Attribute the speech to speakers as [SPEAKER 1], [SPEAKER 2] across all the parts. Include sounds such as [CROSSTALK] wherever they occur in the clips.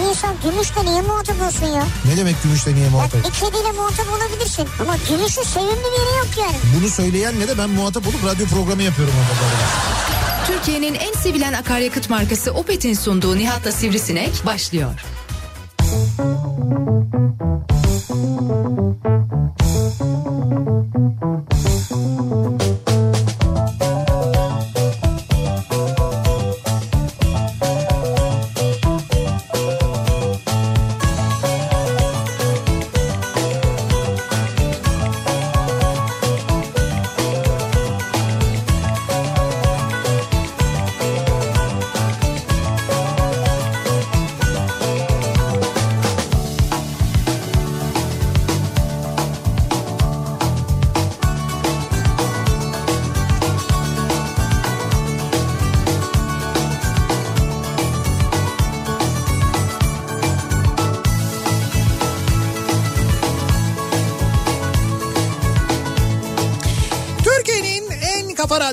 [SPEAKER 1] Bir insan gümüşle niye muhatap olsun ya?
[SPEAKER 2] Ne demek gümüşle niye
[SPEAKER 1] Ya
[SPEAKER 2] muhatap?
[SPEAKER 1] bir kediyle muhatap olabilirsin. Ama gümüşün sevimli bir yeri yok yani.
[SPEAKER 2] Bunu söyleyenle de ben muhatap olup radyo programı yapıyorum.
[SPEAKER 3] Türkiye'nin en sevilen akaryakıt markası Opet'in sunduğu Nihat'la Sivrisinek başlıyor.
[SPEAKER 2] Türkiye'nin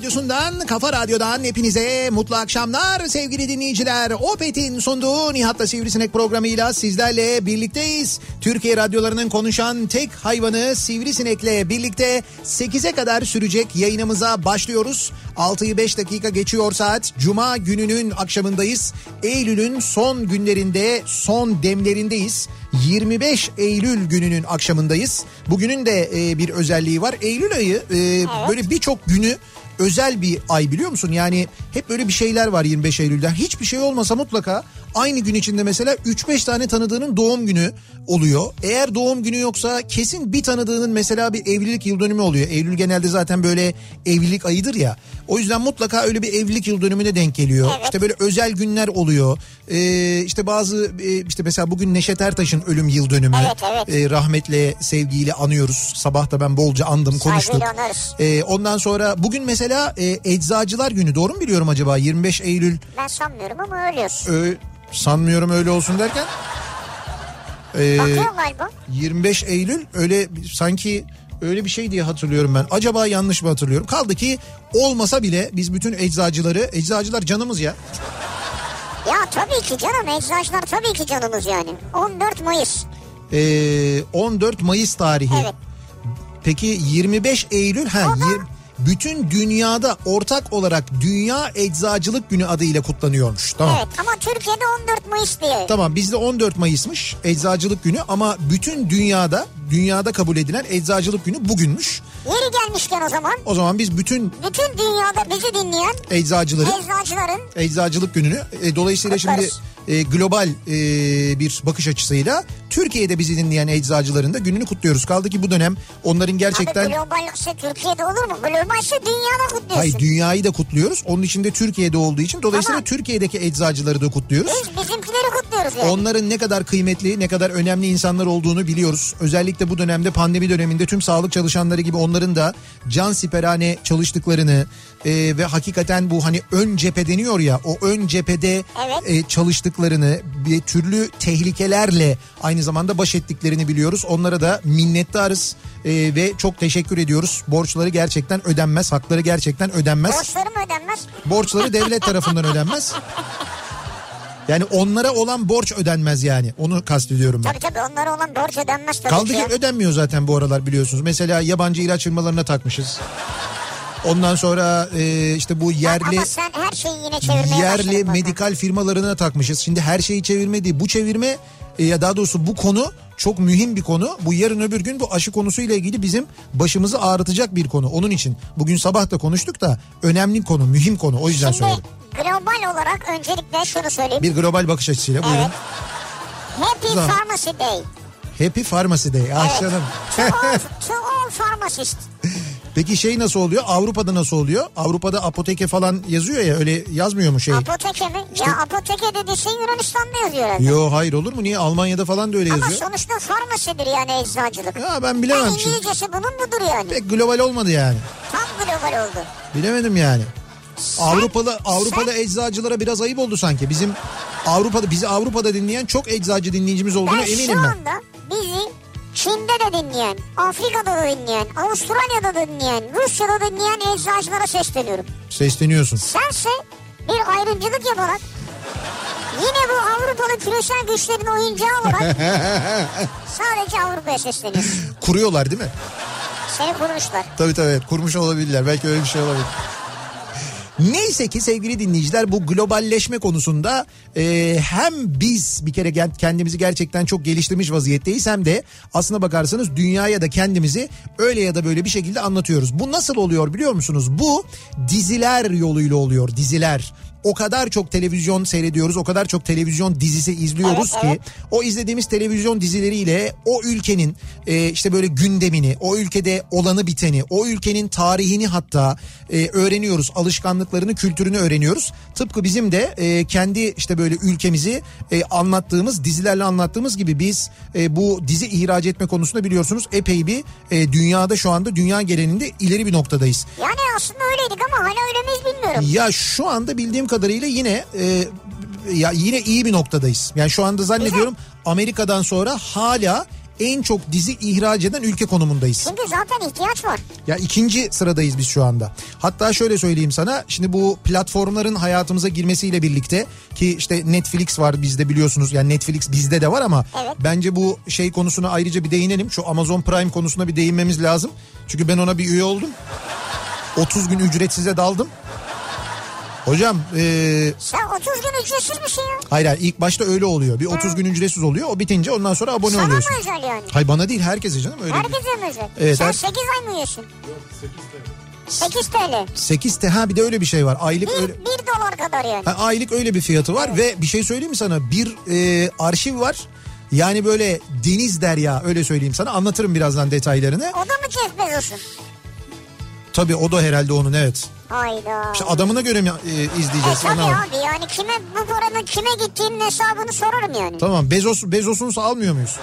[SPEAKER 2] radyosundan, kafa radyodan hepinize mutlu akşamlar sevgili dinleyiciler. Opet'in sunduğu Nihat'la Sivrisinek programıyla sizlerle birlikteyiz. Türkiye radyolarının konuşan tek hayvanı Sivrisinek'le birlikte 8'e kadar sürecek yayınımıza başlıyoruz. 6'yı 5 dakika geçiyor saat. Cuma gününün akşamındayız. Eylül'ün son günlerinde, son demlerindeyiz. 25 Eylül gününün akşamındayız. Bugünün de e, bir özelliği var. Eylül ayı e, böyle birçok günü özel bir ay biliyor musun? Yani hep böyle bir şeyler var 25 Eylül'den. Hiçbir şey olmasa mutlaka aynı gün içinde mesela 3-5 tane tanıdığının doğum günü oluyor. Eğer doğum günü yoksa kesin bir tanıdığının mesela bir evlilik yıl dönümü oluyor. Eylül genelde zaten böyle evlilik ayıdır ya. O yüzden mutlaka öyle bir evlilik yıl dönümüne denk geliyor.
[SPEAKER 1] Evet.
[SPEAKER 2] İşte böyle özel günler oluyor. Ee, işte bazı e, işte mesela bugün Neşet Ertaş'ın ölüm yıl dönümü.
[SPEAKER 1] Evet, evet.
[SPEAKER 2] Ee, rahmetle sevgiyle anıyoruz. Sabah da ben bolca andım
[SPEAKER 1] anarız.
[SPEAKER 2] Ee, ondan sonra bugün mesela e, Eczacılar Günü doğru mu biliyorum acaba 25 Eylül
[SPEAKER 1] Ben sanmıyorum ama ölüyorsun.
[SPEAKER 2] Ö- sanmıyorum öyle olsun derken. Ee,
[SPEAKER 1] Bakıyor galiba.
[SPEAKER 2] 25 Eylül öyle sanki öyle bir şey diye hatırlıyorum ben. Acaba yanlış mı hatırlıyorum? Kaldı ki olmasa bile biz bütün eczacıları, eczacılar canımız ya.
[SPEAKER 1] Ya tabii ki canım eczacılar tabii ki canımız yani. 14 Mayıs.
[SPEAKER 2] Ee, 14 Mayıs tarihi.
[SPEAKER 1] Evet.
[SPEAKER 2] Peki 25 Eylül ha
[SPEAKER 1] O da-
[SPEAKER 2] bütün dünyada ortak olarak Dünya Eczacılık Günü adıyla kutlanıyormuş. Tamam.
[SPEAKER 1] Evet ama Türkiye'de 14 Mayıs diye.
[SPEAKER 2] Tamam bizde 14 Mayıs'mış Eczacılık Günü ama bütün dünyada dünyada kabul edilen Eczacılık Günü bugünmüş.
[SPEAKER 1] Yeri gelmişken o zaman
[SPEAKER 2] O zaman biz bütün
[SPEAKER 1] bütün dünyada bizi dinleyen
[SPEAKER 2] eczacıları
[SPEAKER 1] eczacıların
[SPEAKER 2] Eczacılık Günü'nü e, dolayısıyla şimdi
[SPEAKER 1] Kutlarız.
[SPEAKER 2] E, global e, bir bakış açısıyla Türkiye'de bizi dinleyen eczacıların da gününü kutluyoruz. Kaldı ki bu dönem onların gerçekten
[SPEAKER 1] Abi globalse Türkiye'de olur mu? Globalse dünyada kutluyorsun.
[SPEAKER 2] Hayır dünyayı da kutluyoruz. Onun içinde Türkiye'de olduğu için dolayısıyla
[SPEAKER 1] Tamam.
[SPEAKER 2] Türkiye'deki eczacıları da kutluyoruz.
[SPEAKER 1] Biz bizimkileri kutluyoruz yani.
[SPEAKER 2] Onların ne kadar kıymetli, ne kadar önemli insanlar olduğunu biliyoruz. Özellikle bu dönemde pandemi döneminde tüm sağlık çalışanları gibi onların da can siperhane çalıştıklarını e, ve hakikaten bu hani ön cephe deniyor ya o ön cephede
[SPEAKER 1] Evet.
[SPEAKER 2] e, çalıştıklarını ve türlü tehlikelerle aynı zamanda baş ettiklerini biliyoruz. Onlara da minnettarız e, ve çok teşekkür ediyoruz. Borçları gerçekten ödenmez, hakları gerçekten ödenmez.
[SPEAKER 1] Borçları mı ödenmez?
[SPEAKER 2] Borçları devlet tarafından ödenmez. Yani onlara olan borç ödenmez yani. Onu kastediyorum ben.
[SPEAKER 1] Tabii tabii onlara olan borç ödenmez tabii
[SPEAKER 2] Kaldı
[SPEAKER 1] ki.
[SPEAKER 2] ki ödenmiyor zaten bu aralar biliyorsunuz. Mesela yabancı ilaç firmalarına takmışız. Ondan sonra e, işte bu yerli
[SPEAKER 1] Ama sen her şeyi yine çevirmeye
[SPEAKER 2] yerli
[SPEAKER 1] bana.
[SPEAKER 2] medikal firmalarına takmışız. Şimdi her şeyi çevirme değil. Bu çevirme e, ya daha doğrusu bu konu çok mühim bir konu. Bu yarın öbür gün bu aşı konusuyla ilgili bizim başımızı ağrıtacak bir konu. Onun için bugün sabah da konuştuk da önemli konu, mühim konu. O yüzden
[SPEAKER 1] Şimdi
[SPEAKER 2] söyledim.
[SPEAKER 1] global olarak öncelikle şunu söyleyeyim.
[SPEAKER 2] Bir global bakış açısıyla buyurun.
[SPEAKER 1] Evet. Happy
[SPEAKER 2] Güzel.
[SPEAKER 1] Pharmacy Day.
[SPEAKER 2] Happy Pharmacy Day. Ah
[SPEAKER 1] Evet.
[SPEAKER 2] canım.
[SPEAKER 1] to, all, [LAUGHS] to all pharmacists.
[SPEAKER 2] Peki şey nasıl oluyor? Avrupa'da nasıl oluyor? Avrupa'da apoteke falan yazıyor ya öyle yazmıyor mu şey?
[SPEAKER 1] Apoteke mi? Ya apoteke dediyse Yunanistan'da yazıyor herhalde.
[SPEAKER 2] Yo hayır olur mu? Niye? Almanya'da falan da öyle
[SPEAKER 1] Ama
[SPEAKER 2] yazıyor.
[SPEAKER 1] sonuçta farmasidir yani eczacılık.
[SPEAKER 2] Ya ben
[SPEAKER 1] Yani
[SPEAKER 2] bilemem şimdi.
[SPEAKER 1] İngilizcesi bunun budur yani.
[SPEAKER 2] Pek global olmadı yani.
[SPEAKER 1] Tam global oldu.
[SPEAKER 2] Bilemedim yani.
[SPEAKER 1] Sen-
[SPEAKER 2] Avrupalı Avrupalı
[SPEAKER 1] sen-
[SPEAKER 2] eczacılara biraz ayıp oldu sanki. Bizim Avrupa'da bizi Avrupa'da dinleyen çok eczacı dinleyicimiz olduğuna
[SPEAKER 1] Ben
[SPEAKER 2] eminim
[SPEAKER 1] şu
[SPEAKER 2] ben.
[SPEAKER 1] anda bizi Çin'de de dinleyen, Afrika'da da dinleyen, Avustralya'da da dinleyen, Rusya'da da dinleyen eczacılara sesleniyorum.
[SPEAKER 2] Sesleniyorsun.
[SPEAKER 1] Sense bir ayrımcılık yaparak yine bu Avrupalı küresel güçlerin oyuncağı olarak [LAUGHS] sadece Avrupa'ya sesleniyorsun.
[SPEAKER 2] Kuruyorlar değil mi?
[SPEAKER 1] Seni kurmuşlar.
[SPEAKER 2] Tabii tabii kurmuş olabilirler. Belki öyle bir şey olabilir. Neyse ki sevgili dinleyiciler bu globalleşme konusunda e, hem biz bir kere kendimizi gerçekten çok geliştirmiş vaziyetteyiz hem de aslına bakarsanız dünyaya da kendimizi öyle ya da böyle bir şekilde anlatıyoruz. Bu nasıl oluyor biliyor musunuz? Bu diziler yoluyla oluyor diziler. O kadar çok televizyon seyrediyoruz, o kadar çok televizyon dizisi izliyoruz
[SPEAKER 1] Evet,
[SPEAKER 2] ki
[SPEAKER 1] evet.
[SPEAKER 2] o izlediğimiz televizyon dizileriyle o ülkenin e, işte böyle gündemini, o ülkede olanı biteni, o ülkenin tarihini hatta e, öğreniyoruz. Alışkanlıklarını, kültürünü öğreniyoruz. Tıpkı bizim de e, kendi işte böyle ülkemizi e, anlattığımız, dizilerle anlattığımız gibi biz e, bu dizi ihraç etme konusunda biliyorsunuz epey bir e, dünyada şu anda dünya genelinde ileri bir noktadayız.
[SPEAKER 1] Yani aslında öyleydik ama hala öyle miyiz bilmiyorum.
[SPEAKER 2] Ya şu anda bildiğim kadarıyla yine e, ya yine iyi bir noktadayız. Yani şu anda zannediyorum Amerika'dan sonra hala en çok dizi ihraç eden ülke konumundayız.
[SPEAKER 1] Çünkü zaten ihtiyaç var.
[SPEAKER 2] Ya ikinci sıradayız biz şu anda. Hatta şöyle söyleyeyim sana. Şimdi bu platformların hayatımıza girmesiyle birlikte ki işte Netflix var bizde biliyorsunuz. Yani Netflix bizde de var ama
[SPEAKER 1] Evet.
[SPEAKER 2] bence bu şey konusuna ayrıca bir değinelim. Şu Amazon Prime konusuna bir değinmemiz lazım. Çünkü ben ona bir üye oldum. 30 gün ücretsize daldım. Hocam eee
[SPEAKER 1] Sen 30 gün ücretsiz misin ya?
[SPEAKER 2] hayır hayır ilk başta öyle oluyor. Bir 30 gün ücretsiz oluyor. O bitince ondan sonra abone
[SPEAKER 1] Sana mı
[SPEAKER 2] oluyorsun.
[SPEAKER 1] özel yani?
[SPEAKER 2] Hayır bana değil herkese canım öyle.
[SPEAKER 1] Herkese mi özel?
[SPEAKER 2] Evet,
[SPEAKER 1] Sen
[SPEAKER 2] her-
[SPEAKER 1] 8 ay mı üyesin? 8 TL.
[SPEAKER 2] 8 te ha bir de öyle bir şey var. Aylık
[SPEAKER 1] 1,
[SPEAKER 2] öyle
[SPEAKER 1] 1 dolar kadar yani.
[SPEAKER 2] Ha, aylık öyle bir fiyatı var ve bir şey söyleyeyim mi sana? Bir e, arşiv var. Yani böyle deniz derya öyle söyleyeyim sana. Anlatırım birazdan detaylarını.
[SPEAKER 1] O da mı Jeff Bezos'un?
[SPEAKER 2] Tabii o da herhalde onun evet.
[SPEAKER 1] Hayda.
[SPEAKER 2] İşte adamına göre mi e,
[SPEAKER 1] E
[SPEAKER 2] izleyeceğiz?
[SPEAKER 1] tabii
[SPEAKER 2] Ona bak.
[SPEAKER 1] abi yani kime bu paranın kime gittiğinin hesabını sorarım yani.
[SPEAKER 2] Tamam Bezos Bezos'unsa almıyor muyuz?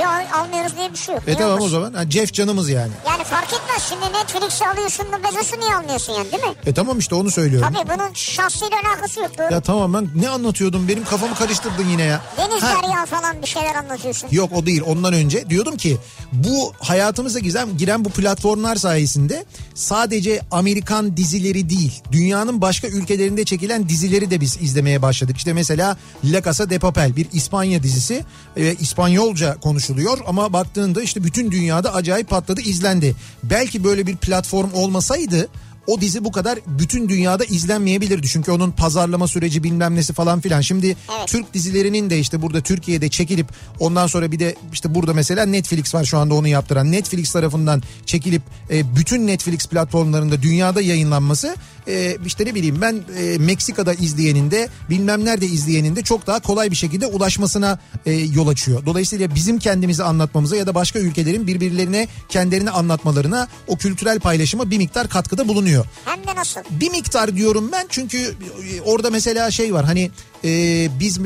[SPEAKER 1] Ya almıyoruz diye bir şey yok.
[SPEAKER 2] E tamam o
[SPEAKER 1] olmasın?
[SPEAKER 2] zaman. Ha, Jeff canımız yani.
[SPEAKER 1] Yani fark etmez şimdi Netflix'i alıyorsun da Bezos'u niye almıyorsun yani değil mi?
[SPEAKER 2] E tamam işte onu söylüyorum.
[SPEAKER 1] Tabii bunun şahsıyla alakası yok. Doğru.
[SPEAKER 2] Ya tamam ben ne anlatıyordum? Benim kafamı karıştırdın yine ya.
[SPEAKER 1] Deniz
[SPEAKER 2] Ha,
[SPEAKER 1] derya falan bir şeyler anlatıyorsun.
[SPEAKER 2] Yok o değil ondan önce diyordum ki bu hayatımıza giren, giren bu platformlar sayesinde sadece Amerikan dizileri değil dünyanın başka ülkelerinde çekilen dizileri de biz izlemeye başladık. İşte mesela La Casa de Papel bir İspanya dizisi e, İspanyolca konuşuluyor ama baktığında işte bütün dünyada acayip patladı izlendi. Belki böyle bir platform olmasaydı o dizi bu kadar bütün dünyada izlenmeyebilirdi. Çünkü onun pazarlama süreci bilmem nesi falan filan. Şimdi
[SPEAKER 1] Evet.
[SPEAKER 2] Türk dizilerinin de işte burada Türkiye'de çekilip ondan sonra bir de işte burada mesela Netflix var şu anda onu yaptıran. Netflix tarafından çekilip e, bütün Netflix platformlarında dünyada yayınlanması e, işte ne bileyim ben e, Meksika'da izleyenin de bilmem nerede izleyenin de çok daha kolay bir şekilde ulaşmasına e, yol açıyor. Dolayısıyla bizim kendimizi anlatmamıza ya da başka ülkelerin birbirlerine kendilerini anlatmalarına o kültürel paylaşıma bir miktar katkıda bulunuyor.
[SPEAKER 1] Hem de nasıl?
[SPEAKER 2] Bir miktar diyorum ben çünkü orada mesela şey var hani e, biz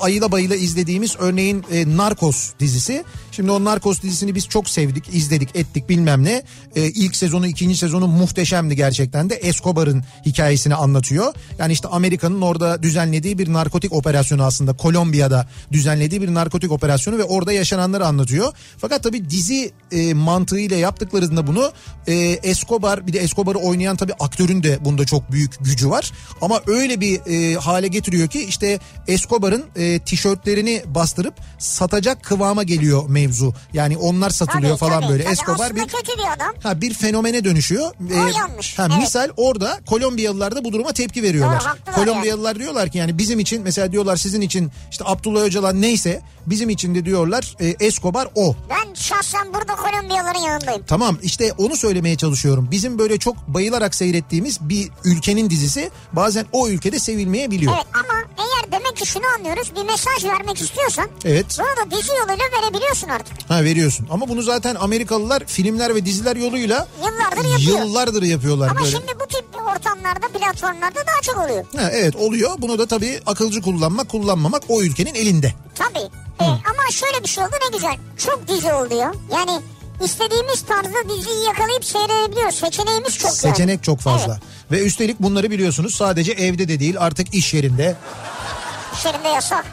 [SPEAKER 2] ayıla bayıla izlediğimiz örneğin e, Narcos dizisi. Şimdi o Narcos dizisini biz çok sevdik, izledik, ettik bilmem ne. E, ilk sezonu, ikinci sezonu muhteşemdi gerçekten de. Escobar'ın hikayesini anlatıyor. Yani işte Amerika'nın orada düzenlediği bir narkotik operasyonu aslında. Kolombiya'da düzenlediği bir narkotik operasyonu ve orada yaşananları anlatıyor. Fakat tabii dizi e, mantığıyla yaptıklarında bunu e, Escobar bir de Escobar'ı oynayan tabii aktörün de bunda çok büyük gücü var. Ama öyle bir e, hale getiriyor ki işte Escobar'ın e, tişörtlerini bastırıp satacak kıvama geliyor mevzu. Yani onlar satılıyor
[SPEAKER 1] Tabii,
[SPEAKER 2] falan
[SPEAKER 1] tabii,
[SPEAKER 2] böyle.
[SPEAKER 1] tabii.
[SPEAKER 2] Escobar bir
[SPEAKER 1] kötü bir adam.
[SPEAKER 2] Ha bir fenomene dönüşüyor.
[SPEAKER 1] O yanlış,
[SPEAKER 2] Ha,
[SPEAKER 1] evet.
[SPEAKER 2] Misal orada Kolombiyalılar da bu duruma tepki veriyorlar.
[SPEAKER 1] Doğru,
[SPEAKER 2] Kolombiyalılar diyorlar ki yani bizim için mesela diyorlar sizin için işte Abdullah Öcalan neyse bizim için de diyorlar e, Escobar o.
[SPEAKER 1] Ben şahsen burada Kolombiyaların yanındayım.
[SPEAKER 2] Tamam işte onu söylemeye çalışıyorum. Bizim böyle çok bayılarak seyrettiğimiz bir ülkenin dizisi bazen o ülkede sevilmeyebiliyor.
[SPEAKER 1] Evet ama eğer demek ki şunu anlıyoruz bir mesaj vermek istiyorsan
[SPEAKER 2] Evet.
[SPEAKER 1] bunu da dizi yoluyla verebiliyorsun artık.
[SPEAKER 2] Ha veriyorsun. Ama bunu zaten Amerikalılar filmler ve diziler yoluyla
[SPEAKER 1] Yıllardır yapıyor.
[SPEAKER 2] yıllardır yapıyorlar
[SPEAKER 1] Ama
[SPEAKER 2] böyle.
[SPEAKER 1] şimdi bu tip ortamlarda platformlarda daha çok oluyor.
[SPEAKER 2] Ha, evet oluyor. Bunu da tabii akılcı kullanmak kullanmamak o ülkenin elinde.
[SPEAKER 1] Tabii. Ee, ama şöyle bir şey oldu ne güzel. Çok dizi oldu ya. Yani istediğimiz tarzda diziyi yakalayıp seyredebiliyoruz. Seçeneğimiz çok yani.
[SPEAKER 2] Seçenek çok fazla.
[SPEAKER 1] Evet.
[SPEAKER 2] Ve üstelik bunları biliyorsunuz sadece evde de değil artık iş yerinde.
[SPEAKER 1] İş yerinde yasak.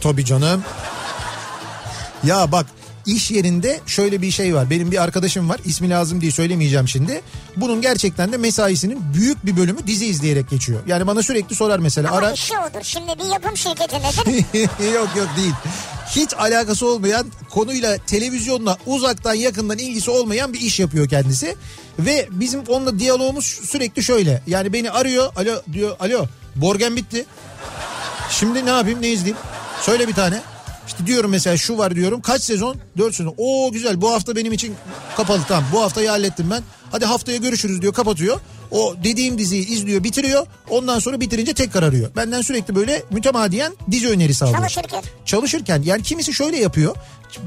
[SPEAKER 2] Tabii canım. Ya bak iş yerinde şöyle bir şey var. Benim bir arkadaşım var. İsmi lazım diye söylemeyeceğim şimdi. Bunun gerçekten de mesaisinin büyük bir bölümü dizi izleyerek geçiyor. Yani bana sürekli sorar mesela.
[SPEAKER 1] Ama
[SPEAKER 2] Ara...
[SPEAKER 1] işi odur. Şimdi bir yapım şirketindedir. [LAUGHS]
[SPEAKER 2] yok yok değil. Hiç alakası olmayan konuyla televizyonla uzaktan yakından ilgisi olmayan bir iş yapıyor kendisi. Ve bizim onunla diyalogumuz sürekli şöyle. Yani beni arıyor. Alo diyor. Alo Borgen bitti. Şimdi ne yapayım ne izleyeyim? Söyle bir tane. İşte diyorum mesela şu var diyorum. Kaç sezon? 4 sezon. Oo güzel bu hafta benim için kapalı tamam. Bu haftayı hallettim ben. Hadi haftaya görüşürüz diyor kapatıyor. O dediğim diziyi izliyor bitiriyor. Ondan sonra bitirince tekrar arıyor. Benden sürekli böyle mütemadiyen dizi önerisi alıyor.
[SPEAKER 1] Çalışırken.
[SPEAKER 2] Çalışırken yani kimisi şöyle yapıyor.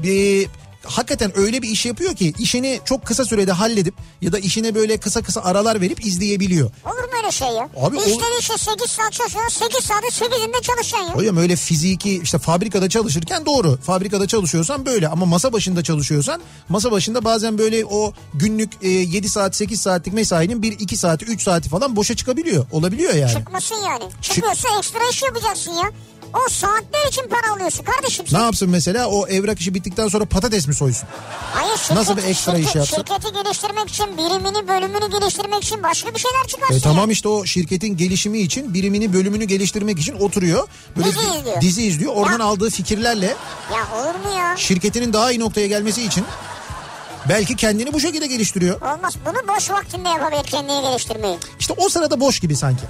[SPEAKER 2] Bir, hakikaten öyle bir iş yapıyor ki işini çok kısa sürede halledip ya da işine böyle kısa kısa aralar verip izleyebiliyor.
[SPEAKER 1] Olur mu öyle şey ya?
[SPEAKER 2] Abi
[SPEAKER 1] bir
[SPEAKER 2] o-
[SPEAKER 1] işte işte 8 saat çalışıyorsun 8 saatte 8'inde çalışacaksın ya.
[SPEAKER 2] Hocam öyle fiziki işte fabrikada çalışırken doğru. Fabrikada çalışıyorsan böyle ama masa başında çalışıyorsan masa başında bazen böyle o günlük e, 7 saat 8 saatlik mesainin 1 2 saati 3 saati falan boşa çıkabiliyor. Olabiliyor yani.
[SPEAKER 1] Çıkmasın yani. Çıkıyorsa ekstra iş yapacaksın ya. O saatler için para alıyorsun kardeşim.
[SPEAKER 2] Ne yapsın mesela o evrak işi bittikten sonra patates mi soysun?
[SPEAKER 1] Hayır şirket,
[SPEAKER 2] Nasıl bir ekstra iş
[SPEAKER 1] şirket-
[SPEAKER 2] yapsın?
[SPEAKER 1] Şirketi geliştirmek için, birimini, bölümünü geliştirmek için başka bir şeyler çıkarsın.
[SPEAKER 2] E, tamam işte o şirketin gelişimi için birimini bölümünü geliştirmek için oturuyor. Böyle
[SPEAKER 1] Dizi
[SPEAKER 2] di-
[SPEAKER 1] izliyor.
[SPEAKER 2] dizi izliyor. Oradan
[SPEAKER 1] Ya.
[SPEAKER 2] aldığı fikirlerle
[SPEAKER 1] Ya olur mu ya?
[SPEAKER 2] şirketinin daha iyi noktaya gelmesi için belki kendini bu şekilde geliştiriyor.
[SPEAKER 1] Olmaz. Bunu boş vaktinde yapabilir kendini geliştirmeyi.
[SPEAKER 2] İşte o sırada boş gibi sanki.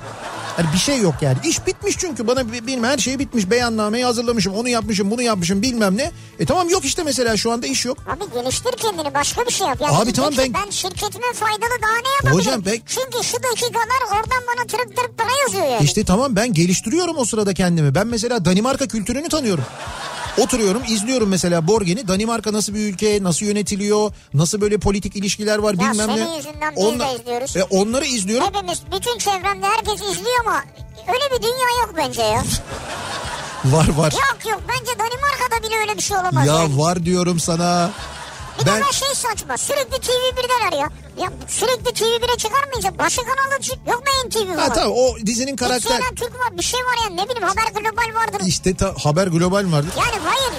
[SPEAKER 2] Hani bir şey yok yani. İş bitmiş çünkü bana bi- benim her şey bitmiş. Beyannameyi hazırlamışım, onu yapmışım, bunu yapmışım bilmem ne. E tamam yok işte mesela şu anda iş yok.
[SPEAKER 1] Abi geliştir kendini başka bir şey yap. Ya
[SPEAKER 2] Abi tamam ben-
[SPEAKER 1] ben şirketime faydalı daha ne yapabilirim?
[SPEAKER 2] Hocam ben-
[SPEAKER 1] Çünkü şu dakikalar oradan bana tırıp tırıp para yazıyor yani.
[SPEAKER 2] İşte tamam ben geliştiriyorum o sırada kendimi. Ben mesela Danimarka kültürünü tanıyorum. Oturuyorum izliyorum mesela Borgen'i. Danimarka nasıl bir ülke, nasıl yönetiliyor, nasıl böyle politik ilişkiler var
[SPEAKER 1] Ya
[SPEAKER 2] bilmem ne.
[SPEAKER 1] izliyoruz.
[SPEAKER 2] E, onları izliyorum.
[SPEAKER 1] Hepimiz bütün çevremde herkes izliyor ama öyle bir dünya yok bence ya.
[SPEAKER 2] Var var.
[SPEAKER 1] Yok yok bence Danimarka'da bile öyle bir şey olamaz
[SPEAKER 2] Ya
[SPEAKER 1] yani.
[SPEAKER 2] var diyorum sana.
[SPEAKER 1] Bir
[SPEAKER 2] Ben
[SPEAKER 1] de ben şey saçma sürekli TV1'deler ya. Ya sürekli TV1'e çıkarmayacak. Başka kanalda çık. Yok mu NTV falan?
[SPEAKER 2] ha tamam o dizinin
[SPEAKER 1] Bir
[SPEAKER 2] karakter
[SPEAKER 1] Türk var bir şey var ya ne bileyim Haber Global vardır.
[SPEAKER 2] işte ta- haber global mi vardı?
[SPEAKER 1] Yani hayır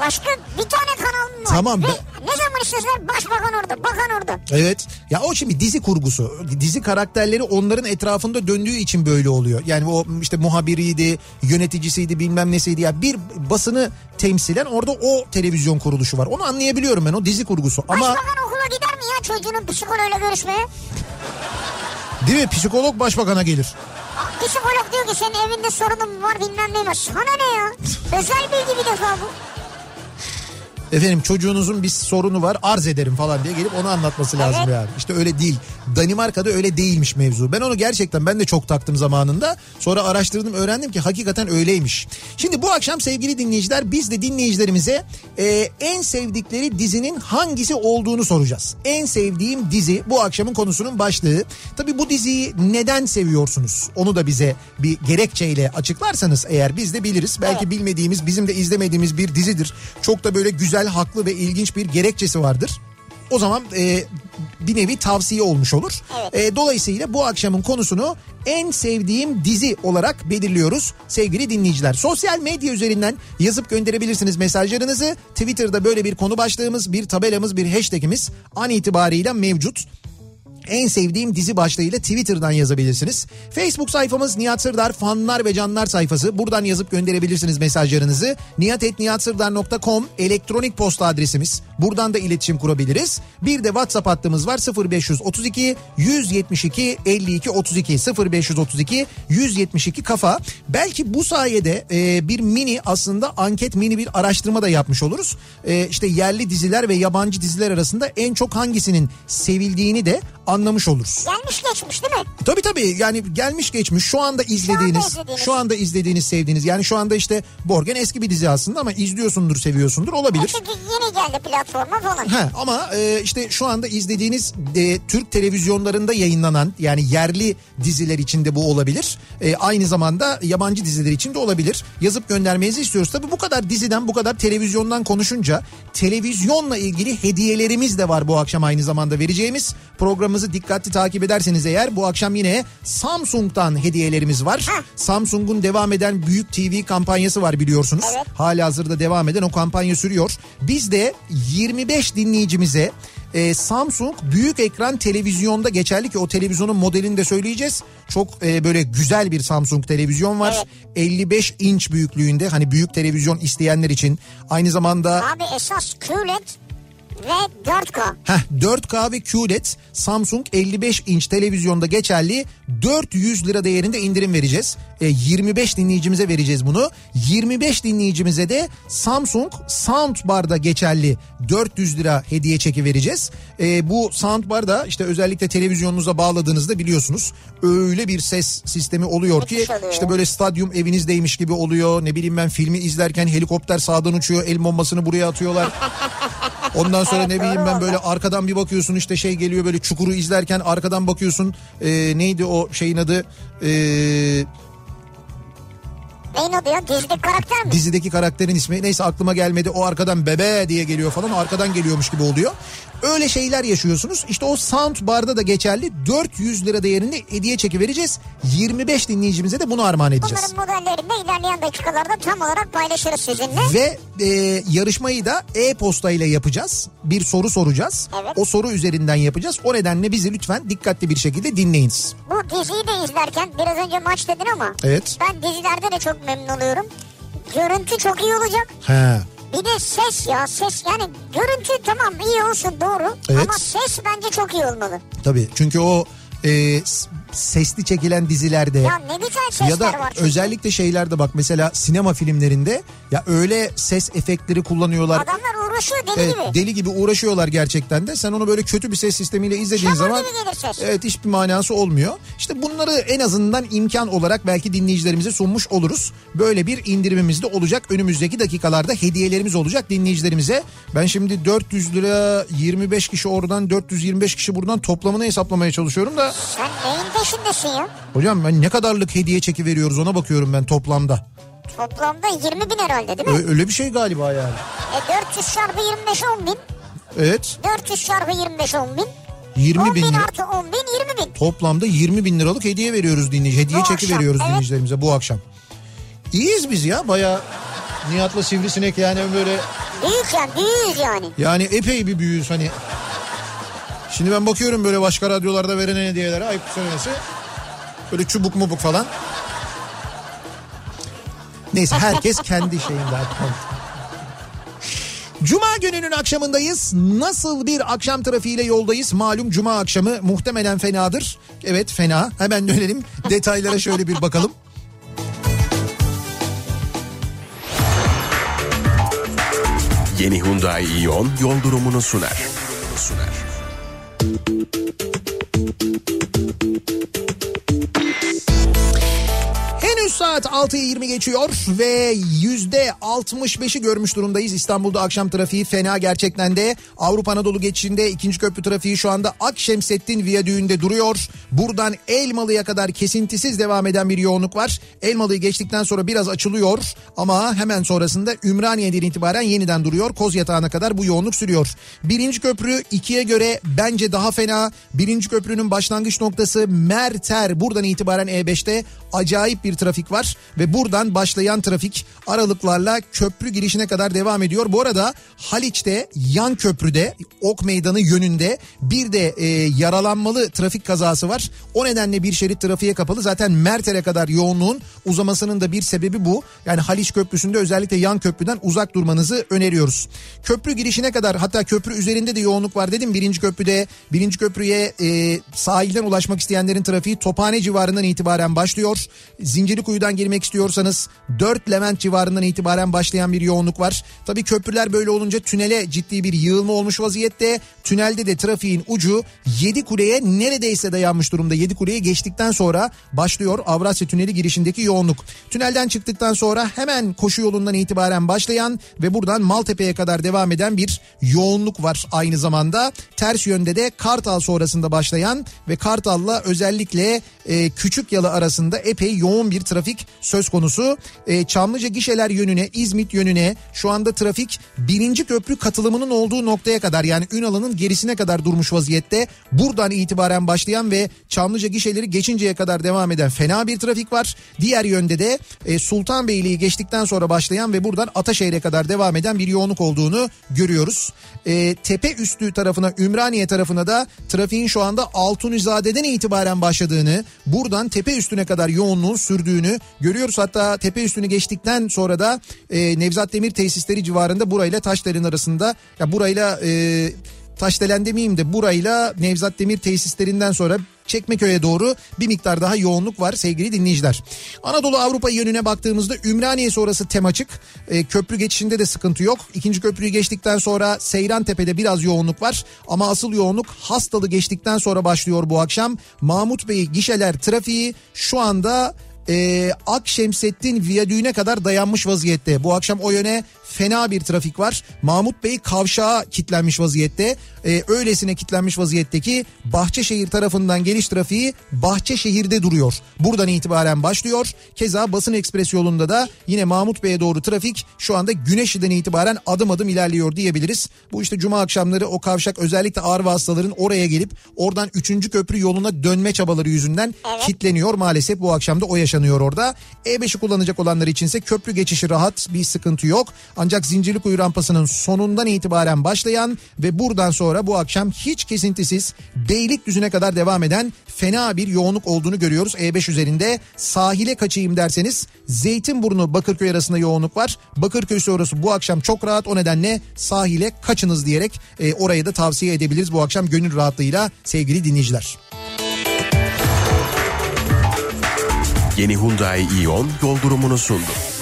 [SPEAKER 1] başka bir tane kanal mı var?
[SPEAKER 2] Tamam,
[SPEAKER 1] Ve
[SPEAKER 2] ben-
[SPEAKER 1] Ne zaman isteseler başbakan orada bakan orada.
[SPEAKER 2] Evet. Ya o şimdi dizi kurgusu. Dizi karakterleri onların etrafında döndüğü için böyle oluyor. Yani o işte muhabiriydi, yöneticisiydi, bilmem nesiydi. Ya bir basını temsilen orada o televizyon kuruluşu var. Onu anlayabiliyorum ben o dizi kurgusu. Ama
[SPEAKER 1] Başbakan okula gider mi ya çocuğunun psikoloğuyla görüşmeye?
[SPEAKER 2] değil mi psikolog başbakana gelir.
[SPEAKER 1] Psikolog diyor ki senin evinde sorunun var bilmem ne var. Sana ne ya? Özel bilgi bir defa bu.
[SPEAKER 2] Efendim çocuğunuzun bir sorunu var arz ederim falan diye gelip onu anlatması lazım
[SPEAKER 1] Evet.
[SPEAKER 2] yani. İşte öyle değil. Danimarka'da öyle değilmiş mevzu. Ben onu gerçekten ben de çok taktım zamanında. Sonra araştırdım öğrendim ki hakikaten öyleymiş. Şimdi bu akşam sevgili dinleyiciler biz de dinleyicilerimize e, en sevdikleri dizinin hangisi olduğunu soracağız. En sevdiğim dizi bu akşamın konusunun başlığı. Tabii bu diziyi neden seviyorsunuz? Onu da bize bir gerekçeyle açıklarsanız eğer biz de biliriz. Belki bilmediğimiz bizim de izlemediğimiz bir dizidir. Çok da böyle güzel, haklı ve ilginç bir gerekçesi vardır. O zaman e, bir nevi tavsiye olmuş olur.
[SPEAKER 1] Evet.
[SPEAKER 2] E, dolayısıyla bu akşamın konusunu en sevdiğim dizi olarak belirliyoruz sevgili dinleyiciler. Sosyal medya üzerinden yazıp gönderebilirsiniz mesajlarınızı. Twitter'da böyle bir konu başlığımız, bir tabelamız, bir hashtagimiz an itibariyle mevcut. En sevdiğim dizi başlığıyla Twitter'dan yazabilirsiniz. Facebook sayfamız Nihat Sırdar fanlar ve canlar sayfası. Buradan yazıp gönderebilirsiniz mesajlarınızı. nihatetnihatsırdar.com elektronik posta adresimiz. Buradan da iletişim kurabiliriz. Bir de WhatsApp hattımız var 0532 172 52 32 0532 172 kafa. Belki bu sayede e, bir mini aslında anket mini bir araştırma da yapmış oluruz. E, işte yerli diziler ve yabancı diziler arasında en çok hangisinin sevildiğini de anlamış oluruz.
[SPEAKER 1] Gelmiş geçmiş değil mi?
[SPEAKER 2] Tabii tabii yani gelmiş geçmiş şu anda izlediğiniz
[SPEAKER 1] izlediğiniz.
[SPEAKER 2] şu anda izlediğiniz sevdiğiniz yani şu anda işte Borgen eski bir dizi aslında ama izliyorsundur seviyorsundur olabilir.
[SPEAKER 1] Çünkü yeni geldi platforma falan.
[SPEAKER 2] Ha, ama e, işte şu anda izlediğiniz e, Türk televizyonlarında yayınlanan yani yerli diziler içinde bu olabilir. E, aynı zamanda yabancı diziler için de olabilir. Yazıp göndermenizi istiyoruz. Tabii bu kadar diziden bu kadar televizyondan konuşunca televizyonla ilgili hediyelerimiz de var bu akşam aynı zamanda vereceğimiz. Programımızı dikkatli takip ederseniz eğer bu akşam yine Samsung'dan hediyelerimiz var.
[SPEAKER 1] Ha.
[SPEAKER 2] Samsung'un devam eden Büyük TV kampanyası var biliyorsunuz.
[SPEAKER 1] Evet.
[SPEAKER 2] Hala hazırda devam eden o kampanya sürüyor. Biz de 25 dinleyicimize e, Samsung büyük ekran televizyonda geçerli ki o televizyonun modelini de söyleyeceğiz. Çok e, böyle güzel bir Samsung televizyon var. 55 inç büyüklüğünde hani büyük televizyon isteyenler için aynı zamanda
[SPEAKER 1] Abi esas QLED ve 4K.
[SPEAKER 2] Heh, 4K ve QLED Samsung 55 inç televizyonda geçerli 400 lira değerinde indirim vereceğiz. E, 25 dinleyicimize vereceğiz bunu. 25 dinleyicimize de Samsung Soundbar'da geçerli 400 lira hediye çeki vereceğiz. E, bu Soundbar'da işte özellikle televizyonunuza bağladığınızda biliyorsunuz öyle bir ses sistemi oluyor ki
[SPEAKER 1] Müthiş oluyor.
[SPEAKER 2] işte böyle stadyum evinizdeymiş gibi oluyor. Ne bileyim ben filmi izlerken helikopter sağdan uçuyor el bombasını buraya atıyorlar. [LAUGHS] Ondan sonra ne bileyim ben böyle arkadan bir bakıyorsun işte şey geliyor böyle çukuru izlerken arkadan bakıyorsun e, neydi o şeyin adı e,
[SPEAKER 1] Neyin adı ya? Dizideki karakter mi?
[SPEAKER 2] dizideki karakterin ismi neyse aklıma gelmedi o arkadan bebe diye geliyor falan arkadan geliyormuş gibi oluyor. Öyle şeyler yaşıyorsunuz işte o sound barda da geçerli 400 lira değerinde hediye çeki vereceğiz. 25 dinleyicimize de bunu armağan edeceğiz.
[SPEAKER 1] Bunların modellerini de ilerleyen dakikalarda tam olarak paylaşırız sizinle.
[SPEAKER 2] Ve e, yarışmayı da e-posta ile yapacağız. Bir soru soracağız.
[SPEAKER 1] Evet.
[SPEAKER 2] O soru üzerinden yapacağız. O nedenle bizi lütfen dikkatli bir şekilde dinleyiniz.
[SPEAKER 1] Bu diziyi de izlerken biraz önce maç dedin ama
[SPEAKER 2] Evet.
[SPEAKER 1] ben dizilerde de çok memnun oluyorum. Görüntü çok iyi olacak.
[SPEAKER 2] He.
[SPEAKER 1] Bir de ses ya ses yani görüntü tamam iyi olsun doğru
[SPEAKER 2] Evet.
[SPEAKER 1] ama ses bence çok iyi olmalı.
[SPEAKER 2] Tabii çünkü o e, sesli çekilen dizilerde
[SPEAKER 1] Ya ne güzel sesler
[SPEAKER 2] ya da
[SPEAKER 1] var çünkü.
[SPEAKER 2] özellikle şeylerde bak mesela sinema filmlerinde ya öyle ses efektleri kullanıyorlar.
[SPEAKER 1] Adamlar uğraşıyor deli
[SPEAKER 2] Evet,
[SPEAKER 1] gibi.
[SPEAKER 2] deli gibi uğraşıyorlar gerçekten de. Sen onu böyle kötü bir ses sistemiyle izlediğin
[SPEAKER 1] Şamur
[SPEAKER 2] zaman evet hiçbir manası olmuyor. İşte bunları en azından imkan olarak belki dinleyicilerimize sunmuş oluruz. Böyle bir indirimimiz de olacak. Önümüzdeki dakikalarda hediyelerimiz olacak dinleyicilerimize. Ben şimdi 400 lira 25 kişi oradan 425 kişi buradan toplamını hesaplamaya çalışıyorum da
[SPEAKER 1] Sen neyin peşindesin ya?
[SPEAKER 2] hocam ben ne kadarlık hediye çeki veriyoruz ona bakıyorum ben toplamda.
[SPEAKER 1] Toplamda 20 bin herhalde değil mi?
[SPEAKER 2] Ö- öyle bir şey galiba yani.
[SPEAKER 1] E 400 çarpı 25 10 bin.
[SPEAKER 2] Evet
[SPEAKER 1] 400 çarpı 25 10 bin.
[SPEAKER 2] 20
[SPEAKER 1] 10
[SPEAKER 2] bin
[SPEAKER 1] bin artı 10 bin 20 bin.
[SPEAKER 2] Toplamda 20 bin liralık hediye veriyoruz dinleyici. Hediye
[SPEAKER 1] Bu
[SPEAKER 2] çeki
[SPEAKER 1] akşam,
[SPEAKER 2] veriyoruz
[SPEAKER 1] evet.
[SPEAKER 2] dinleyicilerimize bu akşam. İyiyiz biz ya baya Nihat'la Sivrisinek yani böyle
[SPEAKER 1] Büyük yani büyüğüz yani.
[SPEAKER 2] yani epey bir büyüğüz hani. Şimdi ben bakıyorum böyle başka radyolarda verilen hediyelere ayıp söylemesi. Böyle çubuk mubuk falan. Neyse herkes kendi şeyinde. Cuma gününün akşamındayız. Nasıl bir akşam trafiğiyle yoldayız? Malum cuma akşamı muhtemelen fenadır. Evet fena. Hemen dönelim. Detaylara şöyle bir bakalım.
[SPEAKER 4] Yeni Hyundai Ion yol durumunu sunar. Thank you.
[SPEAKER 2] Henüz saat 6'yı 20 geçiyor ve yüzde 65'i görmüş durumdayız. İstanbul'da akşam trafiği fena gerçekten de. Avrupa Anadolu geçişinde ikinci köprü trafiği şu anda Akşemsettin Viyadüğü'nde duruyor. Buradan Elmalı'ya kadar kesintisiz devam eden bir yoğunluk var. Elmalı'yı geçtikten sonra biraz açılıyor ama hemen sonrasında Ümraniye'den itibaren yeniden duruyor. Koz yatağına kadar bu yoğunluk sürüyor. Birinci köprü ikiye göre bence daha fena. Birinci köprünün başlangıç noktası Merter. Buradan itibaren E5'te acayip bir trafik var ve buradan başlayan trafik aralıklarla köprü girişine kadar devam ediyor. Bu arada Haliç'te yan köprüde Ok Meydanı yönünde bir de e, yaralanmalı trafik kazası var. O nedenle bir şerit trafiğe kapalı. Zaten Merter'e kadar yoğunluğun uzamasının da bir sebebi bu. Yani Haliç Köprüsü'nde özellikle yan köprüden uzak durmanızı öneriyoruz. Köprü girişine kadar hatta köprü üzerinde de yoğunluk var dedim. Birinci köprüde birinci köprüye e, sahilden ulaşmak isteyenlerin trafiği Tophane civarından itibaren başlıyor. Zincirlikuyu'dan buradan girmek istiyorsanız 4 Levent civarından itibaren başlayan bir yoğunluk var. Tabii köprüler böyle olunca tünele ciddi bir yığılma olmuş vaziyette. Tünelde de trafiğin ucu 7 kuleye neredeyse dayanmış durumda. 7 kuleyi geçtikten sonra başlıyor Avrasya Tüneli girişindeki yoğunluk. Tünelden çıktıktan sonra hemen koşu yolundan itibaren başlayan ve buradan Maltepe'ye kadar devam eden bir yoğunluk var aynı zamanda. Ters yönde de Kartal sonrasında başlayan ve Kartal'la özellikle e, Küçük Yalı arasında epey yoğun bir trafik söz konusu. E, Çamlıca gişeler yönüne, İzmit yönüne şu anda trafik birinci köprü katılımının olduğu noktaya kadar yani Ünal'ın gerisine kadar durmuş vaziyette. Buradan itibaren başlayan ve Çamlıca gişeleri geçinceye kadar devam eden fena bir trafik var. Diğer yönde de e, Sultanbeyli'yi geçtikten sonra başlayan ve buradan Ataşehir'e kadar devam eden bir yoğunluk olduğunu görüyoruz. E, tepe üstü tarafına Ümraniye tarafına da trafiğin şu anda Altunizade'den itibaren başladığını buradan tepe üstüne kadar yoğunluğun sürdüğünü görüyoruz. Hatta tepe üstünü geçtikten sonra da e, Nevzat Demir tesisleri civarında burayla Taşdere'nin arasında ya burayla e, Taşdelen demeyeyim de burayla Nevzat Demir tesislerinden sonra Çekmeköy'e doğru bir miktar daha yoğunluk var sevgili dinleyiciler. Anadolu Avrupa yönüne baktığımızda Ümraniye sonrası tem açık. E, köprü geçişinde de sıkıntı yok. İkinci köprüyü geçtikten sonra Seyran Tepe'de biraz yoğunluk var. Ama asıl yoğunluk Hastalı geçtikten sonra başlıyor bu akşam. Mahmut Bey gişeler trafiği şu anda e, Akşemsettin Viyadüğü'ne kadar dayanmış vaziyette. Bu akşam o yöne fena bir trafik var. Mahmut Bey kavşağa kitlenmiş vaziyette. Ee, öylesine kitlenmiş vaziyetteki Bahçeşehir tarafından geliş trafiği Bahçeşehir'de duruyor. Buradan itibaren başlıyor. Keza Basın Ekspres yolunda da yine Mahmut Bey'e doğru trafik şu anda Güneşli'den itibaren adım adım ilerliyor diyebiliriz. Bu işte cuma akşamları o kavşak özellikle ağır vasıtaların oraya gelip oradan 3. köprü yoluna dönme çabaları yüzünden
[SPEAKER 1] Evet.
[SPEAKER 2] kitleniyor. Maalesef bu akşam da o yaşanıyor orada. E5'i kullanacak olanlar içinse köprü geçişi rahat bir sıkıntı yok. Ancak Zincirlikuyu rampasının sonundan itibaren başlayan ve buradan sonra bu akşam hiç kesintisiz Beylikdüzü'ne kadar devam eden fena bir yoğunluk olduğunu görüyoruz. E5 üzerinde sahile kaçayım derseniz Zeytinburnu Bakırköy arasında yoğunluk var. Bakırköy sonrası bu akşam çok rahat o nedenle sahile kaçınız diyerek e, orayı da tavsiye edebiliriz bu akşam gönül rahatlığıyla sevgili dinleyiciler.
[SPEAKER 4] Yeni Hyundai Ion yol durumunu sundu.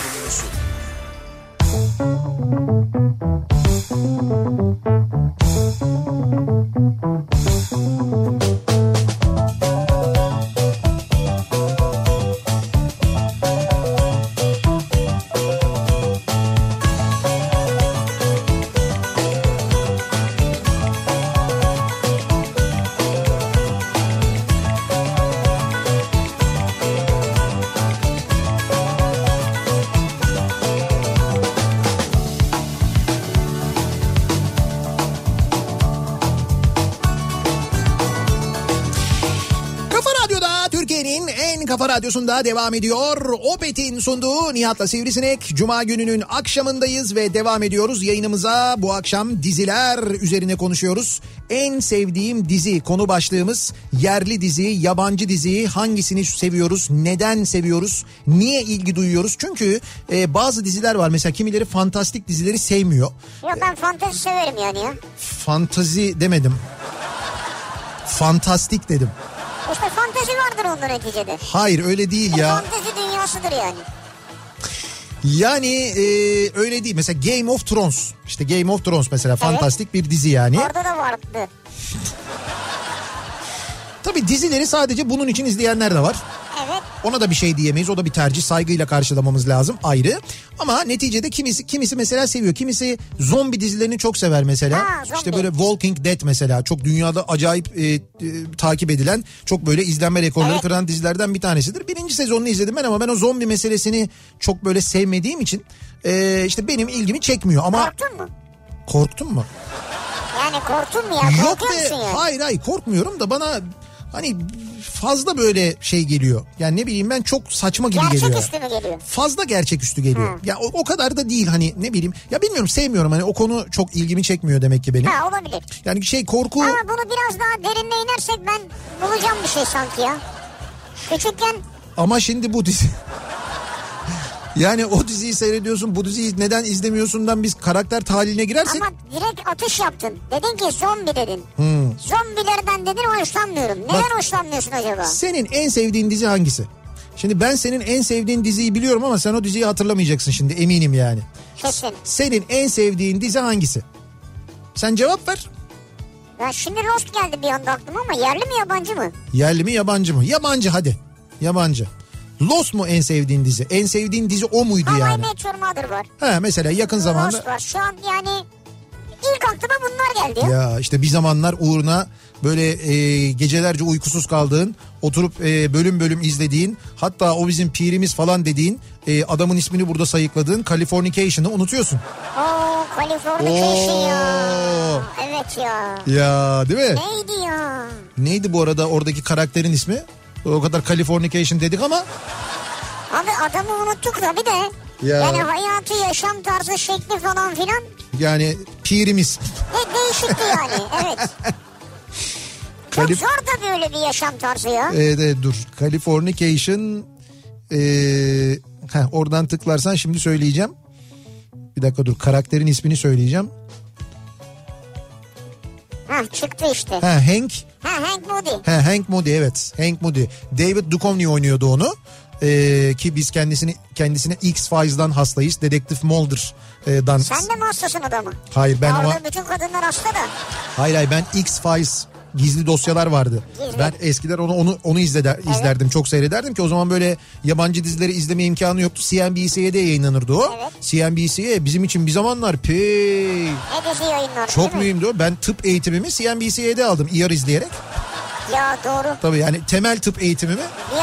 [SPEAKER 2] Radyosunda devam ediyor. Opet'in sunduğu Nihat'la Sivrisinek. Cuma gününün akşamındayız ve devam ediyoruz yayınımıza. Bu akşam diziler üzerine konuşuyoruz. En sevdiğim dizi konu başlığımız yerli dizi, yabancı dizi hangisini seviyoruz, neden seviyoruz, niye ilgi duyuyoruz? Çünkü e, bazı diziler var mesela kimileri fantastik dizileri sevmiyor.
[SPEAKER 1] Yok ben fantezi severim yani ya.
[SPEAKER 2] Fantazi demedim. Fantastik dedim.
[SPEAKER 1] İşte fantezi vardır onda neticede.
[SPEAKER 2] Hayır öyle değil ya.
[SPEAKER 1] Fantezi dünyasıdır yani.
[SPEAKER 2] Yani e, öyle değil. Mesela Game of Thrones. İşte Game of Thrones mesela fantastik bir dizi yani.
[SPEAKER 1] Orada da vardı.
[SPEAKER 2] Tabii dizileri sadece bunun için izleyenler de var.
[SPEAKER 1] Evet.
[SPEAKER 2] Ona da bir şey diyemeyiz. O da bir tercih saygıyla karşılamamız lazım ayrı. Ama neticede kimisi kimisi mesela seviyor. Kimisi zombi dizilerini çok sever mesela.
[SPEAKER 1] Ha, zombi.
[SPEAKER 2] işte böyle Walking Dead mesela çok dünyada acayip e, e, takip edilen çok böyle izlenme rekorları
[SPEAKER 1] Evet.
[SPEAKER 2] kıran dizilerden bir tanesidir. Birinci sezonunu izledim ben ama ben o zombi meselesini çok böyle sevmediğim için e, işte benim ilgimi çekmiyor. Ama
[SPEAKER 1] Korktun mu?
[SPEAKER 2] korktun mu?
[SPEAKER 1] Yani korktun mu ya?
[SPEAKER 2] Yok
[SPEAKER 1] Korkuyor
[SPEAKER 2] be
[SPEAKER 1] musun yani?
[SPEAKER 2] hayır hayır korkmuyorum da bana hani fazla böyle şey geliyor. Yani ne bileyim ben çok saçma gibi geliyor.
[SPEAKER 1] Gerçeküstü mü geliyor?
[SPEAKER 2] Fazla gerçeküstü geliyor. Ya o, o kadar da değil hani ne bileyim. Ya bilmiyorum sevmiyorum hani o konu çok ilgimi çekmiyor demek ki benim.
[SPEAKER 1] Ha olabilir.
[SPEAKER 2] Yani şey korku
[SPEAKER 1] Ama bunu biraz daha derinle inersek ben bulacağım bir şey sanki ya. Küçükken
[SPEAKER 2] ama şimdi bu dizi [LAUGHS] Yani o diziyi seyrediyorsun bu diziyi neden izlemiyorsundan biz karakter tahaline girersek
[SPEAKER 1] ama direkt atış yaptın. Dedin ki zombi dedin. Zombilerden dedin hoşlanmıyorum. Neden
[SPEAKER 2] Bak-
[SPEAKER 1] hoşlanmıyorsun acaba?
[SPEAKER 2] senin en sevdiğin dizi hangisi? Şimdi ben senin en sevdiğin diziyi biliyorum ama sen o diziyi hatırlamayacaksın şimdi eminim yani.
[SPEAKER 1] Kesin.
[SPEAKER 2] Senin en sevdiğin dizi hangisi? Sen cevap ver.
[SPEAKER 1] Ya şimdi Lost geldi bir anda aklıma ama yerli mi yabancı mı?
[SPEAKER 2] Yerli mi yabancı mı? Yabancı hadi. Yabancı. Lost mu en sevdiğin dizi? En sevdiğin dizi o muydu
[SPEAKER 1] Ama
[SPEAKER 2] yani?
[SPEAKER 1] I Met Your Mother var.
[SPEAKER 2] Ha mesela yakın zamanda.
[SPEAKER 1] Lost var. Şu an yani ilk aklıma bunlar geldi ya.
[SPEAKER 2] Ya işte bir zamanlar uğruna böyle e, gecelerce uykusuz kaldığın, oturup e, bölüm bölüm izlediğin, hatta o bizim pirimiz falan dediğin e, adamın ismini burada sayıkladığın Californication'ı unutuyorsun.
[SPEAKER 1] Oo Californication
[SPEAKER 2] Oo.
[SPEAKER 1] ya. Evet ya.
[SPEAKER 2] Ya değil mi?
[SPEAKER 1] Neydi ya?
[SPEAKER 2] Neydi bu arada oradaki karakterin ismi? O kadar Californication dedik ama
[SPEAKER 1] Abi adamı unuttuk tabii de.
[SPEAKER 2] Ya.
[SPEAKER 1] Yani hayatı, yaşam tarzı, şekli falan filan
[SPEAKER 2] yani pirimiz.
[SPEAKER 1] ne değişikti yani. [LAUGHS] Evet. Çok
[SPEAKER 2] Kalif-
[SPEAKER 1] zor da böyle bir yaşam tarzı ya.
[SPEAKER 2] Evet, evet, dur. Californication e, heh, oradan tıklarsan şimdi söyleyeceğim. Bir dakika dur karakterin ismini söyleyeceğim.
[SPEAKER 1] Ha çıktı işte.
[SPEAKER 2] Ha Hank
[SPEAKER 1] Ha Hank Moody.
[SPEAKER 2] Ha, Hank Moody evet Hank Moody. David Duchovny oynuyordu onu. Ee, ki biz kendisini kendisine X-Files'dan hastayız. Dedektif Mulder'dan.
[SPEAKER 1] Sen de mi hastasın adamı?
[SPEAKER 2] Hayır ben
[SPEAKER 1] Ya
[SPEAKER 2] ama
[SPEAKER 1] bütün kadınlar hasta da.
[SPEAKER 2] hayır hayır ben X-Files gizli dosyalar vardı.
[SPEAKER 1] Gizli.
[SPEAKER 2] Ben eskiden onu onu onu izleder, izlerdim. Çok seyrederdim ki o zaman böyle yabancı dizileri izleme imkanı yoktu. CNBC'ye de yayınlanırdı o.
[SPEAKER 1] Evet.
[SPEAKER 2] CNBC'ye bizim için bir zamanlar pey çok mühimdi o. Ben tıp eğitimimi CNBC'de aldım. ER izleyerek.
[SPEAKER 1] Ya doğru.
[SPEAKER 2] Tabii yani temel tıp eğitimimi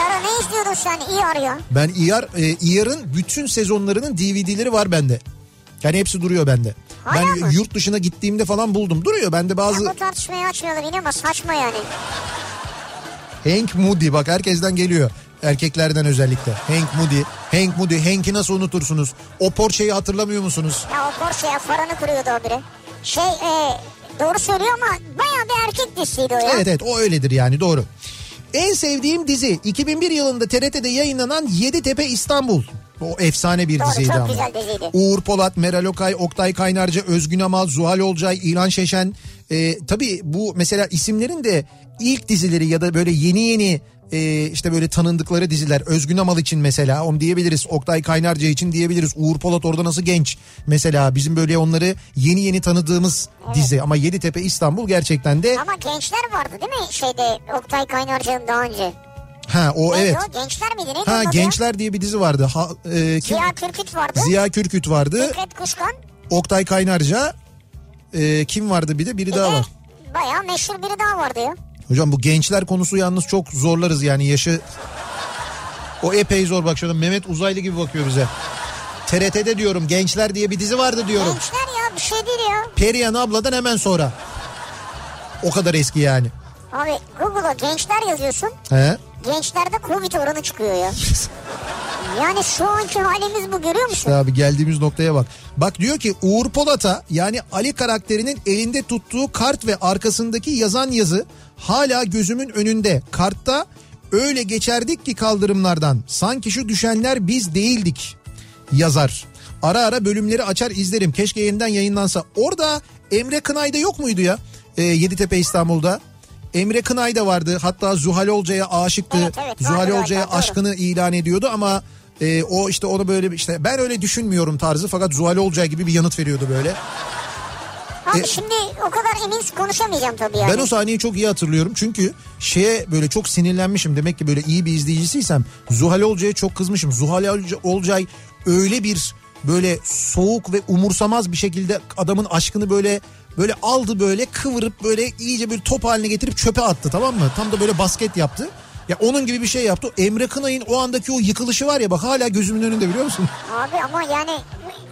[SPEAKER 1] ara ne izliyordun sen? İyi arıyor.
[SPEAKER 2] Ben ER, e, ER'ın bütün sezonlarının DVD'leri var bende. Yani hepsi duruyor bende.
[SPEAKER 1] Hala
[SPEAKER 2] ben
[SPEAKER 1] mı?
[SPEAKER 2] yurt dışına gittiğimde falan buldum. Duruyor bende bazı...
[SPEAKER 1] Ya bu tartışmayı açmayalım yine ama saçma yani.
[SPEAKER 2] Hank Moody bak herkesten geliyor. Erkeklerden özellikle. Hank Moody. Hank Moody. Hank'i nasıl unutursunuz? O Porsche'yi hatırlamıyor musunuz?
[SPEAKER 1] Ya o Porsche'ye faranı kuruyordu o biri. Şey e, doğru söylüyor ama bayağı bir erkek dizisiydi o ya.
[SPEAKER 2] Evet evet o öyledir yani doğru. En sevdiğim dizi 2001 yılında TRT'de yayınlanan Yeditepe İstanbul. O efsane bir
[SPEAKER 1] Doğru,
[SPEAKER 2] diziydi
[SPEAKER 1] çok
[SPEAKER 2] ama.
[SPEAKER 1] güzel diziydi.
[SPEAKER 2] Uğur Polat, Meral Okay, Oktay Kaynarca, Özgün Amal, Zuhal Olcay, İlhan Şeşen. Ee, tabii bu mesela isimlerin de ilk dizileri ya da böyle yeni yeni e, işte böyle tanındıkları diziler. Özgün Amal için mesela onu diyebiliriz. Oktay Kaynarca için diyebiliriz. Uğur Polat orada nasıl genç mesela. Bizim böyle onları yeni yeni tanıdığımız dizi. Ama Yeditepe İstanbul gerçekten de
[SPEAKER 1] Ama gençler vardı değil mi şeyde Oktay Kaynarca'nın daha önce?
[SPEAKER 2] Ha o
[SPEAKER 1] Neydi
[SPEAKER 2] evet.
[SPEAKER 1] o? Gençler miydi? Neydi
[SPEAKER 2] Ha
[SPEAKER 1] ya?
[SPEAKER 2] Gençler diye bir dizi vardı. Ha, e, kim?
[SPEAKER 1] Ziya Kürküt vardı.
[SPEAKER 2] Ziya Kürküt vardı.
[SPEAKER 1] Fikret Kuşkan.
[SPEAKER 2] Oktay Kaynarca. e, kim vardı bir de biri
[SPEAKER 1] Bir
[SPEAKER 2] daha
[SPEAKER 1] de
[SPEAKER 2] var.
[SPEAKER 1] bayağı meşhur biri daha vardı ya.
[SPEAKER 2] Hocam bu gençler konusu yalnız çok zorlarız yani yaşı. O epey zor bak şurada Mehmet Uzaylı gibi bakıyor bize. TRT'de diyorum gençler diye bir dizi vardı diyorum.
[SPEAKER 1] Gençler ya bir şey değil ya.
[SPEAKER 2] Perihan abladan hemen sonra. O kadar eski yani.
[SPEAKER 1] Abi Google'a gençler yazıyorsun.
[SPEAKER 2] He?
[SPEAKER 1] Gençlerde Covid oranı çıkıyor ya. Yani şu anki halimiz bu görüyor musun?
[SPEAKER 2] İşte abi geldiğimiz noktaya bak. Bak diyor ki Uğur Polat'a yani Ali karakterinin elinde tuttuğu kart ve arkasındaki yazan yazı hala gözümün önünde. Kartta öyle geçerdik ki kaldırımlardan. Sanki şu düşenler biz değildik yazar. Ara ara bölümleri açar izlerim. Keşke yeniden yayınlansa. Orada Emre Kınay'da yok muydu ya? Ee, Yeditepe İstanbul'da. Emre Kınay da vardı. Hatta Zuhal Olcay'a aşıktı.
[SPEAKER 1] Evet, evet,
[SPEAKER 2] Zuhal Olcay'a aşkını ilan ediyordu ama e, o işte onu böyle işte ben öyle düşünmüyorum tarzı fakat Zuhal Olcay gibi bir yanıt veriyordu böyle.
[SPEAKER 1] Abi
[SPEAKER 2] E-
[SPEAKER 1] şimdi o kadar emin konuşamayacağım tabii yani.
[SPEAKER 2] Ben o sahneyi çok iyi hatırlıyorum çünkü şeye böyle çok sinirlenmişim demek ki böyle iyi bir izleyicisiysem Zuhal Olcay'a çok kızmışım. Zuhal Olca- Olcay öyle bir böyle soğuk ve umursamaz bir şekilde adamın aşkını böyle böyle aldı böyle kıvırıp böyle iyice bir top haline getirip çöpe attı tamam mı? Tam da böyle basket yaptı. Ya onun gibi bir şey yaptı. Emre Kınay'ın o andaki o yıkılışı var ya bak hala gözümün önünde biliyor musun?
[SPEAKER 1] Abi ama yani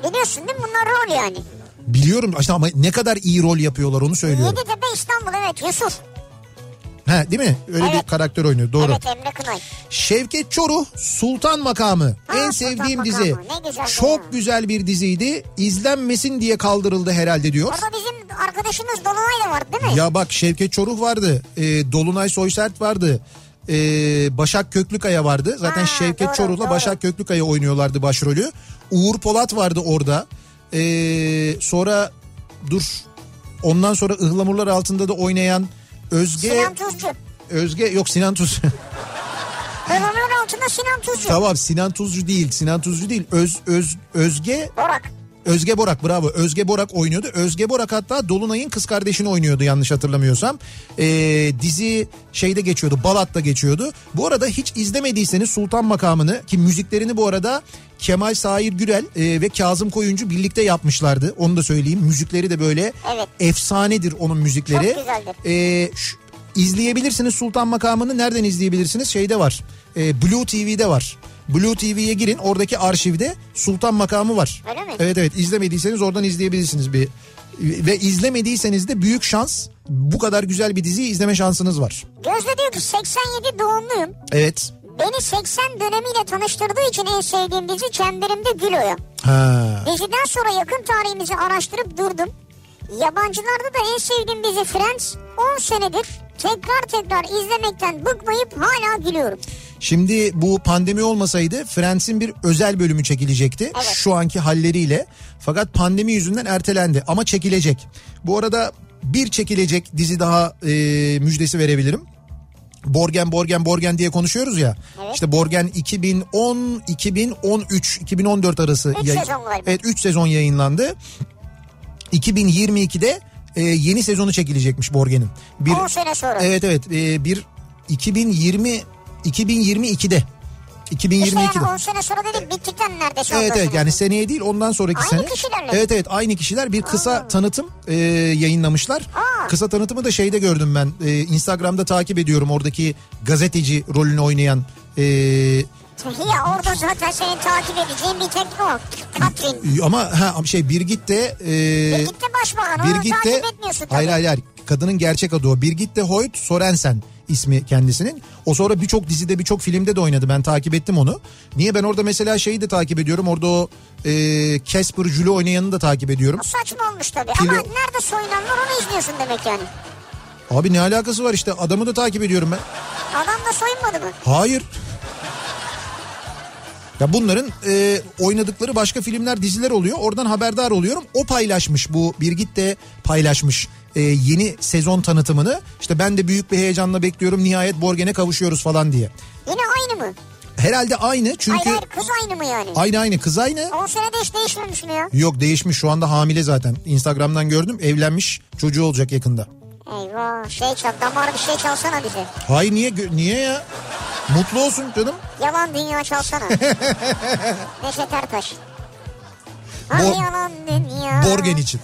[SPEAKER 1] biliyorsun değil mi bunlar rol yani.
[SPEAKER 2] Biliyorum işte ama ne kadar iyi rol yapıyorlar onu söylüyorum.
[SPEAKER 1] Yeditepe İstanbul evet Yusuf.
[SPEAKER 2] Ha değil mi? Öyle
[SPEAKER 1] Evet.
[SPEAKER 2] bir karakter oynuyor doğru.
[SPEAKER 1] Evet Emre Kınay.
[SPEAKER 2] Şevket Çoruh Sultan Makamı
[SPEAKER 1] Ha,
[SPEAKER 2] en
[SPEAKER 1] Sultan
[SPEAKER 2] sevdiğim
[SPEAKER 1] Makamı.
[SPEAKER 2] dizi.
[SPEAKER 1] Ne güzel
[SPEAKER 2] Çok güzel bir diziydi. İzlenmesin diye kaldırıldı herhalde diyor.
[SPEAKER 1] Orada bizim arkadaşımız Dolunay da vardı değil mi?
[SPEAKER 2] Ya bak Şevket Çoruh vardı. e, Dolunay Soysert vardı. e, Başak Köklükaya vardı. Zaten
[SPEAKER 1] Ha,
[SPEAKER 2] Şevket
[SPEAKER 1] doğru,
[SPEAKER 2] Çoruh'la
[SPEAKER 1] doğru.
[SPEAKER 2] Başak Köklükaya oynuyorlardı başrolü. Uğur Polat vardı orada. E, sonra dur ondan sonra ıhlamurlar altında da oynayan Özge
[SPEAKER 1] Sinan Tuzcu.
[SPEAKER 2] Özge yok Sinan Tuz.
[SPEAKER 1] Öbürünün [LAUGHS] altında Sinan Tuzcu.
[SPEAKER 2] Tamam Sinan Tuzcu değil. Sinan Tuzcu değil. Öz, öz, Özge
[SPEAKER 1] Borak.
[SPEAKER 2] Özge Borak bravo. Özge Borak oynuyordu. Özge Borak hatta Dolunay'ın kız kardeşini oynuyordu yanlış hatırlamıyorsam. Ee, dizi şeyde geçiyordu. Balat'ta geçiyordu. Bu arada hiç izlemediyseniz Sultan Makamı'nı ki müziklerini bu arada Kemal Sahir Gürel e, ve Kazım Koyuncu birlikte yapmışlardı. Onu da söyleyeyim. Müzikleri de böyle
[SPEAKER 1] Evet.
[SPEAKER 2] efsanedir onun müzikleri.
[SPEAKER 1] Çok güzeldir.
[SPEAKER 2] Ee, şu- izleyebilirsiniz Sultan Makamı'nı. Nereden izleyebilirsiniz? Şeyde var. Ee, Blue TV'de var. Blue TV'ye girin. Oradaki arşivde Sultan Makamı var.
[SPEAKER 1] Öyle mi?
[SPEAKER 2] Evet evet izlemediyseniz oradan izleyebilirsiniz bir. Ve izlemediyseniz de büyük şans bu kadar güzel bir diziyi izleme şansınız var.
[SPEAKER 1] Gözde diyor ki 87 doğumluyum.
[SPEAKER 2] Evet.
[SPEAKER 1] Beni 80 dönemiyle tanıştırdığı için en sevdiğim dizi Çemberimde Gül Oya.
[SPEAKER 2] Ha.
[SPEAKER 1] Diziden sonra yakın tarihimizi araştırıp durdum. Yabancılarda da en sevdiğim dizi Friends 10 senedir tekrar tekrar izlemekten bıkmayıp hala gülüyorum.
[SPEAKER 2] Şimdi bu pandemi olmasaydı Friends'in bir özel bölümü çekilecekti.
[SPEAKER 1] Evet.
[SPEAKER 2] Şu anki halleriyle. Fakat pandemi yüzünden ertelendi ama çekilecek. Bu arada bir çekilecek dizi daha e, müjdesi verebilirim. Borgen Borgen Borgen diye konuşuyoruz ya.
[SPEAKER 1] Evet.
[SPEAKER 2] İşte Borgen 2010 2013 2014 arası
[SPEAKER 1] Üç sezon galiba.
[SPEAKER 2] Evet 3 sezon yayınlandı. 2022'de e, yeni sezonu çekilecekmiş Borgen'in. Bir
[SPEAKER 1] 10 sene sonra.
[SPEAKER 2] Evet evet e, bir 2020 2022'de 2022'de.
[SPEAKER 1] İşte yani 10 sene sonra dedik bittikten neredeyse
[SPEAKER 2] Evet
[SPEAKER 1] 14
[SPEAKER 2] evet yani seneye değil ondan sonraki
[SPEAKER 1] Aynı
[SPEAKER 2] sene.
[SPEAKER 1] kişilerle.
[SPEAKER 2] Evet evet aynı kişiler bir kısa tanıtım e, yayınlamışlar.
[SPEAKER 1] Aa.
[SPEAKER 2] Kısa tanıtımı da şeyde gördüm ben. E, Instagram'da takip ediyorum oradaki gazeteci rolünü oynayan e,
[SPEAKER 1] Ya orada zaten senin takip edeceğin bir tek o. Katrin.
[SPEAKER 2] ama ha şey Birgit de e,
[SPEAKER 1] Birgit de başbakan
[SPEAKER 2] Birgit de
[SPEAKER 1] takip etmiyorsun tabii.
[SPEAKER 2] hayır hayır hayır kadının gerçek adı o. Birgit de Hoyt Sorensen ismi kendisinin. O sonra birçok dizide birçok filmde de oynadı. Ben takip ettim onu. Niye ben orada mesela şeyi de takip ediyorum. Orada o e, Casper Jules oynayanı da takip ediyorum.
[SPEAKER 1] O saçma olmuş tabii.
[SPEAKER 2] Kilo-
[SPEAKER 1] Ama nerede soyunan var onu izliyorsun demek yani.
[SPEAKER 2] Abi ne alakası var işte adamı da takip ediyorum ben.
[SPEAKER 1] Adam da soyunmadı mı?
[SPEAKER 2] Hayır. Ya bunların e, oynadıkları başka filmler diziler oluyor. Oradan haberdar oluyorum. O paylaşmış bu Birgit de paylaşmış e, yeni sezon tanıtımını. İşte ben de büyük bir heyecanla bekliyorum. Nihayet Borgen'e kavuşuyoruz falan diye.
[SPEAKER 1] Yine aynı mı?
[SPEAKER 2] Herhalde aynı çünkü
[SPEAKER 1] Hayır hayır kız aynı mı yani?
[SPEAKER 2] aynı aynı kız aynı.
[SPEAKER 1] 10 senede hiç değişmemiş mi ya?
[SPEAKER 2] Yok değişmiş şu anda hamile zaten. Instagram'dan gördüm evlenmiş çocuğu olacak yakında.
[SPEAKER 1] Eyvah şey çal damar bir şey çalsana bize.
[SPEAKER 2] Hayır niye niye ya? Mutlu olsun canım.
[SPEAKER 1] Yalan dünya çalsana. [LAUGHS] Neşet Ertaş. Hadi
[SPEAKER 2] Bor-
[SPEAKER 1] yalan dünya.
[SPEAKER 2] Borgen için.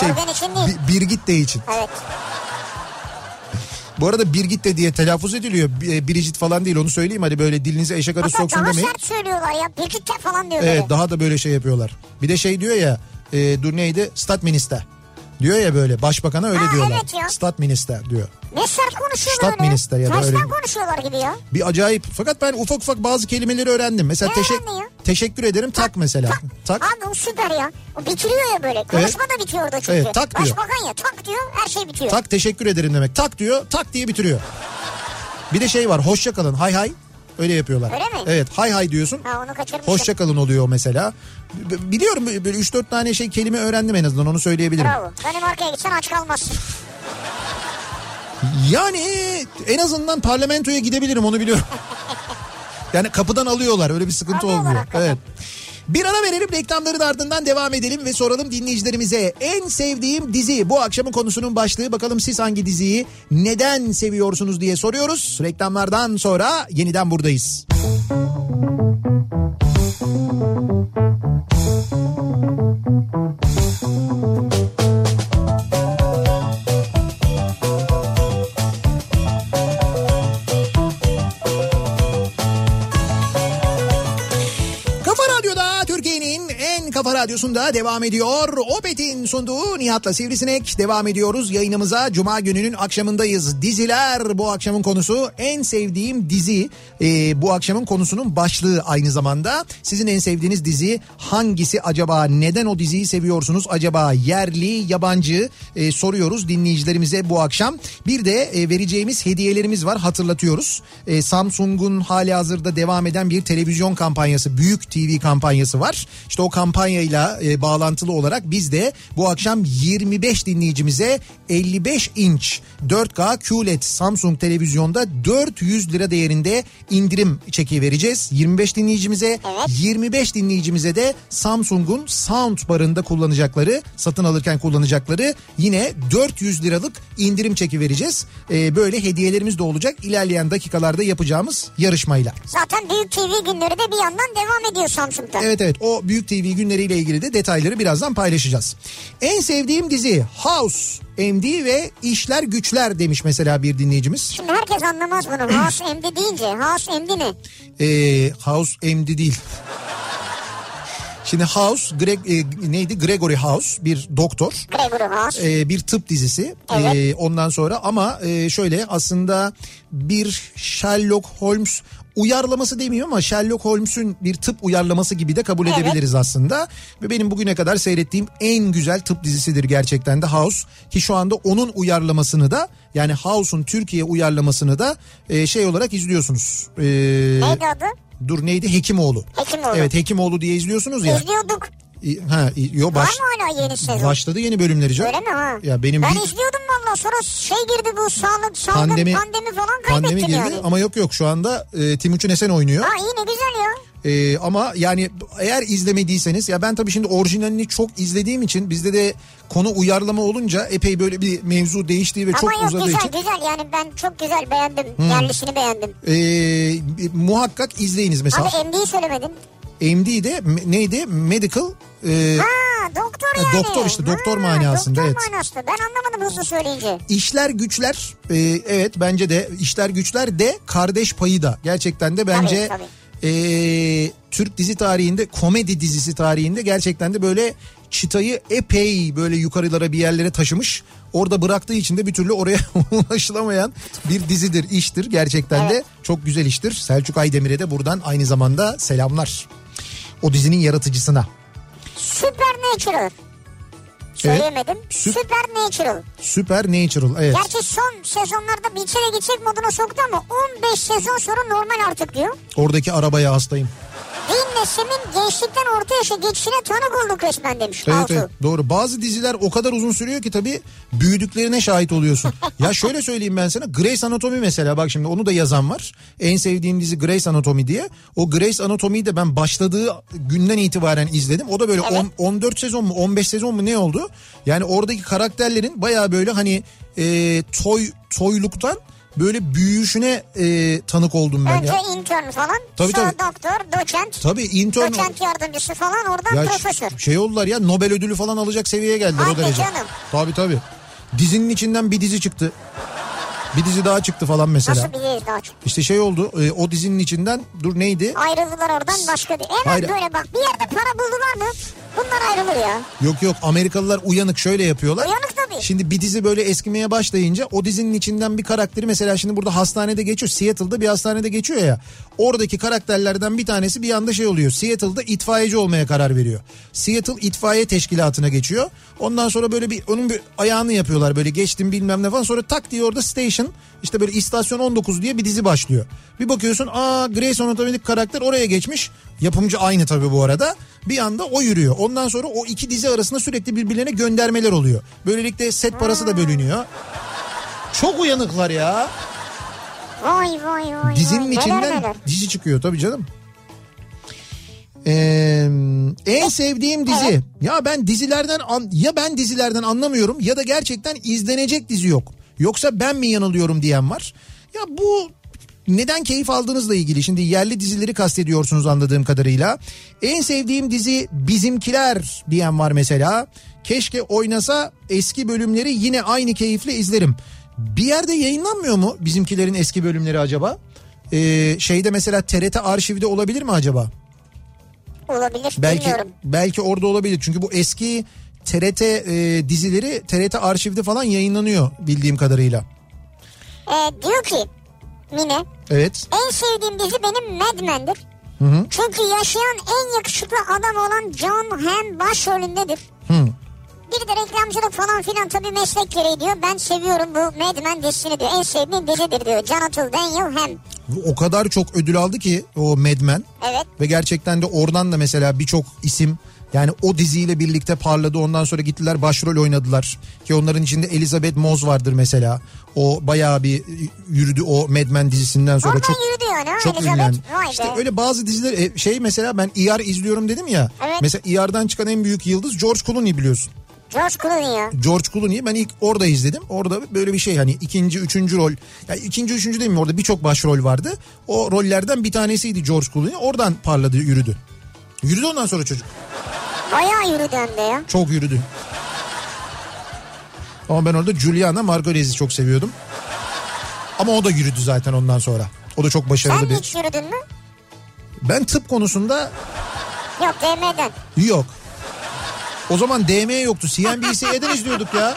[SPEAKER 2] Şey,
[SPEAKER 1] Borgen için değil.
[SPEAKER 2] Bi- Birgit de için.
[SPEAKER 1] Evet.
[SPEAKER 2] Bu arada Birgit de diye telaffuz ediliyor. B- Biricit falan değil onu söyleyeyim. Hadi böyle dilinize eşek
[SPEAKER 1] Hatta
[SPEAKER 2] soksun
[SPEAKER 1] daha
[SPEAKER 2] demeyin.
[SPEAKER 1] sert söylüyorlar ya. Birlikte falan diyor
[SPEAKER 2] Evet
[SPEAKER 1] böyle.
[SPEAKER 2] daha da böyle şey yapıyorlar. Bir de şey diyor ya e, dur neydi? Stat minister. Diyor ya böyle başbakana öyle
[SPEAKER 1] Ha,
[SPEAKER 2] diyorlar.
[SPEAKER 1] evet ya.
[SPEAKER 2] Stat minister diyor.
[SPEAKER 1] Ne sert konuşuyorlar
[SPEAKER 2] Stat
[SPEAKER 1] öyle.
[SPEAKER 2] minister ya da
[SPEAKER 1] Tersten
[SPEAKER 2] öyle.
[SPEAKER 1] konuşuyorlar gibi ya.
[SPEAKER 2] Bir acayip. Fakat ben ufak ufak bazı kelimeleri öğrendim. Mesela
[SPEAKER 1] Ne
[SPEAKER 2] teşek teşekkür ederim tak, mesela.
[SPEAKER 1] Tak.
[SPEAKER 2] Tak.
[SPEAKER 1] Abi o süper ya. O bitiriyor ya böyle. Konuşma da bitiyor orada çünkü.
[SPEAKER 2] Evet, tak diyor.
[SPEAKER 1] Başbakan ya tak diyor her şey bitiyor.
[SPEAKER 2] Tak teşekkür ederim demek. Tak diyor tak diye bitiriyor. Bir de şey var hoşça kalın hay hay. Öyle yapıyorlar.
[SPEAKER 1] Öyle mi?
[SPEAKER 2] Evet hay hay diyorsun.
[SPEAKER 1] Ha onu kaçırmışım.
[SPEAKER 2] Hoşça kalın oluyor mesela. B- Biliyorum böyle 3-4 tane şey kelime öğrendim en azından onu söyleyebilirim.
[SPEAKER 1] Bravo. Danimarka'ya gitsen aç kalmazsın. [LAUGHS]
[SPEAKER 2] Yani en azından parlamentoya gidebilirim onu biliyorum. [LAUGHS] yani kapıdan alıyorlar öyle bir sıkıntı
[SPEAKER 1] Alıyorlar
[SPEAKER 2] olmuyor.
[SPEAKER 1] hakikaten.
[SPEAKER 2] Evet. Bir ara verelim reklamların ardından devam edelim ve soralım dinleyicilerimize en sevdiğim dizi bu akşamın konusunun başlığı bakalım siz hangi diziyi neden seviyorsunuz diye soruyoruz. Reklamlardan sonra yeniden buradayız. Kafa radyosunda devam ediyor. Opet'in sunduğu Nihat'la Sivrisinek devam ediyoruz. Yayınımıza Cuma gününün akşamındayız. Diziler bu akşamın konusu. En sevdiğim dizi Ee, bu akşamın konusunun başlığı aynı zamanda. Sizin en sevdiğiniz dizi hangisi acaba? Neden o diziyi seviyorsunuz acaba? Yerli, yabancı Ee, soruyoruz dinleyicilerimize bu akşam. Bir de e, vereceğimiz hediyelerimiz var hatırlatıyoruz. Ee, Samsung'un hali hazırda devam eden bir televizyon kampanyası, büyük TV kampanyası var. İşte o kampanya kampanyayla e, bağlantılı olarak biz de bu akşam 25 dinleyicimize 55 inç 4K QLED Samsung televizyonda 400 lira değerinde indirim çeki vereceğiz. 25 dinleyicimize
[SPEAKER 1] Evet.
[SPEAKER 2] 25 dinleyicimize de Samsung'un soundbarında kullanacakları satın alırken kullanacakları yine 400 liralık indirim çeki vereceğiz. Ee, böyle hediyelerimiz de olacak ilerleyen dakikalarda yapacağımız yarışmayla.
[SPEAKER 1] Zaten Büyük TV günleri de bir yandan devam ediyor Samsung'da.
[SPEAKER 2] Evet evet o Büyük TV günleriyle ilgili de detayları birazdan paylaşacağız. En sevdiğim dizi House, MD ve İşler Güçler demiş mesela bir dinleyicimiz.
[SPEAKER 1] Şimdi herkes anlamaz bunu. [CLEARS THROAT] House MD deyince. House MD ne?
[SPEAKER 2] Ee, House MD değil. Şimdi House, Greg, e, neydi? Gregory House bir doktor.
[SPEAKER 1] Gregory House.
[SPEAKER 2] e, bir tıp dizisi.
[SPEAKER 1] Evet.
[SPEAKER 2] E, ondan sonra ama e, şöyle aslında bir Sherlock Holmes uyarlaması demiyor ama Sherlock Holmes'un bir tıp uyarlaması gibi de kabul
[SPEAKER 1] Evet.
[SPEAKER 2] edebiliriz aslında. Ve benim bugüne kadar seyrettiğim en güzel tıp dizisidir gerçekten de House. Ki şu anda onun uyarlamasını da yani House'un Türkiye uyarlamasını da e, şey olarak izliyorsunuz. E,
[SPEAKER 1] Neydi adı?
[SPEAKER 2] dur neydi? Hekimoğlu.
[SPEAKER 1] Hekimoğlu.
[SPEAKER 2] Evet Hekimoğlu diye izliyorsunuz ya.
[SPEAKER 1] İzliyorduk.
[SPEAKER 2] Ha, yo,
[SPEAKER 1] Var
[SPEAKER 2] baş,
[SPEAKER 1] mı hala yeni sezon?
[SPEAKER 2] başladı yeni bölümleri canım.
[SPEAKER 1] Öyle mi ha?
[SPEAKER 2] Ya benim
[SPEAKER 1] ben
[SPEAKER 2] bir-
[SPEAKER 1] izliyordum valla sonra şey girdi bu sağlık salgın
[SPEAKER 2] Pandemi-
[SPEAKER 1] pandemi, falan
[SPEAKER 2] Pandemi
[SPEAKER 1] kaybettim
[SPEAKER 2] girdi
[SPEAKER 1] yani.
[SPEAKER 2] ama yok yok şu anda e, Timuçin Esen oynuyor.
[SPEAKER 1] Ha iyi ne güzel ya.
[SPEAKER 2] E, ama yani eğer izlemediyseniz ya ben tabii şimdi orijinalini çok izlediğim için bizde de konu uyarlama olunca epey böyle bir mevzu değiştiği ve
[SPEAKER 1] Ama
[SPEAKER 2] çok
[SPEAKER 1] yok
[SPEAKER 2] uzadığı
[SPEAKER 1] güzel
[SPEAKER 2] için
[SPEAKER 1] güzel yani ben çok güzel beğendim. Yerlisini beğendim.
[SPEAKER 2] e, muhakkak izleyiniz mesela.
[SPEAKER 1] Abi MD'yi söylemedin.
[SPEAKER 2] MD de neydi? Medical e,
[SPEAKER 1] Ha doktor yani.
[SPEAKER 2] doktor işte, doktor
[SPEAKER 1] Ha,
[SPEAKER 2] manasında,
[SPEAKER 1] doktor
[SPEAKER 2] evet.
[SPEAKER 1] manasında. Ben anlamadım hızlı söyleyince.
[SPEAKER 2] İşler güçler e, evet bence de işler güçler de kardeş payı da gerçekten de bence
[SPEAKER 1] tabii.
[SPEAKER 2] e, Türk dizi tarihinde komedi dizisi tarihinde gerçekten de böyle çıtayı epey böyle yukarılara bir yerlere taşımış. Orada bıraktığı için de bir türlü oraya [LAUGHS] ulaşılamayan bir dizidir, iştir. Gerçekten de
[SPEAKER 1] Evet.
[SPEAKER 2] çok güzel iştir. Selçuk Aydemir'e de buradan aynı zamanda selamlar. O dizinin yaratıcısına.
[SPEAKER 1] Supernatural. Söyleyemedim.
[SPEAKER 2] Süp-
[SPEAKER 1] Supernatural.
[SPEAKER 2] Supernatural evet.
[SPEAKER 1] Gerçi son sezonlarda bir kere gidecek moduna soktu ama 15 sezon sonra normal artık diyor.
[SPEAKER 2] Oradaki arabaya hastayım.
[SPEAKER 1] Din Nesim'in gençlikten orta yaşa geçişine tanık olduk resmen demiş.
[SPEAKER 2] Evet, evet doğru. Bazı diziler o kadar uzun sürüyor ki tabii büyüdüklerine şahit oluyorsun. [LAUGHS] ya şöyle söyleyeyim ben sana. Grey's Anatomy mesela bak şimdi onu da yazan var. En sevdiğim dizi Grey's Anatomy diye. O Grey's Anatomy'yi de ben başladığı günden itibaren izledim. O da böyle
[SPEAKER 1] Evet.
[SPEAKER 2] on- 14 sezon mu 15 sezon mu ne oldu? Yani oradaki karakterlerin baya böyle hani e, toy toyluktan böyle büyüyüşüne e, tanık oldum ben
[SPEAKER 1] Önce
[SPEAKER 2] ya.
[SPEAKER 1] intern falan.
[SPEAKER 2] Tabii,
[SPEAKER 1] sonra
[SPEAKER 2] tabii.
[SPEAKER 1] doktor, doçent.
[SPEAKER 2] Tabii intern
[SPEAKER 1] Doçent yardımcısı falan oradan
[SPEAKER 2] Ya
[SPEAKER 1] profesör.
[SPEAKER 2] şey oldular ya Nobel ödülü falan alacak seviyeye geldiler o
[SPEAKER 1] Hadi
[SPEAKER 2] derece.
[SPEAKER 1] canım.
[SPEAKER 2] Tabii tabii. Dizinin içinden bir dizi çıktı. Bir dizi daha çıktı falan mesela.
[SPEAKER 1] Nasıl biliriz daha çok.
[SPEAKER 2] İşte şey oldu e, o dizinin içinden dur neydi?
[SPEAKER 1] Ayrıldılar oradan başka bir. Hemen
[SPEAKER 2] Hayır.
[SPEAKER 1] böyle bak bir yerde para buldular mı bunlar ayrılır ya.
[SPEAKER 2] Yok yok Amerikalılar uyanık şöyle yapıyorlar.
[SPEAKER 1] Uyanık tabii.
[SPEAKER 2] Şimdi bir dizi böyle eskimeye başlayınca o dizinin içinden bir karakteri mesela şimdi burada hastanede geçiyor. Seattle'da bir hastanede geçiyor ya. Oradaki karakterlerden bir tanesi bir anda şey oluyor. Seattle'da itfaiyeci olmaya karar veriyor. Seattle itfaiye teşkilatına geçiyor. Ondan sonra böyle bir onun bir ayağını yapıyorlar böyle geçtim bilmem ne falan. Sonra tak diye orada station işte böyle istasyon 19 diye bir dizi başlıyor. Bir bakıyorsun aa Grey's Anatomy'deki karakter oraya geçmiş. Yapımcı aynı tabii bu arada. Bir anda o yürüyor. Ondan sonra o iki dizi arasında sürekli birbirlerine göndermeler oluyor. Böylelikle set parası da bölünüyor. Çok uyanıklar ya.
[SPEAKER 1] Vay vay vay.
[SPEAKER 2] Dizinin
[SPEAKER 1] vay. Neler
[SPEAKER 2] içinden
[SPEAKER 1] neler.
[SPEAKER 2] dizi çıkıyor tabii canım. Ee, en sevdiğim dizi. Ya ben dizilerden ya ben dizilerden anlamıyorum ya da gerçekten izlenecek dizi yok. Yoksa ben mi yanılıyorum diyen var. Ya bu neden keyif aldığınızla ilgili. Şimdi yerli dizileri kastediyorsunuz anladığım kadarıyla. En sevdiğim dizi Bizimkiler diyen var mesela. Keşke oynasa eski bölümleri yine aynı keyifle izlerim. Bir yerde yayınlanmıyor mu bizimkilerin eski bölümleri acaba? Ee, şeyde mesela TRT arşivde olabilir mi acaba?
[SPEAKER 1] Olabilir
[SPEAKER 2] Belki
[SPEAKER 1] bilmiyorum.
[SPEAKER 2] belki orada olabilir. Çünkü bu eski TRT e, dizileri TRT arşivde falan yayınlanıyor bildiğim kadarıyla.
[SPEAKER 1] Ee, diyor ki Mine
[SPEAKER 2] Evet.
[SPEAKER 1] en sevdiğim dizi benim Mad Men'dir. Çünkü yaşayan en yakışıklı adam olan John Hamm başrolündedir.
[SPEAKER 2] Hı.
[SPEAKER 1] bir de reklamcılık falan filan tabii meslek gereği diyor. Ben seviyorum bu Mad Men dizisini diyor. En sevdiğim dizidir diyor. Jonathan Daniel hem.
[SPEAKER 2] O kadar çok ödül aldı ki o Mad Men.
[SPEAKER 1] Evet.
[SPEAKER 2] Ve gerçekten de oradan da mesela birçok isim yani o diziyle birlikte parladı. Ondan sonra gittiler başrol oynadılar. Ki onların içinde Elizabeth Moss vardır mesela. O bayağı bir yürüdü o Mad Men dizisinden sonra.
[SPEAKER 1] Oradan
[SPEAKER 2] çok,
[SPEAKER 1] yürüdü yani ha,
[SPEAKER 2] Çok
[SPEAKER 1] Elizabeth.
[SPEAKER 2] ünlendi. İşte öyle bazı diziler e, şey mesela ben ER izliyorum dedim ya.
[SPEAKER 1] Evet.
[SPEAKER 2] Mesela ER'dan çıkan en büyük yıldız George Clooney biliyorsun.
[SPEAKER 1] George Clooney ya.
[SPEAKER 2] George Clooney'i ben ilk orada izledim. Orada böyle bir şey hani ikinci, üçüncü rol. Yani ikinci, üçüncü değil mi? Orada birçok başrol vardı. O rollerden bir tanesiydi George Clooney. Oradan parladı, yürüdü. Yürüdü ondan sonra çocuk.
[SPEAKER 1] Bayağı yürüdü hem de ya.
[SPEAKER 2] Çok yürüdü. Ama ben orada Juliana Margulies'i çok seviyordum. Ama o da yürüdü zaten ondan sonra. O da çok başarılı
[SPEAKER 1] Sen
[SPEAKER 2] bir...
[SPEAKER 1] hiç yürüdün mü?
[SPEAKER 2] Ben tıp konusunda
[SPEAKER 1] Yok DM'den.
[SPEAKER 2] yok. O zaman DM yoktu. CNBC'den [LAUGHS] izliyorduk ya.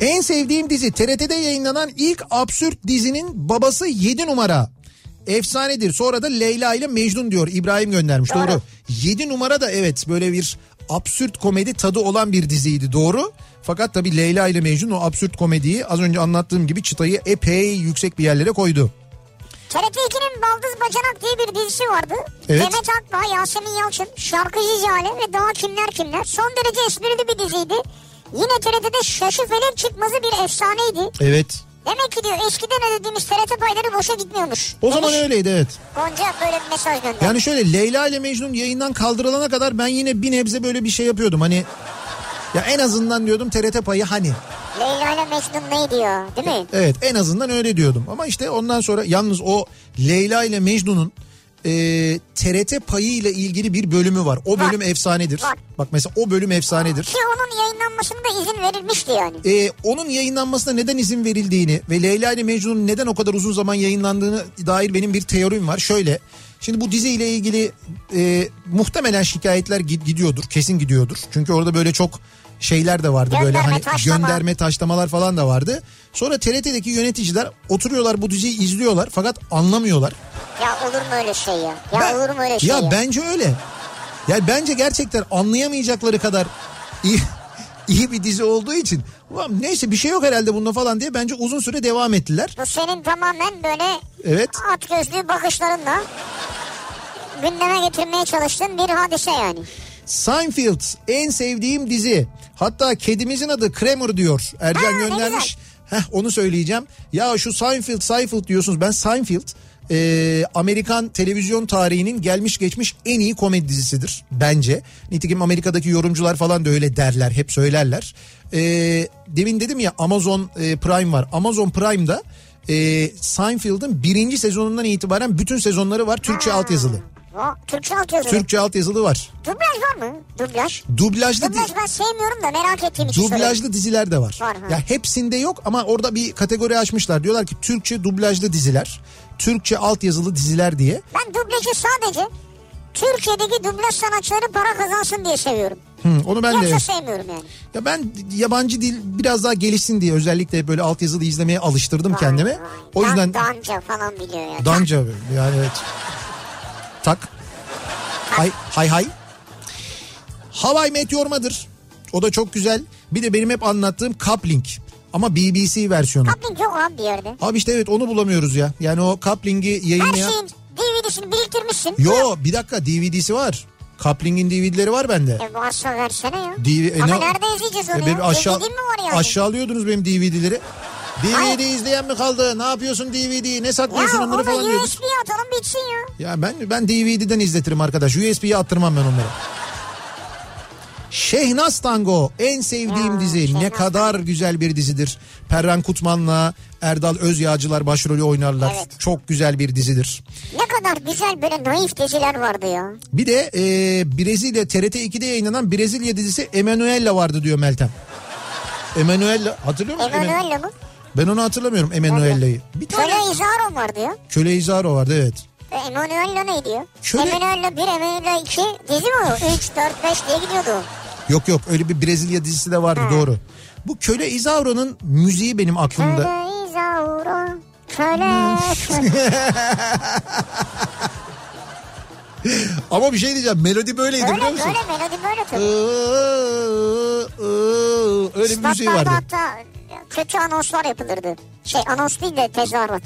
[SPEAKER 2] En sevdiğim dizi TRT'de yayınlanan ilk absürt dizinin babası 7 numara. Efsanedir. Sonra da Leyla ile Mecnun diyor. İbrahim göndermiş. Doğru.
[SPEAKER 1] Doğru.
[SPEAKER 2] 7 numara da evet böyle bir absürt komedi tadı olan bir diziydi. Doğru. Fakat tabii Leyla ile Mecnun o absürt komediyi az önce anlattığım gibi çıtayı epey yüksek bir yerlere koydu.
[SPEAKER 1] TRT 2'nin Baldız Bacanak diye bir dizisi vardı.
[SPEAKER 2] Evet.
[SPEAKER 1] Demet Akbağ, Yasemin Yalçın, şarkıcı Jale ve daha kimler kimler. Son derece esprili bir diziydi. Yine TRT'de Şaşı Felek çıkmazı bir efsaneydi.
[SPEAKER 2] Evet.
[SPEAKER 1] Demek ki diyor eskiden ödediğimiz TRT payları boşa gitmiyormuş.
[SPEAKER 2] O zaman
[SPEAKER 1] Demiş.
[SPEAKER 2] öyleydi evet.
[SPEAKER 1] Gonca böyle bir mesaj gönderdi.
[SPEAKER 2] Yani şöyle Leyla ile Mecnun yayından kaldırılana kadar ben yine bir nebze böyle bir şey yapıyordum. Hani ya en azından diyordum TRT payı hani.
[SPEAKER 1] Leyla ile Mecnun ne diyor değil mi?
[SPEAKER 2] Evet en azından öyle diyordum. Ama işte ondan sonra yalnız o Leyla ile Mecnun'un e, TRT payı ile ilgili bir bölümü var. O bölüm efsanedir.
[SPEAKER 1] Var.
[SPEAKER 2] Bak mesela o bölüm efsanedir.
[SPEAKER 1] Ki onun yayınlanmasına da izin verilmişti yani.
[SPEAKER 2] E, onun yayınlanmasına neden izin verildiğini ve Leyla ile Mecnun'un neden o kadar uzun zaman yayınlandığını dair benim bir teorim var. Şöyle şimdi bu diziyle ilgili e, muhtemelen şikayetler gid- gidiyordur kesin gidiyordur. Çünkü orada böyle çok şeyler de vardı böyle
[SPEAKER 1] Gönderme,
[SPEAKER 2] hani
[SPEAKER 1] taşlama.
[SPEAKER 2] gönderme taşlamalar falan da vardı. Sonra TRT'deki yöneticiler oturuyorlar bu diziyi izliyorlar fakat anlamıyorlar.
[SPEAKER 1] Ya olur mu öyle şey ya? Ya
[SPEAKER 2] Ben-
[SPEAKER 1] olur mu öyle şey ya?
[SPEAKER 2] ya bence öyle. Yani bence gerçekten anlayamayacakları kadar iyi [LAUGHS] iyi bir dizi olduğu için neyse bir şey yok herhalde bunda falan diye bence uzun süre devam ettiler.
[SPEAKER 1] Bu senin tamamen böyle
[SPEAKER 2] Evet.
[SPEAKER 1] at gözlü bakışlarınla gündeme getirmeye çalıştığın bir hadise yani.
[SPEAKER 2] Seinfeld en sevdiğim dizi. Hatta kedimizin adı Kramer diyor. Ercan
[SPEAKER 1] ne
[SPEAKER 2] göndermiş. Heh, onu söyleyeceğim. Ya şu Seinfeld Seinfeld diyorsunuz. Ben Seinfeld e, Amerikan televizyon tarihinin gelmiş geçmiş en iyi komedi dizisidir bence. Nitekim Amerika'daki yorumcular falan da öyle derler. Hep söylerler. E, demin dedim ya Amazon e, Prime var. Amazon Prime'da e, Seinfeld'ın birinci sezonundan itibaren bütün sezonları var. Türkçe altyazılı.
[SPEAKER 1] O, Türkçe alt yazılı.
[SPEAKER 2] Türkçe altyazılı var.
[SPEAKER 1] Dublaj var mı? Dublaj.
[SPEAKER 2] Dublajlı
[SPEAKER 1] Dublaj ben sevmiyorum da merak ettiğim için.
[SPEAKER 2] Dublajlı diziler de var.
[SPEAKER 1] Var, ha.
[SPEAKER 2] ya hepsinde yok ama orada bir kategori açmışlar. Diyorlar ki Türkçe dublajlı diziler, Türkçe altyazılı diziler diye.
[SPEAKER 1] Ben dublajı sadece Türkiye'deki dublaj sanatçıları para kazansın diye seviyorum.
[SPEAKER 2] Hı, onu ben de
[SPEAKER 1] Yoksa sevmiyorum yani.
[SPEAKER 2] ya ben yabancı dil biraz daha gelişsin diye özellikle böyle altyazılı izlemeye alıştırdım kendime.
[SPEAKER 1] Vay,
[SPEAKER 2] O
[SPEAKER 1] Dan-
[SPEAKER 2] yüzden
[SPEAKER 1] Danca falan biliyor ya.
[SPEAKER 2] danca yani evet. [LAUGHS] Tak. Hay hay hay. Havai Meteor'madır. O da çok güzel. Bir de benim hep anlattığım Coupling. Ama BBC versiyonu.
[SPEAKER 1] Coupling yok abi bir yerde.
[SPEAKER 2] Abi işte evet onu bulamıyoruz ya. Yani o coupling'i
[SPEAKER 1] Her
[SPEAKER 2] yayınlayan...
[SPEAKER 1] şeyin DVD'sini biriktirmişsin.
[SPEAKER 2] Yo bir dakika DVD'si var. Coupling'in DVD'leri var bende.
[SPEAKER 1] E varsa versene ya.
[SPEAKER 2] DV
[SPEAKER 1] Ama
[SPEAKER 2] e, ne-
[SPEAKER 1] nerede izleyeceğiz onu
[SPEAKER 2] E,
[SPEAKER 1] ya?
[SPEAKER 2] aşağı,
[SPEAKER 1] DVD mi var yani?
[SPEAKER 2] Aşağılıyordunuz benim DVD'leri. DVD izleyen mi kaldı? Ne yapıyorsun DVD'yi? Ne
[SPEAKER 1] Ya
[SPEAKER 2] saklıyorsun onları falan diyorduk.
[SPEAKER 1] USB'ye atalım bitsin ya.
[SPEAKER 2] Ya ben ben DVD'den izletirim arkadaş. USB'ye attırmam ben onları. Şehnaz Tango en sevdiğim
[SPEAKER 1] Ya,
[SPEAKER 2] dizi. Ne
[SPEAKER 1] Şehnaz
[SPEAKER 2] kadar güzel bir dizidir. Perran Kutman'la Erdal Özyağcılar başrolü oynarlar.
[SPEAKER 1] Evet.
[SPEAKER 2] Çok güzel bir dizidir.
[SPEAKER 1] Ne kadar güzel böyle naif diziler vardı ya.
[SPEAKER 2] Bir de e, Brezilya TRT 2'de yayınlanan Brezilya dizisi Emanuela vardı diyor Meltem. Emanuela hatırlıyor musun? Eman-
[SPEAKER 1] Emanuel'le mi?
[SPEAKER 2] Ben onu hatırlamıyorum Emanuela'yı. Bir tane
[SPEAKER 1] Köle İzaro vardı ya.
[SPEAKER 2] Köle İzaro vardı evet.
[SPEAKER 1] E, Emanuel'le neydi ya?
[SPEAKER 2] Köle-
[SPEAKER 1] Emanuel'le 1, Emanuel'le 2 dizi mi o? 3, 4, 5 diye gidiyordu.
[SPEAKER 2] Yok yok öyle bir Brezilya dizisi de vardı doğru. Bu Köle İzaro'nun müziği benim aklımda.
[SPEAKER 1] Köle İzaro, köle. [LAUGHS]
[SPEAKER 2] Ama bir şey diyeceğim melodi böyleydi biliyor
[SPEAKER 1] Öyle
[SPEAKER 2] musun?
[SPEAKER 1] böyle melodi böyle tabii.
[SPEAKER 2] Öyle bir müziği vardı.
[SPEAKER 1] hatta kötü anonslar yapılırdı. Şey anons değil de tezahürat.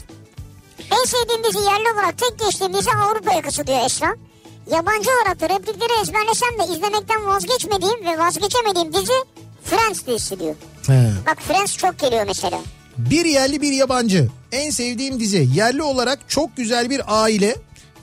[SPEAKER 1] En sevdiğim dizi yerli olarak tek geçtiğim dizi Avrupa Yakası diyor Esra. Yabancı olarak da replikleri ezberlesem de izlemekten vazgeçmediğim ve vazgeçemediğim dizi Friends dizisi diyor.
[SPEAKER 2] He.
[SPEAKER 1] Bak Friends çok geliyor mesela.
[SPEAKER 2] Bir yerli bir yabancı. En sevdiğim dizi. Yerli olarak çok güzel bir aile.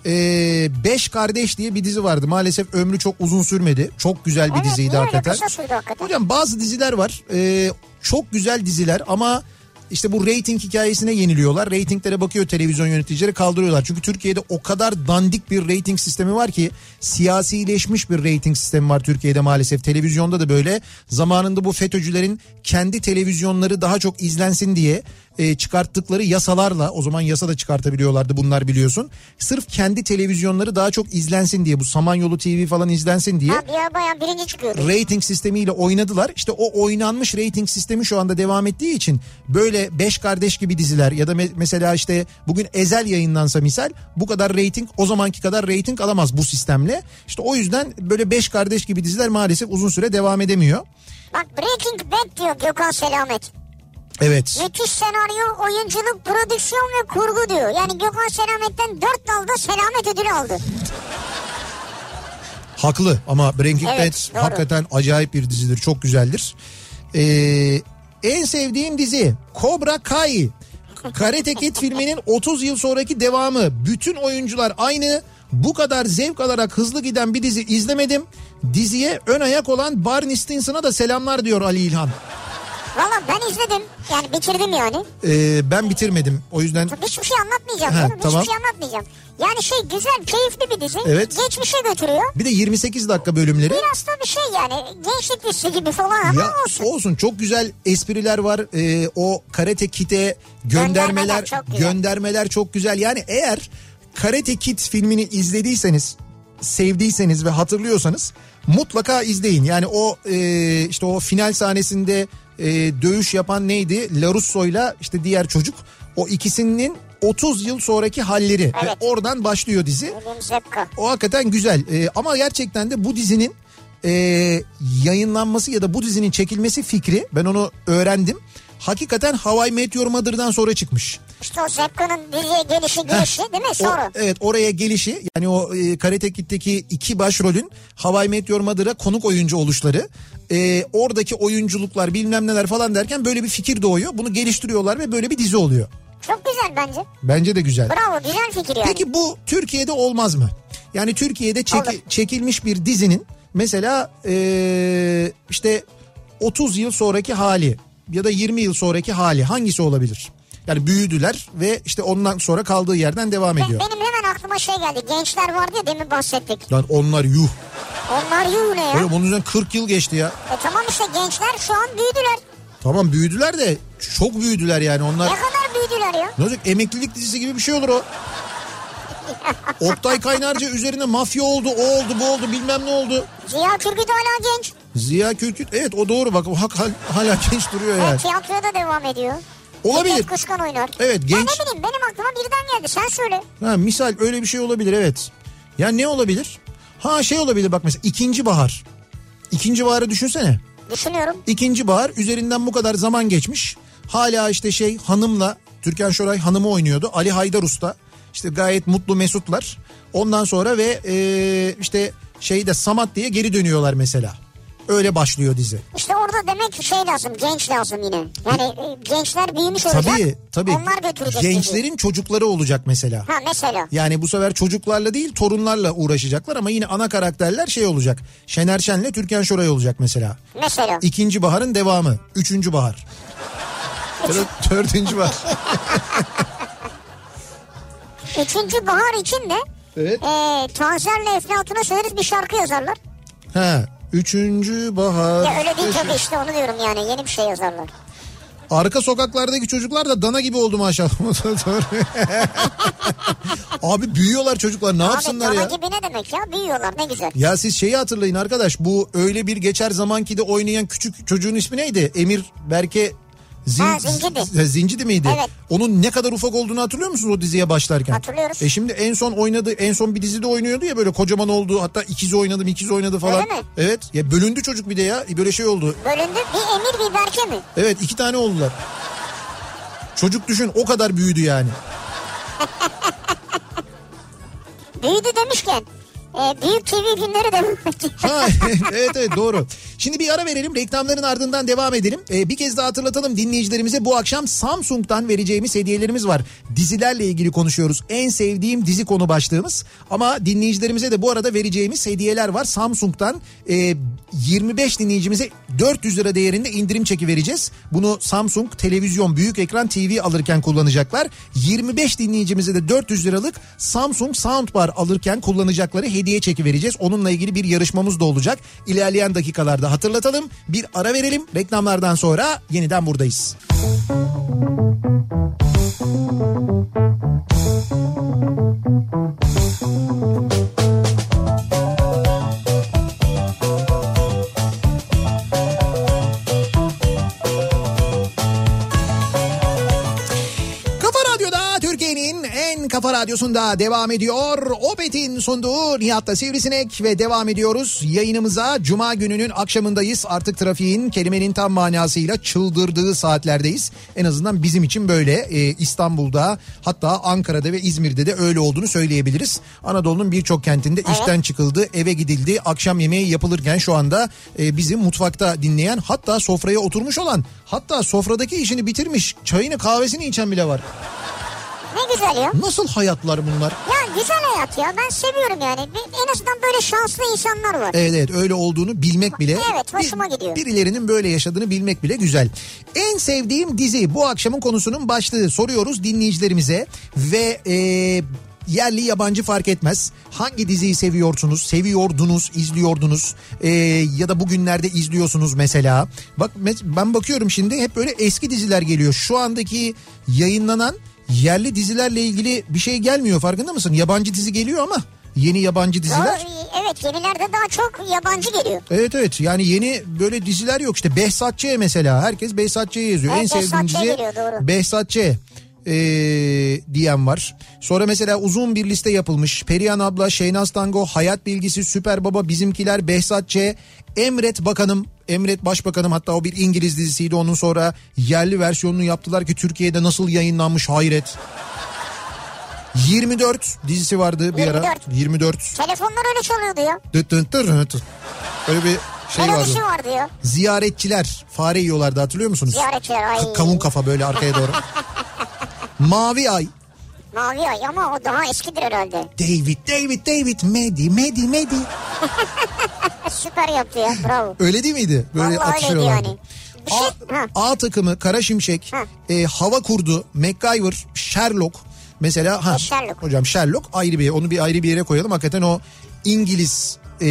[SPEAKER 2] Ee, Beş Kardeş diye bir dizi vardı. Maalesef ömrü çok uzun sürmedi. Çok güzel bir
[SPEAKER 1] Evet,
[SPEAKER 2] diziydi hakikaten.
[SPEAKER 1] hakikaten?
[SPEAKER 2] Hocam bazı diziler var. ee, çok güzel diziler ama işte bu reyting hikayesine yeniliyorlar. Reytinglere bakıyor televizyon yöneticileri kaldırıyorlar. Çünkü Türkiye'de o kadar dandik bir reyting sistemi var ki siyasileşmiş bir reyting sistemi var Türkiye'de maalesef. Televizyonda da böyle zamanında bu FETÖ'cülerin kendi televizyonları daha çok izlensin diye e, çıkarttıkları yasalarla o zaman yasa da çıkartabiliyorlardı bunlar biliyorsun. Sırf kendi televizyonları daha çok izlensin diye bu Samanyolu TV falan izlensin diye
[SPEAKER 1] Ha bir ara bayağı birinci çıkıyordu.
[SPEAKER 2] rating sistemiyle oynadılar. İşte o oynanmış rating sistemi şu anda devam ettiği için böyle beş kardeş gibi diziler ya da me- mesela işte bugün Ezel yayınlansa misal bu kadar rating o zamanki kadar rating alamaz bu sistemle. İşte o yüzden böyle beş kardeş gibi diziler maalesef uzun süre devam edemiyor.
[SPEAKER 1] Bak Breaking Bad diyor Gökhan Selamet.
[SPEAKER 2] Evet.
[SPEAKER 1] Müthiş senaryo, oyunculuk, prodüksiyon ve kurgu diyor. Yani Gökhan Selamet'ten 4 dalda selamet ödülü aldı.
[SPEAKER 2] Haklı ama Breaking
[SPEAKER 1] Evet,
[SPEAKER 2] Bad
[SPEAKER 1] doğru.
[SPEAKER 2] hakikaten acayip bir dizidir. Çok güzeldir. Ee, en sevdiğim dizi Cobra Kai. Karate Kid filminin 30 yıl sonraki devamı. Bütün oyuncular aynı. Bu kadar zevk alarak hızlı giden bir dizi izlemedim. Diziye ön ayak olan Barney Stinson'a da selamlar diyor Ali İlhan.
[SPEAKER 1] Valla ben izledim. Yani bitirdim yani.
[SPEAKER 2] Ee, ben bitirmedim. O yüzden
[SPEAKER 1] Hiçbir şey anlatmayacağım
[SPEAKER 2] Ha,
[SPEAKER 1] canım.
[SPEAKER 2] tamam.
[SPEAKER 1] Hiçbir şey anlatmayacağım. Yani şey güzel, keyifli bir dizi.
[SPEAKER 2] Evet.
[SPEAKER 1] Geçmişe götürüyor.
[SPEAKER 2] bir de 28 dakika bölümleri.
[SPEAKER 1] Biraz da bir şey yani. Gençlik dizisi gibi falan ama
[SPEAKER 2] Ya
[SPEAKER 1] olsun.
[SPEAKER 2] olsun çok güzel espriler var. Ee, o Karate Kid'e göndermeler
[SPEAKER 1] Göndermeler çok güzel.
[SPEAKER 2] göndermeler çok güzel. Yani eğer Karate Kid filmini izlediyseniz, sevdiyseniz ve hatırlıyorsanız mutlaka izleyin. Yani o e, işte o final sahnesinde e, dövüş yapan neydi? Larusso'yla işte diğer çocuk. O ikisinin 30 yıl sonraki halleri
[SPEAKER 1] Evet.
[SPEAKER 2] ve oradan başlıyor dizi. O hakikaten güzel Ee, ama gerçekten de bu dizinin e, yayınlanması ya da bu dizinin çekilmesi fikri ben onu öğrendim. Hakikaten Hawaii Meteor Mother'dan sonra çıkmış.
[SPEAKER 1] İşte o Zepka'nın diziye gelişi girişi değil mi?
[SPEAKER 2] O-
[SPEAKER 1] Sonra.
[SPEAKER 2] evet oraya gelişi yani o e, Karate Kid'deki iki başrolün Hawaii Meteor Mother'a konuk oyuncu oluşları. e, oradaki oyunculuklar bilmem neler falan derken böyle bir fikir doğuyor. Bunu geliştiriyorlar ve böyle bir dizi oluyor.
[SPEAKER 1] Çok güzel bence.
[SPEAKER 2] Bence de güzel.
[SPEAKER 1] Bravo güzel fikir yani.
[SPEAKER 2] Peki bu Türkiye'de olmaz mı? Yani Türkiye'de çeki-
[SPEAKER 1] Olur.
[SPEAKER 2] çekilmiş bir dizinin mesela eee, işte 30 yıl sonraki hali ya da 20 yıl sonraki hali hangisi olabilir? Yani büyüdüler ve işte ondan sonra kaldığı yerden devam ediyor.
[SPEAKER 1] benim hemen aklıma şey geldi. Gençler vardı ya demin bahsettik.
[SPEAKER 2] Lan onlar yuh.
[SPEAKER 1] Onlar yuh ne ya?
[SPEAKER 2] Oğlum onun üzerinden 40 yıl geçti ya.
[SPEAKER 1] E tamam işte gençler şu an büyüdüler.
[SPEAKER 2] Tamam büyüdüler de çok büyüdüler yani onlar.
[SPEAKER 1] Ne kadar büyüdüler ya?
[SPEAKER 2] Ne olacak emeklilik dizisi gibi bir şey olur o. [LAUGHS] Oktay Kaynarca üzerine mafya oldu, o oldu, bu oldu, bilmem ne oldu.
[SPEAKER 1] Ziya Türküt hala genç.
[SPEAKER 2] Ziya Kürküt evet o doğru bak o hak, hal- hala genç duruyor yani.
[SPEAKER 1] Evet, tiyatroda devam ediyor.
[SPEAKER 2] Olabilir.
[SPEAKER 1] Fikret Kuşkan oynar.
[SPEAKER 2] Evet,
[SPEAKER 1] Ya
[SPEAKER 2] genç-
[SPEAKER 1] ne bileyim benim aklıma birden geldi sen söyle.
[SPEAKER 2] Ha, misal öyle bir şey olabilir evet. Ya ne olabilir? Ha şey olabilir bak mesela ikinci bahar. İkinci baharı düşünsene.
[SPEAKER 1] Düşünüyorum.
[SPEAKER 2] İkinci bahar üzerinden bu kadar zaman geçmiş. Hala işte şey hanımla Türkan Şoray hanımı oynuyordu. Ali Haydar Usta. İşte gayet mutlu mesutlar. Ondan sonra ve e, işte şeyde Samat diye geri dönüyorlar mesela. Öyle başlıyor dizi.
[SPEAKER 1] İşte orada demek ki şey lazım genç lazım yine. Yani e, gençler büyümüş olacak.
[SPEAKER 2] Tabii tabii.
[SPEAKER 1] Onlar götürecek.
[SPEAKER 2] Gençlerin çocukları olacak mesela.
[SPEAKER 1] Ha mesela.
[SPEAKER 2] Yani bu sefer çocuklarla değil torunlarla uğraşacaklar ama yine ana karakterler şey olacak. Şener Şen'le Türkan Şoray olacak mesela.
[SPEAKER 1] Mesela.
[SPEAKER 2] İkinci baharın devamı. Üçüncü bahar. Da dördüncü bahar. [LAUGHS]
[SPEAKER 1] Üçüncü bahar için de
[SPEAKER 2] Evet.
[SPEAKER 1] e, Tanser'le Eflatun'a söyleriz bir şarkı yazarlar.
[SPEAKER 2] Ha, üçüncü bahar.
[SPEAKER 1] Ya öyle değil tabii işte onu diyorum yani yeni bir şey yazarlar.
[SPEAKER 2] Arka sokaklardaki çocuklar da dana gibi oldu maşallah. [LAUGHS] Abi büyüyorlar çocuklar ne yapsınlar
[SPEAKER 1] Abi
[SPEAKER 2] ya?
[SPEAKER 1] dana gibi ne demek ya büyüyorlar ne güzel.
[SPEAKER 2] Ya siz şeyi hatırlayın arkadaş bu öyle bir geçer zamanki de oynayan küçük çocuğun ismi neydi? Emir Berke
[SPEAKER 1] Ha, Zincidi.
[SPEAKER 2] Zincidi miydi?
[SPEAKER 1] Evet.
[SPEAKER 2] Onun ne kadar ufak olduğunu hatırlıyor musunuz o diziye başlarken?
[SPEAKER 1] Hatırlıyoruz.
[SPEAKER 2] E şimdi en son oynadı, en son bir dizide oynuyordu ya böyle kocaman oldu. Hatta ikizi oynadım, ikizi oynadı falan.
[SPEAKER 1] Öyle mi?
[SPEAKER 2] Evet. Ya bölündü çocuk bir de ya. Böyle şey oldu.
[SPEAKER 1] Bölündü. Bir Emir bir Berke mi?
[SPEAKER 2] Evet iki tane oldular. Çocuk düşün o kadar büyüdü yani. [LAUGHS]
[SPEAKER 1] Büyüdü demişken. E, büyük TV filmleri de [LAUGHS]
[SPEAKER 2] Ha, [LAUGHS] evet evet doğru. Şimdi bir ara verelim reklamların ardından devam edelim. Ee, bir kez daha hatırlatalım dinleyicilerimize bu akşam Samsung'dan vereceğimiz hediyelerimiz var. Dizilerle ilgili konuşuyoruz. En sevdiğim dizi konu başlığımız. Ama dinleyicilerimize de bu arada vereceğimiz hediyeler var. Samsung'dan e, 25 dinleyicimize 400 lira değerinde indirim çeki vereceğiz. Bunu Samsung televizyon büyük ekran TV alırken kullanacaklar. 25 dinleyicimize de 400 liralık Samsung Soundbar alırken kullanacakları hediye çeki vereceğiz. Onunla ilgili bir yarışmamız da olacak. İlerleyen dakikalarda hatırlatalım. Bir ara verelim. Reklamlardan sonra yeniden buradayız. Kafa kafa radyosunda devam ediyor. Opet'in sunduğu Nihat'la Sivrisinek ve devam ediyoruz. Yayınımıza Cuma gününün akşamındayız. Artık trafiğin kelimenin tam manasıyla çıldırdığı saatlerdeyiz. En azından bizim için böyle Ee, İstanbul'da hatta Ankara'da ve İzmir'de de öyle olduğunu söyleyebiliriz. Anadolu'nun birçok kentinde işten çıkıldı, eve gidildi. Akşam yemeği yapılırken şu anda e, bizi mutfakta dinleyen hatta sofraya oturmuş olan hatta sofradaki işini bitirmiş çayını kahvesini içen bile var.
[SPEAKER 1] Ne güzel ya.
[SPEAKER 2] Nasıl hayatlar bunlar?
[SPEAKER 1] Ya güzel hayat ya. Ben seviyorum yani. Bir- En azından böyle şanslı insanlar var.
[SPEAKER 2] Evet evet öyle olduğunu bilmek bile.
[SPEAKER 1] Evet, hoşuma gidiyor.
[SPEAKER 2] Birilerinin böyle yaşadığını bilmek bile güzel. En sevdiğim dizi bu akşamın konusunun başlığı soruyoruz dinleyicilerimize ve e, yerli yabancı fark etmez. Hangi diziyi seviyorsunuz, seviyordunuz, izliyordunuz e, ya da bugünlerde izliyorsunuz mesela. Bak ben bakıyorum şimdi hep böyle eski diziler geliyor. Şu andaki yayınlanan yerli dizilerle ilgili bir şey gelmiyor farkında mısın? Yabancı dizi geliyor ama yeni yabancı diziler.
[SPEAKER 1] Doğru, evet yenilerde daha çok yabancı geliyor.
[SPEAKER 2] Evet evet yani yeni böyle diziler yok işte Behzat Ç mesela herkes Behzat Ç'yi yazıyor.
[SPEAKER 1] Evet,
[SPEAKER 2] en sevdiğim dizi
[SPEAKER 1] geliyor, doğru.
[SPEAKER 2] Behzat Ç. ee, diyen var. Sonra mesela uzun bir liste yapılmış. Perihan abla, Şeynaz Tango, Hayat Bilgisi, Süper Baba, Bizimkiler, Behzat Ç. Emret Bakanım, Emret Başbakanım hatta o bir İngiliz dizisiydi. Onun sonra yerli versiyonunu yaptılar ki Türkiye'de nasıl yayınlanmış hayret. 24 dizisi vardı bir ara.
[SPEAKER 1] 24.
[SPEAKER 2] 24.
[SPEAKER 1] Telefonlar öyle çalıyordu ya.
[SPEAKER 2] Dıt dıt dıt dıt. Öyle bir şey vardı.
[SPEAKER 1] Melodisi vardı ya.
[SPEAKER 2] Ziyaretçiler fare yiyorlardı hatırlıyor musunuz?
[SPEAKER 1] Ziyaretçiler ay.
[SPEAKER 2] Ka- Kavun kafa böyle arkaya doğru. [LAUGHS] Mavi ay.
[SPEAKER 1] Mavi ay ama o daha eskidir herhalde.
[SPEAKER 2] David, David, David, Medi, Medi, Medi. [LAUGHS]
[SPEAKER 1] Süper yaptı ya bravo.
[SPEAKER 2] Öyle değil miydi? Böyle
[SPEAKER 1] Vallahi öyleydi yani. Şey- ha.
[SPEAKER 2] A, A takımı Kara Şimşek,
[SPEAKER 1] Ha.
[SPEAKER 2] e, Hava Kurdu, MacGyver, Sherlock. Mesela ha,
[SPEAKER 1] E, Sherlock.
[SPEAKER 2] hocam Sherlock ayrı bir onu bir ayrı bir yere koyalım. Hakikaten o İngiliz e,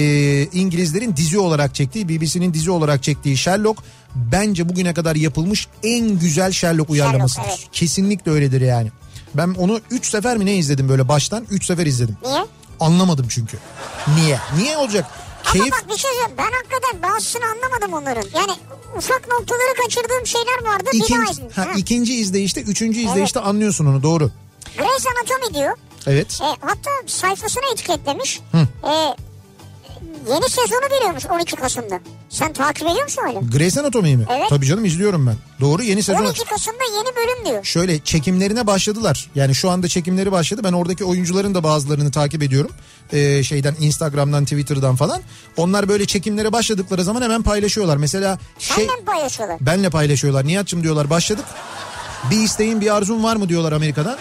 [SPEAKER 2] İngilizlerin dizi olarak çektiği BBC'nin dizi olarak çektiği Sherlock bence bugüne kadar yapılmış en güzel Sherlock uyarlamasıdır.
[SPEAKER 1] evet.
[SPEAKER 2] Kesinlikle öyledir yani. Ben onu 3 sefer mi ne izledim böyle baştan 3 sefer izledim.
[SPEAKER 1] Niye?
[SPEAKER 2] Anlamadım çünkü. Niye? Niye olacak?
[SPEAKER 1] Ama
[SPEAKER 2] Keyif
[SPEAKER 1] bak bir şey söyleyeyim. Ben hakikaten bazısını anlamadım onların. Yani ufak noktaları kaçırdığım şeyler vardı.
[SPEAKER 2] İkinci, ha,
[SPEAKER 1] Ha.
[SPEAKER 2] ikinci izleyişte, üçüncü izleyişte anlıyorsun onu doğru.
[SPEAKER 1] Grey's Anatomy diyor.
[SPEAKER 2] Evet.
[SPEAKER 1] E, hatta sayfasına etiketlemiş. E, yeni sezonu geliyormuş 12 Kasım'da. Sen takip ediyor musun öyle?
[SPEAKER 2] Grey's Anatomy mi?
[SPEAKER 1] Evet.
[SPEAKER 2] Tabii canım izliyorum ben. Doğru yeni sezon.
[SPEAKER 1] 12 Kasım'da yeni bölüm diyor.
[SPEAKER 2] Şöyle çekimlerine başladılar. Yani şu anda çekimleri başladı. Ben oradaki oyuncuların da bazılarını takip ediyorum. Ee, şeyden Instagram'dan Twitter'dan falan. Onlar böyle çekimlere başladıkları zaman hemen paylaşıyorlar. Mesela şey
[SPEAKER 1] mi paylaşıyorlar?
[SPEAKER 2] benle paylaşıyorlar. Nihat'cığım diyorlar başladık. Bir isteğin bir arzun var mı diyorlar Amerika'dan.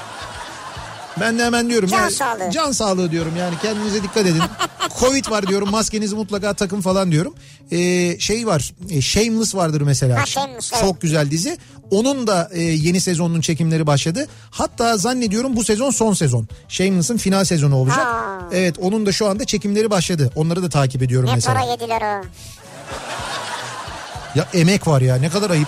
[SPEAKER 2] Ben de hemen diyorum.
[SPEAKER 1] Can
[SPEAKER 2] yani,
[SPEAKER 1] sağlığı.
[SPEAKER 2] Can sağlığı diyorum yani kendinize dikkat edin. [LAUGHS] Covid var diyorum maskenizi mutlaka takın falan diyorum. Ee, şey var e, Shameless vardır mesela.
[SPEAKER 1] Ha, Shameless, evet.
[SPEAKER 2] Çok güzel dizi. Onun da e, yeni sezonun çekimleri başladı. Hatta zannediyorum bu sezon son sezon. Shameless'ın final sezonu olacak.
[SPEAKER 1] Aa.
[SPEAKER 2] Evet onun da şu anda çekimleri başladı. Onları da takip ediyorum
[SPEAKER 1] Ne
[SPEAKER 2] mesela.
[SPEAKER 1] para yediler ha.
[SPEAKER 2] Ya emek var ya ne kadar ayıp.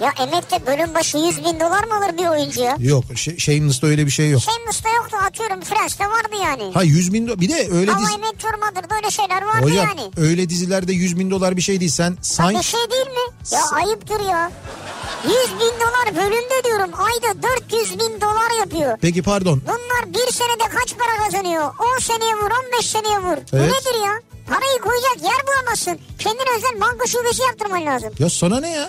[SPEAKER 1] Ya emekte bölüm başı 100 bin dolar mı alır bir oyuncu ya?
[SPEAKER 2] Yok Sh- Shameless'ta öyle bir şey yok.
[SPEAKER 1] Shameless'ta yoktu atıyorum Friends'te vardı yani.
[SPEAKER 2] Ha 100 bin do- bir de öyle dizi...
[SPEAKER 1] Emek Turmadır böyle şeyler vardı
[SPEAKER 2] Hocam
[SPEAKER 1] yani.
[SPEAKER 2] öyle dizilerde 100 bin dolar bir şey değil. Sen
[SPEAKER 1] Bir
[SPEAKER 2] Seinfeld,
[SPEAKER 1] şey değil mi? Ya ayıptır ya. 100 bin dolar bölümde diyorum ayda 400 bin dolar yapıyor.
[SPEAKER 2] Peki pardon.
[SPEAKER 1] Bunlar bir senede kaç para kazanıyor? 10 seneye vur 15 seneye vur. Bu
[SPEAKER 2] Evet.
[SPEAKER 1] nedir ya? Parayı koyacak yer bulamazsın. Kendine özel banka şubesi yaptırman lazım.
[SPEAKER 2] Ya sana ne ya?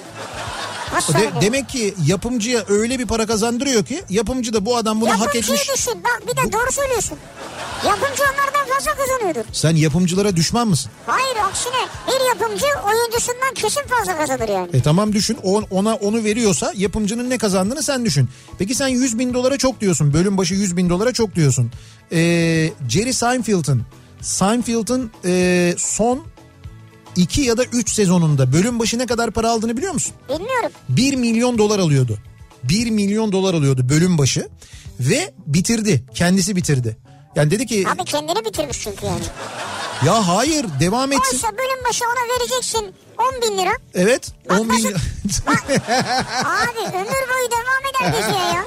[SPEAKER 2] De- demek ki yapımcıya öyle bir para kazandırıyor ki yapımcı da bu adam bunu hak
[SPEAKER 1] Yapımcıyı
[SPEAKER 2] etmiş.
[SPEAKER 1] düşün. Bak bir de doğru söylüyorsun. Yapımcı onlardan fazla kazanıyordur.
[SPEAKER 2] Sen yapımcılara düşman mısın?
[SPEAKER 1] Hayır aksine bir yapımcı oyuncusundan kesin fazla kazanır yani.
[SPEAKER 2] E tamam düşün O- ona onu veriyorsa yapımcının ne kazandığını sen düşün. Peki sen 100 bin dolara çok diyorsun. Bölüm başı 100 bin dolara çok diyorsun. Ee, Jerry Seinfeld'ın Seinfeld'ın e, son 2 ya da 3 sezonunda bölüm başı ne kadar para aldığını biliyor musun?
[SPEAKER 1] Bilmiyorum.
[SPEAKER 2] 1 milyon dolar alıyordu. 1 milyon dolar alıyordu bölüm başı ve bitirdi. Kendisi bitirdi. Yani dedi ki
[SPEAKER 1] Abi kendini bitirmiş çünkü yani.
[SPEAKER 2] ya hayır devam etsin.
[SPEAKER 1] Oysa bölüm başı ona vereceksin 10 bin lira.
[SPEAKER 2] Evet 10 bin [LAUGHS]
[SPEAKER 1] Abi ömür boyu devam eder diziye ya.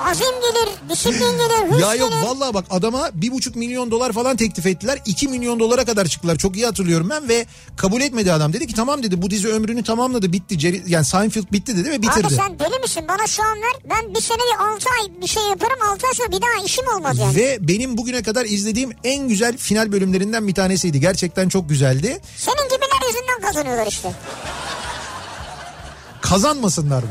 [SPEAKER 1] Azim gelir, disiplin gelir, hırs
[SPEAKER 2] Ya yok
[SPEAKER 1] gelir.
[SPEAKER 2] vallahi bak adama bir buçuk milyon dolar falan teklif ettiler. 2 milyon dolara kadar çıktılar. Çok iyi hatırlıyorum ben ve kabul etmedi adam. Dedi ki tamam dedi bu dizi ömrünü tamamladı bitti. Jerry- yani Seinfeld bitti dedi ve bitirdi.
[SPEAKER 1] Abi sen deli misin? Bana şu an ver. Ben bir senede 6 ay bir şey yaparım. 6 ay sonra bir daha işim olmaz yani.
[SPEAKER 2] Ve benim bugüne kadar izlediğim en güzel final bölümlerinden bir tanesiydi. Gerçekten çok güzeldi.
[SPEAKER 1] Senin gibiler yüzünden kazanıyorlar işte.
[SPEAKER 2] Kazanmasınlar mı?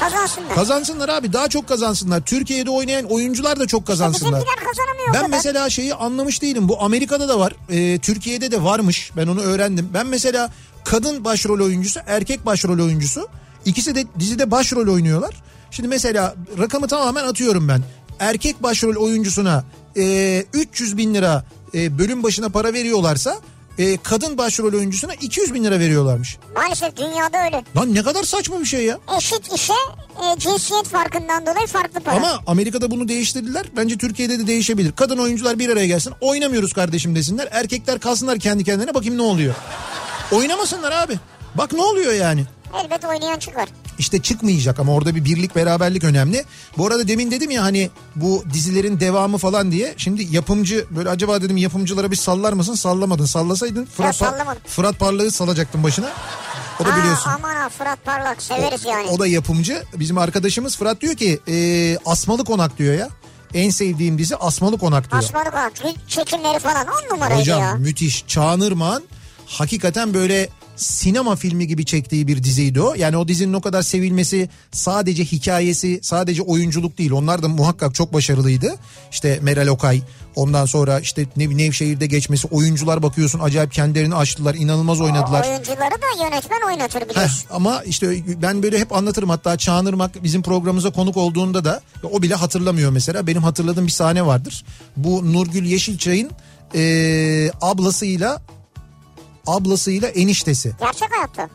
[SPEAKER 1] Kazansınlar.
[SPEAKER 2] Kazansınlar abi daha çok kazansınlar. Türkiye'de oynayan oyuncular da çok kazansınlar.
[SPEAKER 1] Bizimkiler kazanamıyor
[SPEAKER 2] Ben mesela şeyi anlamış değilim. Bu Amerika'da da var. e, Türkiye'de de varmış. Ben onu öğrendim. Ben mesela kadın başrol oyuncusu, erkek başrol oyuncusu. İkisi de dizide başrol oynuyorlar. Şimdi mesela rakamı tamamen atıyorum ben. Erkek başrol oyuncusuna e, 300 bin lira e, bölüm başına para veriyorlarsa e, kadın başrol oyuncusuna 200 bin lira veriyorlarmış.
[SPEAKER 1] Maalesef dünyada öyle.
[SPEAKER 2] Lan ne kadar saçma bir şey ya.
[SPEAKER 1] Eşit işe e, cinsiyet farkından dolayı farklı para.
[SPEAKER 2] Ama Amerika'da bunu değiştirdiler. Bence Türkiye'de de değişebilir. Kadın oyuncular bir araya gelsin. Oynamıyoruz kardeşim desinler. Erkekler kalsınlar kendi kendine bakayım ne oluyor. Oynamasınlar abi. Bak ne oluyor yani.
[SPEAKER 1] Elbet oynayan çıkar.
[SPEAKER 2] İşte çıkmayacak ama orada bir birlik beraberlik önemli. Bu arada demin dedim ya hani bu dizilerin devamı falan diye. Şimdi yapımcı böyle acaba dedim yapımcılara bir sallar mısın? Sallamadın. Sallasaydın Fırat, Pa-
[SPEAKER 1] sallamadım.
[SPEAKER 2] Fırat Parlak'ı salacaktın başına. O da
[SPEAKER 1] Aa,
[SPEAKER 2] biliyorsun.
[SPEAKER 1] aman ha Fırat Parlak severiz yani.
[SPEAKER 2] O da yapımcı. Bizim arkadaşımız Fırat diyor ki e, Asmalı Konak diyor ya. En sevdiğim dizi Asmalı Konak diyor.
[SPEAKER 1] Asmalı Konak çekimleri falan on numaraydı
[SPEAKER 2] Hocam
[SPEAKER 1] ya.
[SPEAKER 2] müthiş. Çağınırman hakikaten böyle sinema filmi gibi çektiği bir diziydi o. Yani o dizinin o kadar sevilmesi sadece hikayesi, sadece oyunculuk değil. Onlar da muhakkak çok başarılıydı. İşte Meral Okay, ondan sonra işte Nev Nevşehir'de geçmesi, oyuncular bakıyorsun acayip kendilerini açtılar, inanılmaz oynadılar.
[SPEAKER 1] Oyuncuları da yönetmen oynatır
[SPEAKER 2] Heh,
[SPEAKER 1] biliyorsun.
[SPEAKER 2] ama işte ben böyle hep anlatırım hatta Çağınırmak bizim programımıza konuk olduğunda da o bile hatırlamıyor mesela. Benim hatırladığım bir sahne vardır. Bu Nurgül Yeşilçay'ın eee ablasıyla ablasıyla eniştesi.
[SPEAKER 1] Gerçek hayatta.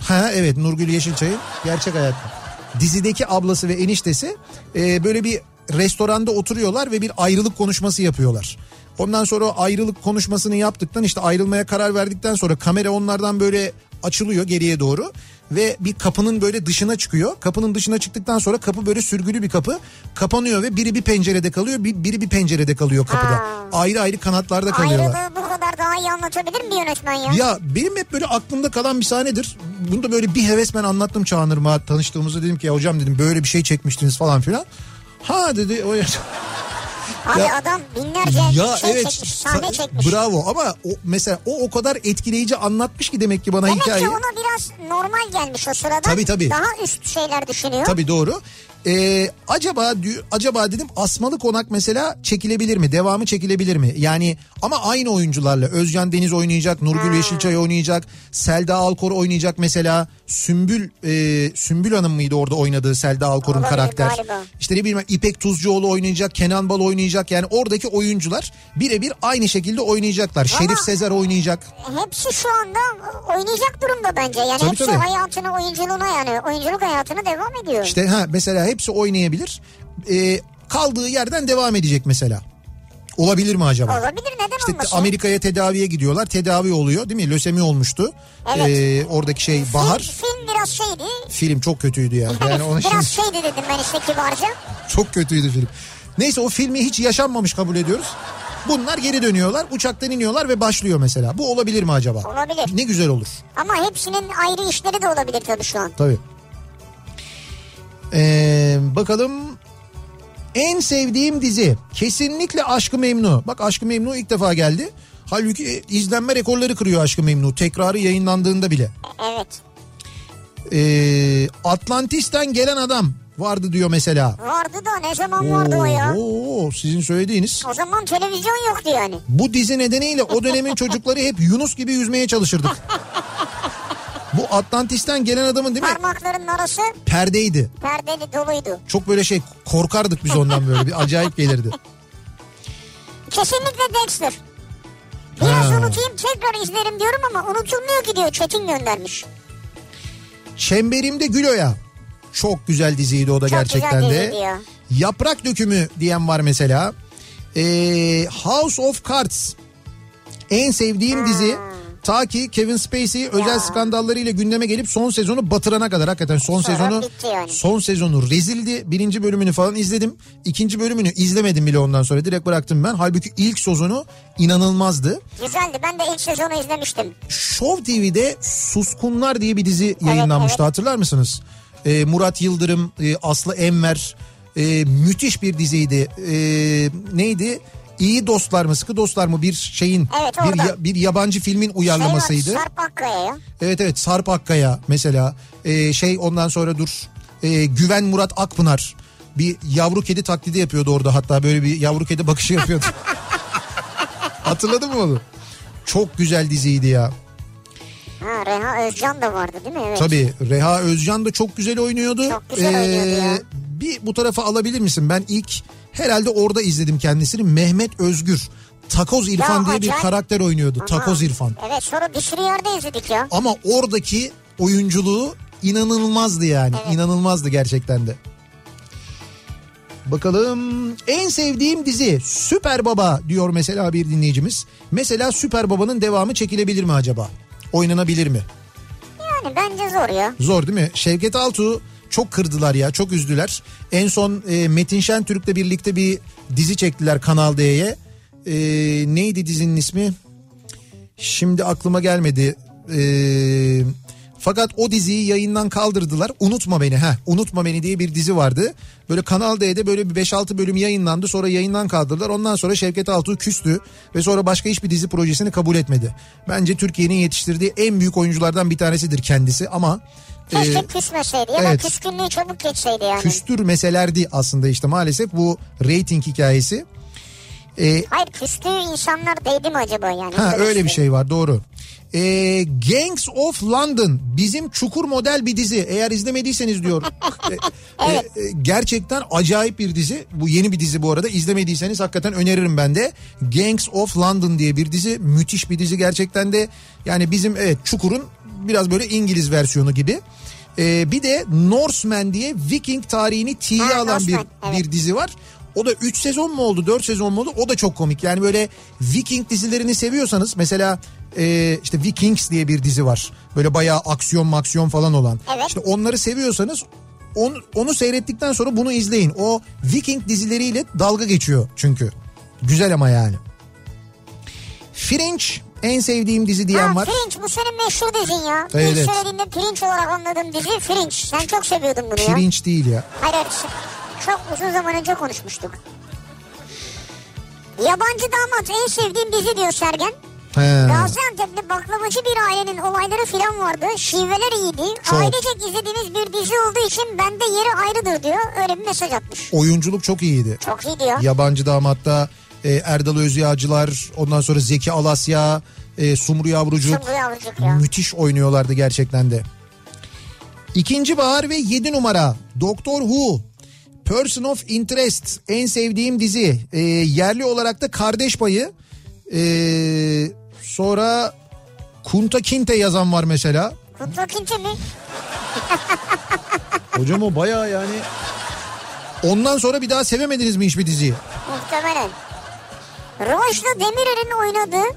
[SPEAKER 2] Ha evet Nurgül Yeşilçay'ın gerçek hayatta. Dizideki ablası ve eniştesi e, böyle bir restoranda oturuyorlar ve bir ayrılık konuşması yapıyorlar. Ondan sonra o ayrılık konuşmasını yaptıktan işte ayrılmaya karar verdikten sonra kamera onlardan böyle açılıyor geriye doğru ve bir kapının böyle dışına çıkıyor. Kapının dışına çıktıktan sonra kapı böyle sürgülü bir kapı kapanıyor ve biri bir pencerede kalıyor, bir- biri bir pencerede kalıyor kapıda.
[SPEAKER 1] Ha.
[SPEAKER 2] Ayrı ayrı kanatlarda kalıyorlar.
[SPEAKER 1] Ayrılığı bu kadar daha iyi anlatabilir mi yönetmen ya?
[SPEAKER 2] Ya benim hep böyle aklımda kalan bir sahnedir. Bunu da böyle bir heves ben anlattım Çağınırma tanıştığımızda dedim ki ya hocam dedim böyle bir şey çekmiştiniz falan filan. Ha dedi o
[SPEAKER 1] Abi
[SPEAKER 2] Ya-
[SPEAKER 1] adam binlerce
[SPEAKER 2] ya
[SPEAKER 1] şey
[SPEAKER 2] evet
[SPEAKER 1] çekmiş, sahne
[SPEAKER 2] sa-
[SPEAKER 1] çekmiş.
[SPEAKER 2] bravo ama o mesela o o kadar etkileyici anlatmış ki demek ki bana
[SPEAKER 1] Demek
[SPEAKER 2] hikayeyi.
[SPEAKER 1] ki ona biraz normal gelmiş o sırada.
[SPEAKER 2] Tabii, tabii.
[SPEAKER 1] Daha üst şeyler düşünüyor.
[SPEAKER 2] Tabii doğru. Ee, acaba acaba dedim Asmalı Konak mesela çekilebilir mi? Devamı çekilebilir mi? Yani ama aynı oyuncularla Özcan Deniz oynayacak, Nurgül Yeşilçay oynayacak, Selda Alkor oynayacak mesela. Sümbül e, Sümbül Hanım mıydı orada oynadığı Selda Alkor'un
[SPEAKER 1] Olabilir
[SPEAKER 2] karakter?
[SPEAKER 1] galiba.
[SPEAKER 2] İşte ne bileyim İpek Tuzcuoğlu oynayacak, Kenan Bal oynayacak. Yani oradaki oyuncular birebir aynı şekilde oynayacaklar. Şerif Sezer oynayacak.
[SPEAKER 1] Hepsi şu anda oynayacak durumda bence. Yani
[SPEAKER 2] Tabii,
[SPEAKER 1] hepsi
[SPEAKER 2] tabii.
[SPEAKER 1] hayatını oyunculuğuna yani oyunculuk hayatına devam ediyor.
[SPEAKER 2] İşte ha mesela hepsi oynayabilir. Ee, kaldığı yerden devam edecek mesela. Olabilir mi acaba?
[SPEAKER 1] Olabilir neden
[SPEAKER 2] İşte
[SPEAKER 1] olmasın?
[SPEAKER 2] Amerika'ya tedaviye gidiyorlar. Tedavi oluyor değil mi? Lösemi olmuştu.
[SPEAKER 1] Evet.
[SPEAKER 2] Ee, oradaki şey Bahar.
[SPEAKER 1] Film, film biraz şeydi.
[SPEAKER 2] Film çok kötüydü ya. Yani [LAUGHS] onu şimdi
[SPEAKER 1] biraz şeydi dedim ben işte kibarca.
[SPEAKER 2] çok kötüydü film. Neyse o filmi hiç yaşanmamış kabul ediyoruz. Bunlar geri dönüyorlar. Uçaktan iniyorlar ve başlıyor mesela. Bu olabilir mi acaba?
[SPEAKER 1] Olabilir.
[SPEAKER 2] Ne güzel olur.
[SPEAKER 1] Ama hepsinin ayrı işleri de olabilir tabii şu an.
[SPEAKER 2] Tabii. Ee, bakalım en sevdiğim dizi kesinlikle Aşkı Memnu. Bak Aşkı Memnu ilk defa geldi. Halbuki e, izlenme rekorları kırıyor Aşkı Memnu. Tekrarı yayınlandığında bile.
[SPEAKER 1] Evet.
[SPEAKER 2] Ee, Atlantis'ten gelen adam vardı diyor mesela.
[SPEAKER 1] Vardı da ne zaman vardı o ya?
[SPEAKER 2] Oo, sizin söylediğiniz.
[SPEAKER 1] O zaman televizyon yoktu yani.
[SPEAKER 2] Bu dizi nedeniyle o dönemin [LAUGHS] çocukları hep Yunus gibi yüzmeye çalışırdık. [LAUGHS] Bu Atlantis'ten gelen adamın değil mi?
[SPEAKER 1] Parmakların arası
[SPEAKER 2] Perdeydi.
[SPEAKER 1] perdeli doluydu.
[SPEAKER 2] Çok böyle şey korkardık biz ondan böyle bir acayip gelirdi.
[SPEAKER 1] Kesinlikle Dexter. Biraz
[SPEAKER 2] Ha.
[SPEAKER 1] unutayım tekrar izlerim diyorum ama unutulmuyor ki diyor Çetin göndermiş.
[SPEAKER 2] Çemberimde Gülo'ya. Çok güzel diziydi o da
[SPEAKER 1] Çok
[SPEAKER 2] gerçekten de.
[SPEAKER 1] ya.
[SPEAKER 2] Yaprak dökümü diyen var mesela. Ee, House of Cards. En sevdiğim dizi. Ta ki Kevin Spacey özel skandallarıyla gündeme gelip son sezonu batırana kadar hakikaten son
[SPEAKER 1] Sonra
[SPEAKER 2] sezonu
[SPEAKER 1] yani.
[SPEAKER 2] son sezonu rezildi. Birinci bölümünü falan izledim. İkinci bölümünü izlemedim bile ondan sonra direkt bıraktım ben. Halbuki ilk sezonu inanılmazdı.
[SPEAKER 1] Güzeldi ben de ilk sezonu izlemiştim.
[SPEAKER 2] Show TV'de Suskunlar diye bir dizi yayınlanmıştı
[SPEAKER 1] evet.
[SPEAKER 2] hatırlar mısınız? Ee, Murat Yıldırım, e, Aslı Enver e, müthiş bir diziydi. E, neydi? İyi dostlar mı sıkı dostlar mı bir şeyin
[SPEAKER 1] Evet,
[SPEAKER 2] bir, ya- bir yabancı filmin uyarlamasıydı.
[SPEAKER 1] Şey var, Sarp Akkaya ya.
[SPEAKER 2] Evet evet Sarp Akkaya mesela Ee, şey ondan sonra dur Ee, Güven Murat Akpınar bir yavru kedi taklidi yapıyordu orada hatta böyle bir yavru kedi bakışı yapıyordu. [LAUGHS] Hatırladın mı onu? Çok güzel diziydi ya.
[SPEAKER 1] Ha Reha Özcan da vardı değil mi? Evet.
[SPEAKER 2] Tabii Reha Özcan da çok güzel oynuyordu. Ee,
[SPEAKER 1] Çok güzel oynuyordu ya.
[SPEAKER 2] Bir bu tarafa alabilir misin? Ben ilk herhalde orada izledim kendisini. Mehmet Özgür. Takoz İrfan
[SPEAKER 1] Ya
[SPEAKER 2] diye bir karakter oynuyordu.
[SPEAKER 1] Aha.
[SPEAKER 2] Takoz İrfan.
[SPEAKER 1] Evet sonra bir sürü yerde izledik ya.
[SPEAKER 2] Ama oradaki oyunculuğu inanılmazdı yani. İnanılmazdı gerçekten de. Bakalım en sevdiğim dizi Süper Baba diyor mesela bir dinleyicimiz. Mesela Süper Baba'nın devamı çekilebilir mi acaba? Oynanabilir mi?
[SPEAKER 1] Yani bence zor ya.
[SPEAKER 2] Zor değil mi? Şevket Altuğ çok kırdılar ya çok üzdüler. En son e, Metin Şentürk'le birlikte bir dizi çektiler Kanal D'ye. E, neydi dizinin ismi? Şimdi aklıma gelmedi. E, fakat o diziyi yayından kaldırdılar. Unutma Beni. Heh, Unutma Beni diye bir dizi vardı. Böyle Kanal D'de böyle bir 5-6 bölüm yayınlandı. Sonra yayından kaldırdılar. Ondan sonra Şevket Altuğ küstü. Ve sonra başka hiçbir dizi projesini kabul etmedi. Bence Türkiye'nin yetiştirdiği en büyük oyunculardan bir tanesidir kendisi. Ama
[SPEAKER 1] Keşke
[SPEAKER 2] e,
[SPEAKER 1] küsmeseydi ya
[SPEAKER 2] evet.
[SPEAKER 1] da küskünlüğü çabuk geçseydi yani.
[SPEAKER 2] küstürmeselerdi aslında işte maalesef bu reyting hikayesi. E,
[SPEAKER 1] Hayır küstüğü insanlar değdi mi acaba yani?
[SPEAKER 2] ha öyle bir şey var doğru. E, Gangs of London bizim çukur model bir dizi. Eğer izlemediyseniz diyor. [LAUGHS] E, e, e, gerçekten acayip bir dizi. Bu yeni bir dizi bu arada. İzlemediyseniz hakikaten öneririm ben de. Gangs of London diye bir dizi. Müthiş bir dizi gerçekten de. Yani bizim evet Çukur'un biraz böyle İngiliz versiyonu gibi. E, bir de Norseman diye Viking tarihini tiye
[SPEAKER 1] Ha,
[SPEAKER 2] alan bir,
[SPEAKER 1] evet.
[SPEAKER 2] bir dizi var. O da 3 sezon mu oldu 4 sezon mu oldu o da çok komik. Yani böyle Viking dizilerini seviyorsanız mesela e, işte Vikings diye bir dizi var. Böyle bayağı aksiyon maksiyon falan olan.
[SPEAKER 1] Evet.
[SPEAKER 2] İşte onları seviyorsanız onu, onu seyrettikten sonra bunu izleyin. O Viking dizileriyle dalga geçiyor çünkü. Güzel ama yani. Fringe en sevdiğim dizi diyen
[SPEAKER 1] Ha
[SPEAKER 2] var.
[SPEAKER 1] Fringe bu senin meşhur dizin ya.
[SPEAKER 2] Evet.
[SPEAKER 1] İlk söylediğinde pirinç olarak anladığım dizi Fringe. Sen çok seviyordun bunu ya.
[SPEAKER 2] Pirinç değil ya.
[SPEAKER 1] Hayır hayır. Çok uzun zaman önce konuşmuştuk. Yabancı damat en sevdiğim dizi diyor Sergen.
[SPEAKER 2] He.
[SPEAKER 1] Gaziantep'te baklavacı bir ailenin olayları filan vardı. Şiveler iyiydi.
[SPEAKER 2] Çok.
[SPEAKER 1] Ailecek izlediğimiz bir dizi olduğu için bende yeri ayrıdır diyor. Öyle bir mesaj atmış.
[SPEAKER 2] Oyunculuk çok iyiydi.
[SPEAKER 1] Çok iyi diyor.
[SPEAKER 2] Yabancı damatta e, Erdal Özyağcılar ondan sonra Zeki Alasya, e, Sumru Yavrucuk.
[SPEAKER 1] Sumru Yavrucuk ya.
[SPEAKER 2] Müthiş oynuyorlardı gerçekten de. İkinci Bahar ve 7 numara Doktor Who. Person of Interest en sevdiğim dizi. E, yerli olarak da Kardeş Payı. E, sonra Kunta Kinte yazan var mesela.
[SPEAKER 1] Kutlu Kinçe mi? [LAUGHS]
[SPEAKER 2] Hocam o baya yani. Ondan sonra bir daha sevemediniz mi hiçbir diziyi?
[SPEAKER 1] Muhtemelen. Rojda Demirer'in oynadığı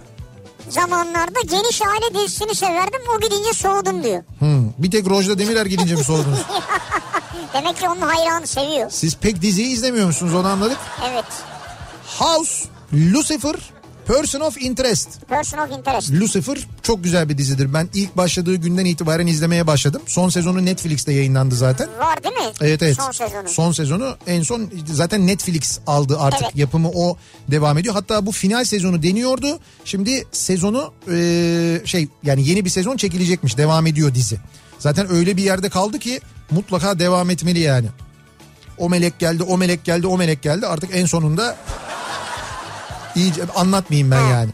[SPEAKER 1] zamanlarda Geniş Aile dizisini severdim. O gidince soğudum diyor.
[SPEAKER 2] Hmm, bir tek Rojda Demirer gidince mi soğudunuz? [LAUGHS]
[SPEAKER 1] Demek ki onun hayranı seviyor.
[SPEAKER 2] Siz pek diziyi izlemiyor musunuz onu anladık.
[SPEAKER 1] Evet.
[SPEAKER 2] House, Lucifer, Person of Interest.
[SPEAKER 1] Person of Interest.
[SPEAKER 2] Lucifer çok güzel bir dizidir. Ben ilk başladığı günden itibaren izlemeye başladım. Son sezonu Netflix'te yayınlandı zaten.
[SPEAKER 1] Var değil mi?
[SPEAKER 2] Evet evet.
[SPEAKER 1] Son sezonu.
[SPEAKER 2] Son sezonu en son zaten Netflix aldı artık
[SPEAKER 1] Evet.
[SPEAKER 2] yapımı o devam ediyor. Hatta bu final sezonu deniyordu. Şimdi sezonu e, şey yani yeni bir sezon çekilecekmiş. Devam ediyor dizi. Zaten öyle bir yerde kaldı ki mutlaka devam etmeli yani. O melek geldi, o melek geldi, o melek geldi. Artık en sonunda iyice anlatmayayım ben yani.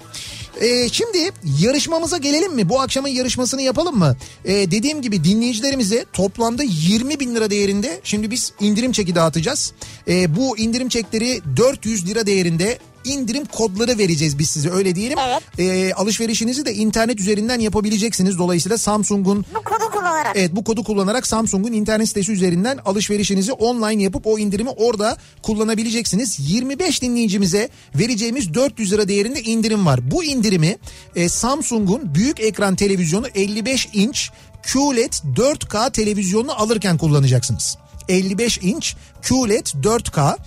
[SPEAKER 2] Ee, şimdi yarışmamıza gelelim mi? Bu akşamın yarışmasını yapalım mı? Ee, dediğim gibi dinleyicilerimize toplamda 20 bin lira değerinde şimdi biz indirim çeki dağıtacağız. Ee, bu indirim çekleri 400 lira değerinde indirim kodları vereceğiz biz size öyle diyelim.
[SPEAKER 1] Evet.
[SPEAKER 2] Ee, alışverişinizi de internet üzerinden yapabileceksiniz. Dolayısıyla Samsung'un
[SPEAKER 1] Bu kodu kullanarak.
[SPEAKER 2] Evet bu kodu kullanarak Samsung'un internet sitesi üzerinden alışverişinizi online yapıp o indirimi orada kullanabileceksiniz. 25 dinleyicimize vereceğimiz 400 lira değerinde indirim var. Bu indirimi e, Samsung'un büyük ekran televizyonu 55 inç QLED 4K televizyonunu alırken kullanacaksınız. 55 inç QLED 4K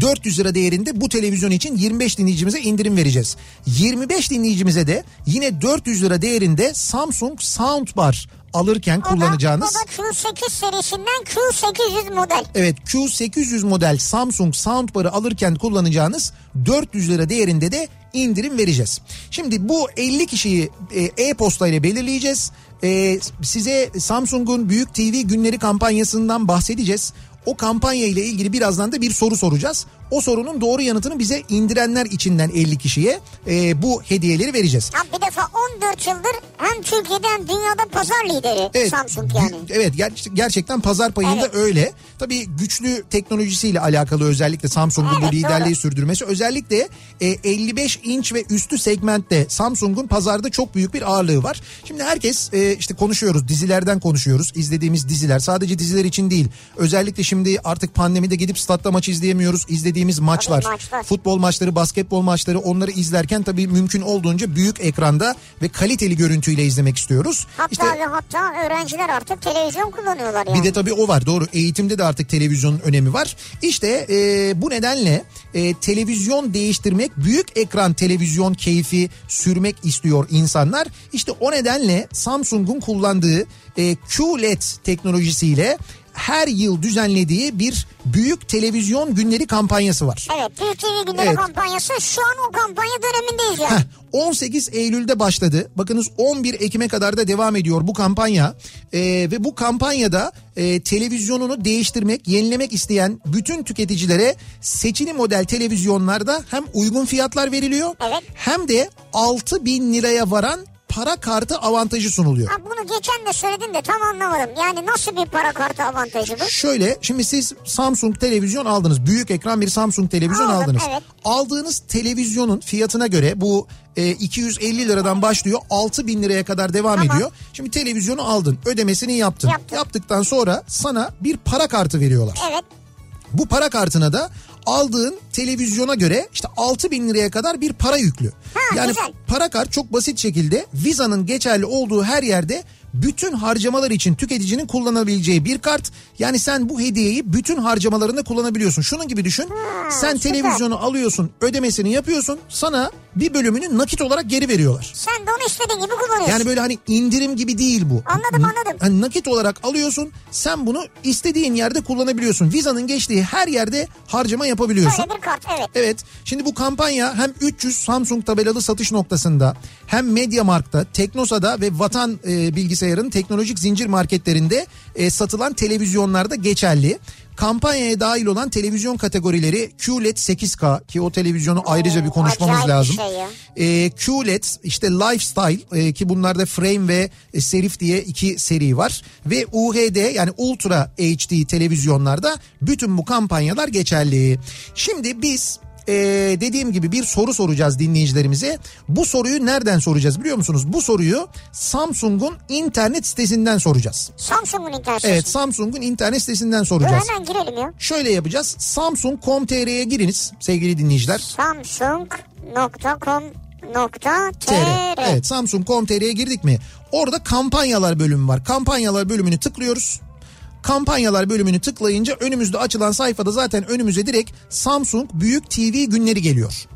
[SPEAKER 2] 400 lira değerinde bu televizyon için 25 dinleyicimize indirim vereceğiz. 25 dinleyicimize de yine 400 lira değerinde Samsung Soundbar alırken
[SPEAKER 1] O da-
[SPEAKER 2] kullanacağınız
[SPEAKER 1] O da Q8 serisinden Q800 model.
[SPEAKER 2] Evet Q800 model Samsung Soundbar'ı alırken kullanacağınız 400 lira değerinde de indirim vereceğiz. Şimdi bu 50 kişiyi e, e-posta ile belirleyeceğiz. E, size Samsung'un Büyük TV Günleri kampanyasından bahsedeceğiz. O kampanya ile ilgili birazdan da bir soru soracağız. O sorunun doğru yanıtını bize indirenler içinden 50 kişiye e, bu hediyeleri vereceğiz.
[SPEAKER 1] Ya bir defa 14 yıldır hem Türkiye'de hem dünyada pazar lideri Samsung yani.
[SPEAKER 2] Evet ger- gerçekten pazar payında
[SPEAKER 1] Evet.
[SPEAKER 2] öyle. Tabii güçlü teknolojisiyle alakalı özellikle Samsung'un bu
[SPEAKER 1] Evet,
[SPEAKER 2] liderliği
[SPEAKER 1] doğru.
[SPEAKER 2] sürdürmesi. Özellikle e, 55 inç ve üstü segmentte Samsung'un pazarda çok büyük bir ağırlığı var. Şimdi herkes e, işte konuşuyoruz dizilerden konuşuyoruz. izlediğimiz diziler sadece diziler için değil. Özellikle şimdi artık pandemide gidip statta maç izleyemiyoruz. İzlediğimiz maçlar,
[SPEAKER 1] maçlar.
[SPEAKER 2] futbol maçları, basketbol maçları onları izlerken tabii mümkün olduğunca büyük ekranda ve kaliteli görüntüyle izlemek istiyoruz.
[SPEAKER 1] Hatta
[SPEAKER 2] İşte
[SPEAKER 1] ve hatta öğrenciler artık televizyon kullanıyorlar yani.
[SPEAKER 2] bir de tabii o var doğru eğitimde de artık televizyonun önemi var. İşte e, bu nedenle e, televizyon değiştirmek büyük ekran televizyon keyfi sürmek istiyor insanlar. İşte o nedenle Samsung'un kullandığı e, QLED teknolojisiyle her yıl düzenlediği bir büyük televizyon günleri kampanyası var.
[SPEAKER 1] Evet Büyük TV günleri
[SPEAKER 2] Evet.
[SPEAKER 1] kampanyası şu an o kampanya dönemindeyiz yani.
[SPEAKER 2] Heh, 18 Eylül'de başladı. Bakınız 11 Ekim'e kadar da devam ediyor bu kampanya. Ee, ve bu kampanyada e, televizyonunu değiştirmek, yenilemek isteyen bütün tüketicilere seçili model televizyonlarda hem uygun fiyatlar veriliyor
[SPEAKER 1] Evet.
[SPEAKER 2] hem de 6 bin liraya varan para kartı avantajı sunuluyor.
[SPEAKER 1] Ha, bunu geçen de söyledin de tam anlamadım. Yani nasıl bir para kartı avantajı bu?
[SPEAKER 2] Şöyle şimdi siz Samsung televizyon aldınız. Büyük ekran bir Samsung televizyon
[SPEAKER 1] Aldım,
[SPEAKER 2] aldınız.
[SPEAKER 1] evet.
[SPEAKER 2] Aldığınız televizyonun fiyatına göre bu e, 250 liradan başlıyor 6 bin liraya kadar devam
[SPEAKER 1] Tamam.
[SPEAKER 2] ediyor. Şimdi televizyonu aldın ödemesini yaptın.
[SPEAKER 1] Yaptım.
[SPEAKER 2] Yaptıktan sonra sana bir para kartı veriyorlar.
[SPEAKER 1] Evet.
[SPEAKER 2] Bu para kartına da aldığın televizyona göre işte 6 bin liraya kadar bir para yüklü.
[SPEAKER 1] Ha,
[SPEAKER 2] yani
[SPEAKER 1] güzel.
[SPEAKER 2] para kart çok basit şekilde Visa'nın geçerli olduğu her yerde bütün harcamalar için tüketicinin kullanabileceği bir kart. Yani sen bu hediyeyi bütün harcamalarında kullanabiliyorsun. Şunun gibi düşün. sen
[SPEAKER 1] süper.
[SPEAKER 2] televizyonu alıyorsun, ödemesini yapıyorsun. Sana bir bölümünü nakit olarak geri veriyorlar.
[SPEAKER 1] Sen de onu istediğin gibi kullanıyorsun.
[SPEAKER 2] Yani böyle hani indirim gibi değil bu.
[SPEAKER 1] Anladım, anladım.
[SPEAKER 2] Hani nakit olarak alıyorsun. Sen bunu istediğin yerde kullanabiliyorsun. Visa'nın geçtiği her yerde harcama yapabiliyorsun.
[SPEAKER 1] Böyle bir kart evet.
[SPEAKER 2] Evet. Şimdi bu kampanya hem 300 Samsung tabelalı satış noktasında hem Mediamarkt'ta, Teknosa'da ve Vatan e, Bilgisayar'ın teknolojik zincir marketlerinde e, satılan televizyonlarda geçerli. Kampanyaya dahil olan televizyon kategorileri QLED 8K ki o televizyonu ayrıca bir konuşmamız lazım.
[SPEAKER 1] şey.
[SPEAKER 2] E, QLED işte Lifestyle e, ki bunlarda Frame ve e, Serif diye iki seri var. Ve UHD yani Ultra HD televizyonlarda bütün bu kampanyalar geçerli. Şimdi biz e, dediğim gibi bir soru soracağız dinleyicilerimize. Bu soruyu nereden soracağız biliyor musunuz? Bu soruyu Samsung'un internet sitesinden soracağız.
[SPEAKER 1] Samsung'un internet
[SPEAKER 2] Evet
[SPEAKER 1] sitesi.
[SPEAKER 2] Samsung'un internet sitesinden
[SPEAKER 1] Dur
[SPEAKER 2] soracağız.
[SPEAKER 1] hemen girelim ya.
[SPEAKER 2] Şöyle yapacağız. Samsung.com.tr'ye giriniz sevgili dinleyiciler.
[SPEAKER 1] Samsung.com.tr
[SPEAKER 2] TR. Evet Samsung.com.tr'ye girdik mi? Orada kampanyalar bölümü var. Kampanyalar bölümünü tıklıyoruz. Kampanyalar bölümünü tıklayınca önümüzde açılan sayfada zaten önümüze direkt Samsung Büyük TV günleri geliyor.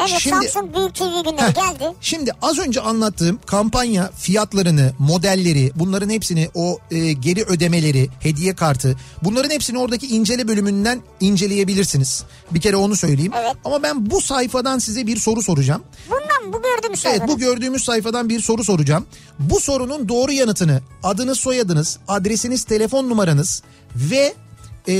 [SPEAKER 1] Evet
[SPEAKER 2] Şimdi-
[SPEAKER 1] Samsung Büyük TV günleri
[SPEAKER 2] Heh.
[SPEAKER 1] geldi.
[SPEAKER 2] Şimdi az önce anlattığım kampanya fiyatlarını, modelleri, bunların hepsini o e, geri ödemeleri, hediye kartı, bunların hepsini oradaki incele bölümünden inceleyebilirsiniz. Bir kere onu söyleyeyim.
[SPEAKER 1] Evet.
[SPEAKER 2] Ama ben bu sayfadan size bir soru soracağım.
[SPEAKER 1] Bundan bu gördüğümüz
[SPEAKER 2] Evet
[SPEAKER 1] sayfada.
[SPEAKER 2] bu gördüğümüz sayfadan bir soru soracağım. Bu sorunun doğru yanıtını adınız, soyadınız, adresiniz, telefon numaranız ve e,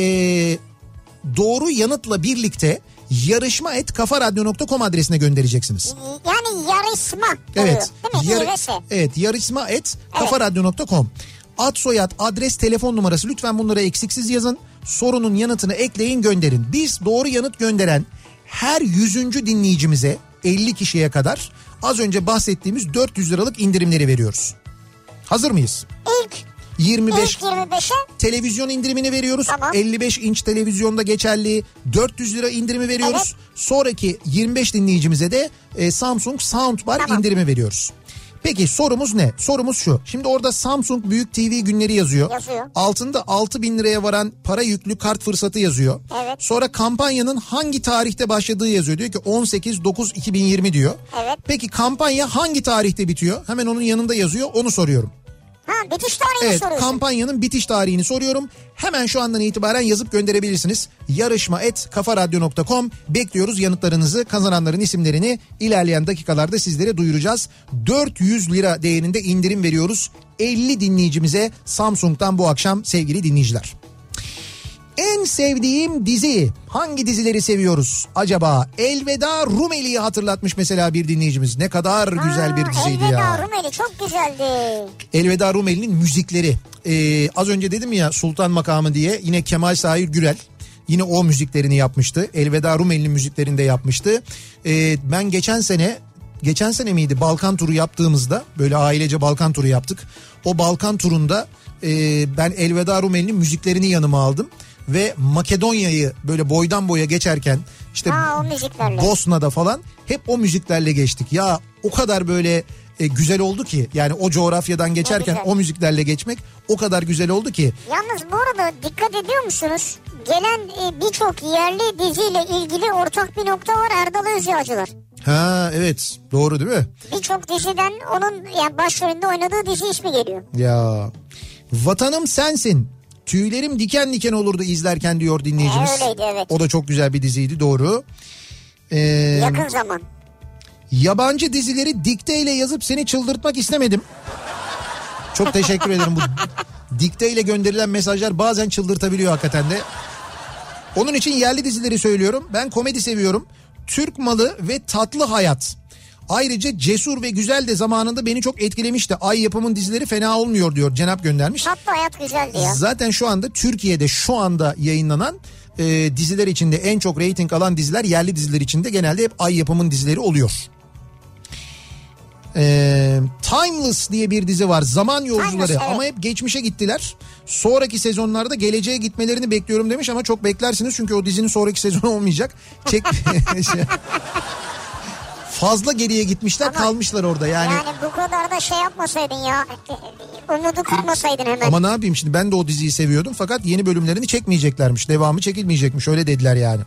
[SPEAKER 2] doğru yanıtla birlikte yarışma et kafaradyo.com adresine göndereceksiniz.
[SPEAKER 1] Yani yarışma
[SPEAKER 2] Evet.
[SPEAKER 1] oluyor. Değil mi?
[SPEAKER 2] Yar- evet yarışma et kafaradyo.com. Ad soyad adres telefon numarası lütfen bunları eksiksiz yazın. Sorunun yanıtını ekleyin gönderin. Biz doğru yanıt gönderen her yüzüncü dinleyicimize 50 kişiye kadar az önce bahsettiğimiz 400 liralık indirimleri veriyoruz. Hazır mıyız?
[SPEAKER 1] İlk,
[SPEAKER 2] 25
[SPEAKER 1] ilk 25'e
[SPEAKER 2] televizyon indirimini veriyoruz.
[SPEAKER 1] Tamam.
[SPEAKER 2] 55 inç televizyonda geçerli 400 lira indirimi veriyoruz. Sonraki 25 dinleyicimize de e, Samsung Soundbar
[SPEAKER 1] Tamam.
[SPEAKER 2] indirimi veriyoruz. Peki sorumuz ne? Sorumuz şu. Şimdi orada Samsung Büyük TV günleri yazıyor.
[SPEAKER 1] Yazıyor.
[SPEAKER 2] Altında 6 bin liraya varan para yüklü kart fırsatı yazıyor.
[SPEAKER 1] Evet.
[SPEAKER 2] Sonra kampanyanın hangi tarihte başladığı yazıyor. Diyor ki 18-9-2020 diyor.
[SPEAKER 1] Evet.
[SPEAKER 2] Peki kampanya hangi tarihte bitiyor? Hemen onun yanında yazıyor. Onu soruyorum.
[SPEAKER 1] Ha bitiş tarihini
[SPEAKER 2] Evet
[SPEAKER 1] soruyorsun.
[SPEAKER 2] kampanyanın bitiş tarihini soruyorum. Hemen şu andan itibaren yazıp gönderebilirsiniz. Yarışma et kafaradyo.com bekliyoruz yanıtlarınızı kazananların isimlerini ilerleyen dakikalarda sizlere duyuracağız. 400 lira değerinde indirim veriyoruz 50 dinleyicimize Samsung'dan bu akşam sevgili dinleyiciler. En sevdiğim dizi hangi dizileri seviyoruz acaba? Elveda Rumeli'yi hatırlatmış mesela bir dinleyicimiz. Ne kadar güzel bir
[SPEAKER 1] Aa,
[SPEAKER 2] diziydi
[SPEAKER 1] Elveda
[SPEAKER 2] ya.
[SPEAKER 1] Rumeli çok güzeldi.
[SPEAKER 2] Elveda Rumeli'nin müzikleri. Ee, az önce dedim ya Sultan Makamı diye yine Kemal Sahir Gürel yine o müziklerini yapmıştı. Elveda Rumeli'nin müziklerini de yapmıştı. Ee, ben geçen sene geçen sene miydi Balkan turu yaptığımızda böyle ailece Balkan turu yaptık. O Balkan turunda e, ben Elveda Rumeli'nin müziklerini yanıma aldım. Ve Makedonya'yı böyle boydan boya geçerken işte
[SPEAKER 1] Ha.
[SPEAKER 2] Bosna'da falan hep o müziklerle geçtik. Ya o kadar böyle e, güzel oldu ki yani o coğrafyadan geçerken o müziklerle geçmek o kadar güzel oldu ki.
[SPEAKER 1] Yalnız bu arada dikkat ediyor musunuz? Gelen e, birçok yerli diziyle ilgili ortak bir nokta var Erdal Özyağcılar.
[SPEAKER 2] Ha evet doğru değil mi?
[SPEAKER 1] Birçok diziden onun yani başrolünde oynadığı dizi ismi geliyor.
[SPEAKER 2] Ya vatanım sensin. Tüylerim diken diken olurdu izlerken diyor dinleyicimiz.
[SPEAKER 1] E, öyleydi, evet.
[SPEAKER 2] O da çok güzel bir diziydi doğru. Ee,
[SPEAKER 1] Yakın zaman.
[SPEAKER 2] Yabancı dizileri dikteyle yazıp seni çıldırtmak istemedim. Çok teşekkür ederim. Bu dikteyle gönderilen mesajlar bazen çıldırtabiliyor hakikaten de. Onun için yerli dizileri söylüyorum. Ben komedi seviyorum. Türk malı ve tatlı hayat. Ayrıca cesur ve güzel de zamanında beni çok etkilemişti. Ay yapımın dizileri fena olmuyor diyor Cenap göndermiş.
[SPEAKER 1] Tatlı hayat güzeldi ya.
[SPEAKER 2] Zaten şu anda Türkiye'de şu anda yayınlanan e, diziler içinde en çok reyting alan diziler yerli diziler içinde genelde hep ay yapımın dizileri oluyor. E, Timeless diye bir dizi var. Zaman yolcuları
[SPEAKER 1] Timeless, evet.
[SPEAKER 2] ama hep geçmişe gittiler. Sonraki sezonlarda geleceğe gitmelerini bekliyorum demiş ama çok beklersiniz çünkü o dizinin sonraki sezonu olmayacak. Çek [LAUGHS] [LAUGHS] Fazla geriye gitmişler
[SPEAKER 1] Ama-
[SPEAKER 2] kalmışlar orada yani.
[SPEAKER 1] Yani bu kadar da şey yapmasaydın ya. Umudu kırmasaydın hemen.
[SPEAKER 2] Ama ne yapayım şimdi ben de o diziyi seviyordum fakat yeni bölümlerini çekmeyeceklermiş. Devamı çekilmeyecekmiş öyle dediler yani.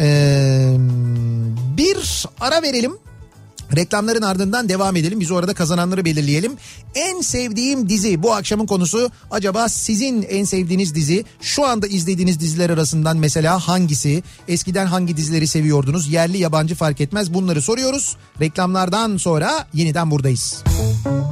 [SPEAKER 2] Ee, bir ara verelim. Reklamların ardından devam edelim. Biz orada kazananları belirleyelim. En sevdiğim dizi bu akşamın konusu. Acaba sizin en sevdiğiniz dizi şu anda izlediğiniz diziler arasından mesela hangisi? Eskiden hangi dizileri seviyordunuz? Yerli yabancı fark etmez. Bunları soruyoruz. Reklamlardan sonra yeniden buradayız. Müzik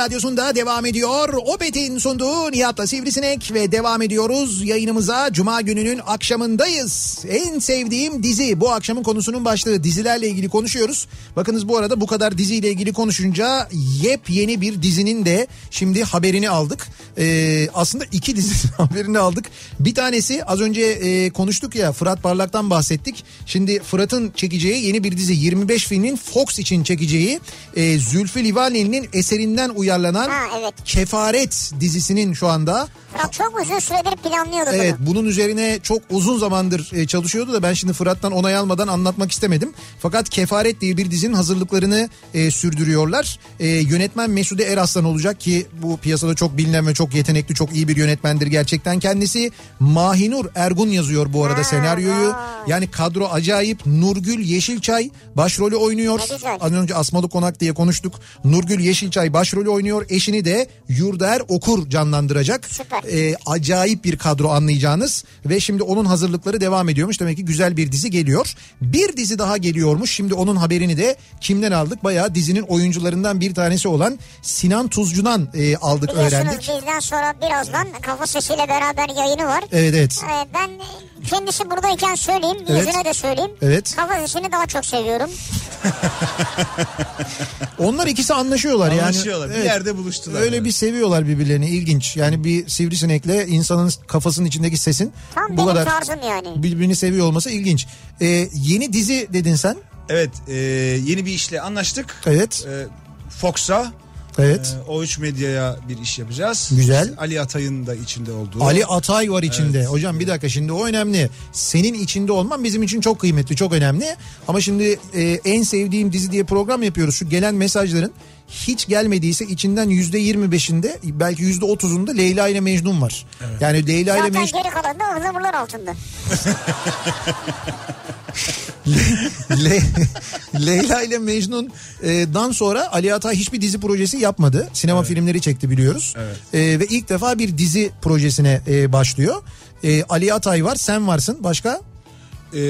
[SPEAKER 2] Radyosu'nda devam ediyor. Opet'in sunduğu Nihat'la Sivrisinek ve devam ediyoruz. Yayınımıza Cuma gününün akşamındayız. En sevdiğim dizi bu akşamın konusunun başlığı dizilerle ilgili konuşuyoruz. Bakınız bu arada bu kadar diziyle ilgili konuşunca yepyeni bir dizinin de şimdi haberini aldık. Ee, aslında iki dizinin [LAUGHS] haberini aldık. Bir tanesi az önce e, konuştuk ya Fırat Parlak'tan bahsettik. Şimdi Fırat'ın çekeceği yeni bir dizi 25 filmin Fox için çekeceği e, Zülfü Livaneli'nin eserinden uyarlanan
[SPEAKER 1] Ha, evet.
[SPEAKER 2] Kefaret dizisinin şu anda
[SPEAKER 1] Fırat çok uzun süredir planlıyordu
[SPEAKER 2] Evet
[SPEAKER 1] bunu.
[SPEAKER 2] bunun üzerine çok uzun zamandır e, çalışıyordu da ben şimdi Fırat'tan onay almadan anlatmak istemedim. Fakat Kefaret diye bir dizinin hazırlıklarını e, sürdürüyorlar. E, yönetmen Mesude Eraslan olacak ki bu piyasada çok bilinen ve çok yetenekli çok iyi bir yönetmendir gerçekten kendisi. Mahinur Ergun yazıyor bu arada
[SPEAKER 1] Ha,
[SPEAKER 2] senaryoyu.
[SPEAKER 1] vay.
[SPEAKER 2] Yani kadro acayip. Nurgül Yeşilçay başrolü oynuyor. Az önce Asmalı Konak diye konuştuk. Nurgül Yeşilçay başrolü oynuyor. Eşini de Yurdaer Okur canlandıracak.
[SPEAKER 1] Süper.
[SPEAKER 2] Ee, acayip bir kadro anlayacağınız. Ve şimdi onun hazırlıkları devam ediyormuş. Demek ki güzel bir dizi geliyor. Bir dizi daha geliyormuş. Şimdi onun haberini de kimden aldık? Bayağı dizinin oyuncularından bir tanesi olan Sinan Tuzcu'dan e, aldık
[SPEAKER 1] Biliyorsunuz
[SPEAKER 2] öğrendik.
[SPEAKER 1] bizden sonra birazdan kafa sesiyle beraber yayını var.
[SPEAKER 2] Evet evet.
[SPEAKER 1] Ee, ben kendisi buradayken söyleyeyim,
[SPEAKER 2] Evet.
[SPEAKER 1] yüzüne de söyleyeyim.
[SPEAKER 2] Evet.
[SPEAKER 1] Kafa sesini daha çok seviyorum. [LAUGHS]
[SPEAKER 2] Onlar ikisi anlaşıyorlar yani.
[SPEAKER 5] Anlaşıyorlar. Bir yerde buluştular
[SPEAKER 2] Öyle
[SPEAKER 5] yani.
[SPEAKER 2] bir seviyorlar birbirlerini ilginç. Yani bir sivrisinekle insanın kafasının içindeki sesin
[SPEAKER 1] Tam
[SPEAKER 2] bu kadar
[SPEAKER 1] yani.
[SPEAKER 2] birbirini seviyor olması ilginç. Ee, yeni dizi dedin sen.
[SPEAKER 5] Evet e, yeni bir işle anlaştık.
[SPEAKER 2] Evet.
[SPEAKER 5] E, Fox'a
[SPEAKER 2] Evet.
[SPEAKER 5] e, O3 Medya'ya bir iş yapacağız.
[SPEAKER 2] Güzel.
[SPEAKER 5] Ali Atay'ın da içinde olduğu.
[SPEAKER 2] Ali Atay var içinde. Hocam bir dakika şimdi o önemli. Senin içinde olman bizim için çok kıymetli, çok önemli. Ama şimdi e, en sevdiğim dizi diye program yapıyoruz. Şu gelen mesajların hiç gelmediyse içinden yüzde yirmi beşinde belki yüzde otuzunda Leyla ile Mecnun var. Yani Leyla ile
[SPEAKER 1] Zaten
[SPEAKER 2] Mecnun
[SPEAKER 1] geri kalan da ıhlamurlar altında. [LAUGHS]
[SPEAKER 2] Le- Leyla ile Mecnun'dan sonra Ali Atay hiçbir dizi projesi yapmadı. Sinema filmleri çekti biliyoruz.
[SPEAKER 5] Evet.
[SPEAKER 2] E, ve ilk defa bir dizi projesine e, başlıyor. E, Ali Atay var, sen varsın. Başka?
[SPEAKER 5] E,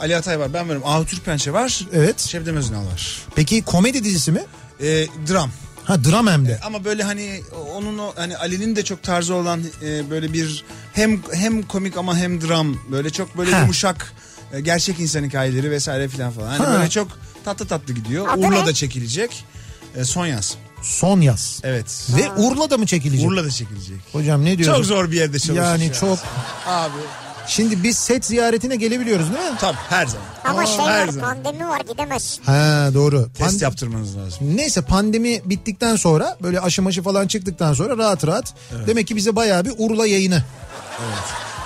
[SPEAKER 5] Ali Atay var ben varım. Ahu Türkpençe var.
[SPEAKER 2] Evet.
[SPEAKER 5] Şebnem Özünal var.
[SPEAKER 2] Peki komedi dizisi mi?
[SPEAKER 5] E, dram.
[SPEAKER 2] Ha dram hem de.
[SPEAKER 5] Ama böyle hani onun o hani Ali'nin de çok tarzı olan e, böyle bir hem hem komik ama hem dram böyle çok böyle
[SPEAKER 2] Ha.
[SPEAKER 5] yumuşak e, gerçek insan hikayeleri vesaire filan falan. Hani
[SPEAKER 2] Ha.
[SPEAKER 5] böyle çok tatlı tatlı gidiyor.
[SPEAKER 1] Adı
[SPEAKER 5] Urla'da
[SPEAKER 1] ne?
[SPEAKER 5] çekilecek. E, son yaz.
[SPEAKER 2] Son yaz.
[SPEAKER 5] Evet.
[SPEAKER 2] Ve Urla'da mı çekilecek?
[SPEAKER 5] Urla'da çekilecek.
[SPEAKER 2] Hocam ne diyorsun?
[SPEAKER 5] Çok zor bir yerde çalışmış.
[SPEAKER 2] Yani
[SPEAKER 5] ya.
[SPEAKER 2] çok.
[SPEAKER 5] Abi.
[SPEAKER 2] Şimdi biz set ziyaretine gelebiliyoruz değil mi?
[SPEAKER 5] Tabii her zaman.
[SPEAKER 1] Ama şey
[SPEAKER 5] her
[SPEAKER 1] var
[SPEAKER 5] zaman.
[SPEAKER 1] pandemi var gidemez.
[SPEAKER 2] Ha doğru.
[SPEAKER 5] Test
[SPEAKER 2] Pand-
[SPEAKER 5] yaptırmanız lazım.
[SPEAKER 2] Neyse pandemi bittikten sonra böyle aşı maşı falan çıktıktan sonra rahat rahat demek ki bize bayağı bir Urla yayını.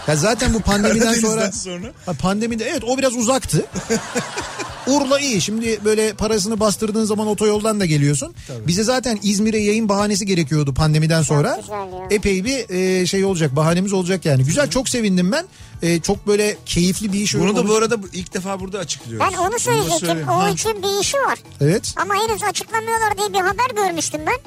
[SPEAKER 2] Ya zaten bu pandemiden sonra,
[SPEAKER 5] sonra.
[SPEAKER 2] Pandemide evet o biraz uzaktı. Urla iyi. Şimdi böyle parasını bastırdığın zaman otoyoldan da geliyorsun. Bize zaten İzmir'e yayın bahanesi gerekiyordu pandemiden sonra. Epey bir e, şey olacak, bahanemiz olacak yani. Güzel, çok sevindim ben. E, çok böyle keyifli bir iş
[SPEAKER 5] Bunu da
[SPEAKER 2] olmuş.
[SPEAKER 5] bu arada ilk defa burada açıklıyoruz.
[SPEAKER 1] Ben onu söyleyecektim.
[SPEAKER 5] söyleyeyim.
[SPEAKER 1] O
[SPEAKER 5] Ha.
[SPEAKER 1] için bir işi var.
[SPEAKER 2] Evet.
[SPEAKER 1] Ama henüz açıklamıyorlar diye bir haber görmüştüm ben.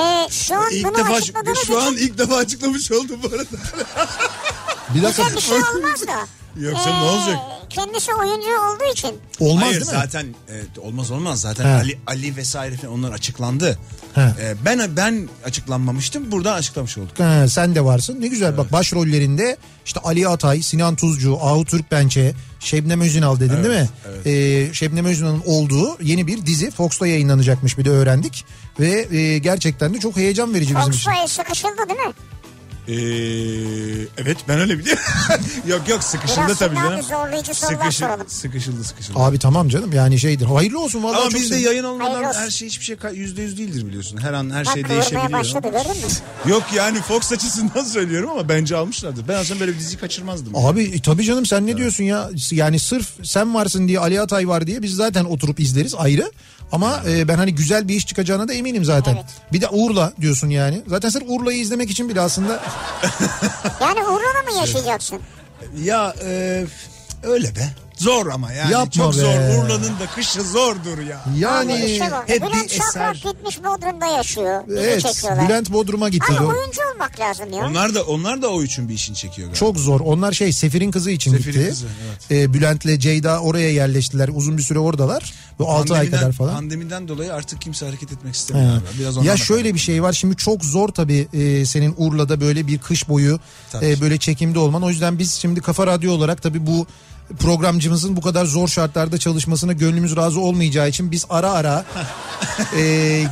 [SPEAKER 1] Ee, şu an
[SPEAKER 5] İlk
[SPEAKER 1] bunu
[SPEAKER 5] defa
[SPEAKER 1] açıkladığınız
[SPEAKER 5] şu an
[SPEAKER 1] için
[SPEAKER 5] ilk defa açıklamış oldum bu arada. [LAUGHS]
[SPEAKER 2] Bir dakika.
[SPEAKER 1] bize bir şey olmaz da.
[SPEAKER 5] Yok canım, ne olacak?
[SPEAKER 1] Kendisi oyuncu olduğu için.
[SPEAKER 2] Olmaz
[SPEAKER 5] Hayır
[SPEAKER 2] değil mi?
[SPEAKER 5] zaten e, olmaz olmaz zaten
[SPEAKER 2] He.
[SPEAKER 5] Ali Ali vesaire falan onlar açıklandı.
[SPEAKER 2] He.
[SPEAKER 5] E, ben ben açıklanmamıştım. Buradan açıklamış olduk.
[SPEAKER 2] Ha, sen de varsın. Ne güzel bak başrollerinde işte Ali Atay, Sinan Tuzcu, Ahu Türkbençe, Şebnem Özünal dedin değil mi? Ee, Şebnem Özünal'ın olduğu yeni bir dizi Fox'ta yayınlanacakmış bir de öğrendik. Ve e, gerçekten de çok heyecan verici bizim için.
[SPEAKER 1] Fox'la sıkışıldı değil mi?
[SPEAKER 5] Ee, evet ben öyle biliyorum. [LAUGHS] yok yok sıkışıldı
[SPEAKER 1] Biraz
[SPEAKER 5] tabii canım.
[SPEAKER 1] zorlayıcı sorular
[SPEAKER 5] Sıkışı-
[SPEAKER 1] soralım.
[SPEAKER 5] sıkışıldı sıkışıldı.
[SPEAKER 2] Abi tamam canım yani şeydir. Hayırlı olsun vallahi
[SPEAKER 5] Ama
[SPEAKER 2] çok
[SPEAKER 5] bizde
[SPEAKER 2] sevindim.
[SPEAKER 5] yayın olmadan
[SPEAKER 1] Hayırlı
[SPEAKER 5] her şey hiçbir şey yüzde yüz değildir biliyorsun. Her an her
[SPEAKER 1] Bak
[SPEAKER 5] şey değişebiliyor.
[SPEAKER 1] başladı gördün mü?
[SPEAKER 5] Yok yani Fox açısından [LAUGHS] söylüyorum ama bence almışlardır. Ben aslında böyle bir dizi kaçırmazdım.
[SPEAKER 2] Abi e, tabii canım sen ne diyorsun ya? Yani sırf sen varsın diye Ali Atay var diye biz zaten oturup izleriz ayrı. Ama e, ben hani güzel bir iş çıkacağına da eminim zaten.
[SPEAKER 1] Evet.
[SPEAKER 2] Bir de Urla diyorsun yani. Zaten sırf Urla'yı izlemek için bile aslında
[SPEAKER 1] Yani Urla'da mı yaşayacaksın?
[SPEAKER 5] Ya e, öyle be. Zor ama yani
[SPEAKER 2] Yapma
[SPEAKER 5] çok
[SPEAKER 2] be.
[SPEAKER 5] zor. Urla'nın da kışı zordur ya.
[SPEAKER 2] Yani
[SPEAKER 5] hep bir
[SPEAKER 1] Bülent Şakrak
[SPEAKER 5] eser.
[SPEAKER 1] gitmiş Bodrum'da yaşıyor. Bizi
[SPEAKER 2] evet
[SPEAKER 1] çekiyorlar.
[SPEAKER 2] Bülent Bodrum'a gitti.
[SPEAKER 1] Hani
[SPEAKER 2] Doğru.
[SPEAKER 1] oyuncu olmak lazım ya.
[SPEAKER 5] Onlar da onlar da o için bir işin çekiyor galiba.
[SPEAKER 2] Çok zor. Onlar şey Sefir'in kızı için
[SPEAKER 5] Sefir'in
[SPEAKER 2] gitti.
[SPEAKER 5] kızı, evet.
[SPEAKER 2] Ee, Bülent'le Ceyda oraya yerleştiler. Uzun bir süre oradalar. Bu 6 ay
[SPEAKER 5] Pandemiden-
[SPEAKER 2] kadar falan.
[SPEAKER 5] Pandemiden dolayı artık kimse hareket etmek istemiyor. Galiba. Biraz
[SPEAKER 2] Ya şöyle bir şey var şimdi çok zor tabii e, senin Urla'da böyle bir kış boyu
[SPEAKER 5] Tabii.
[SPEAKER 2] e, böyle çekimde olman. O yüzden biz şimdi Kafa Radyo olarak tabii bu programcımızın bu kadar zor şartlarda çalışmasına gönlümüz razı olmayacağı için biz ara ara [LAUGHS] e,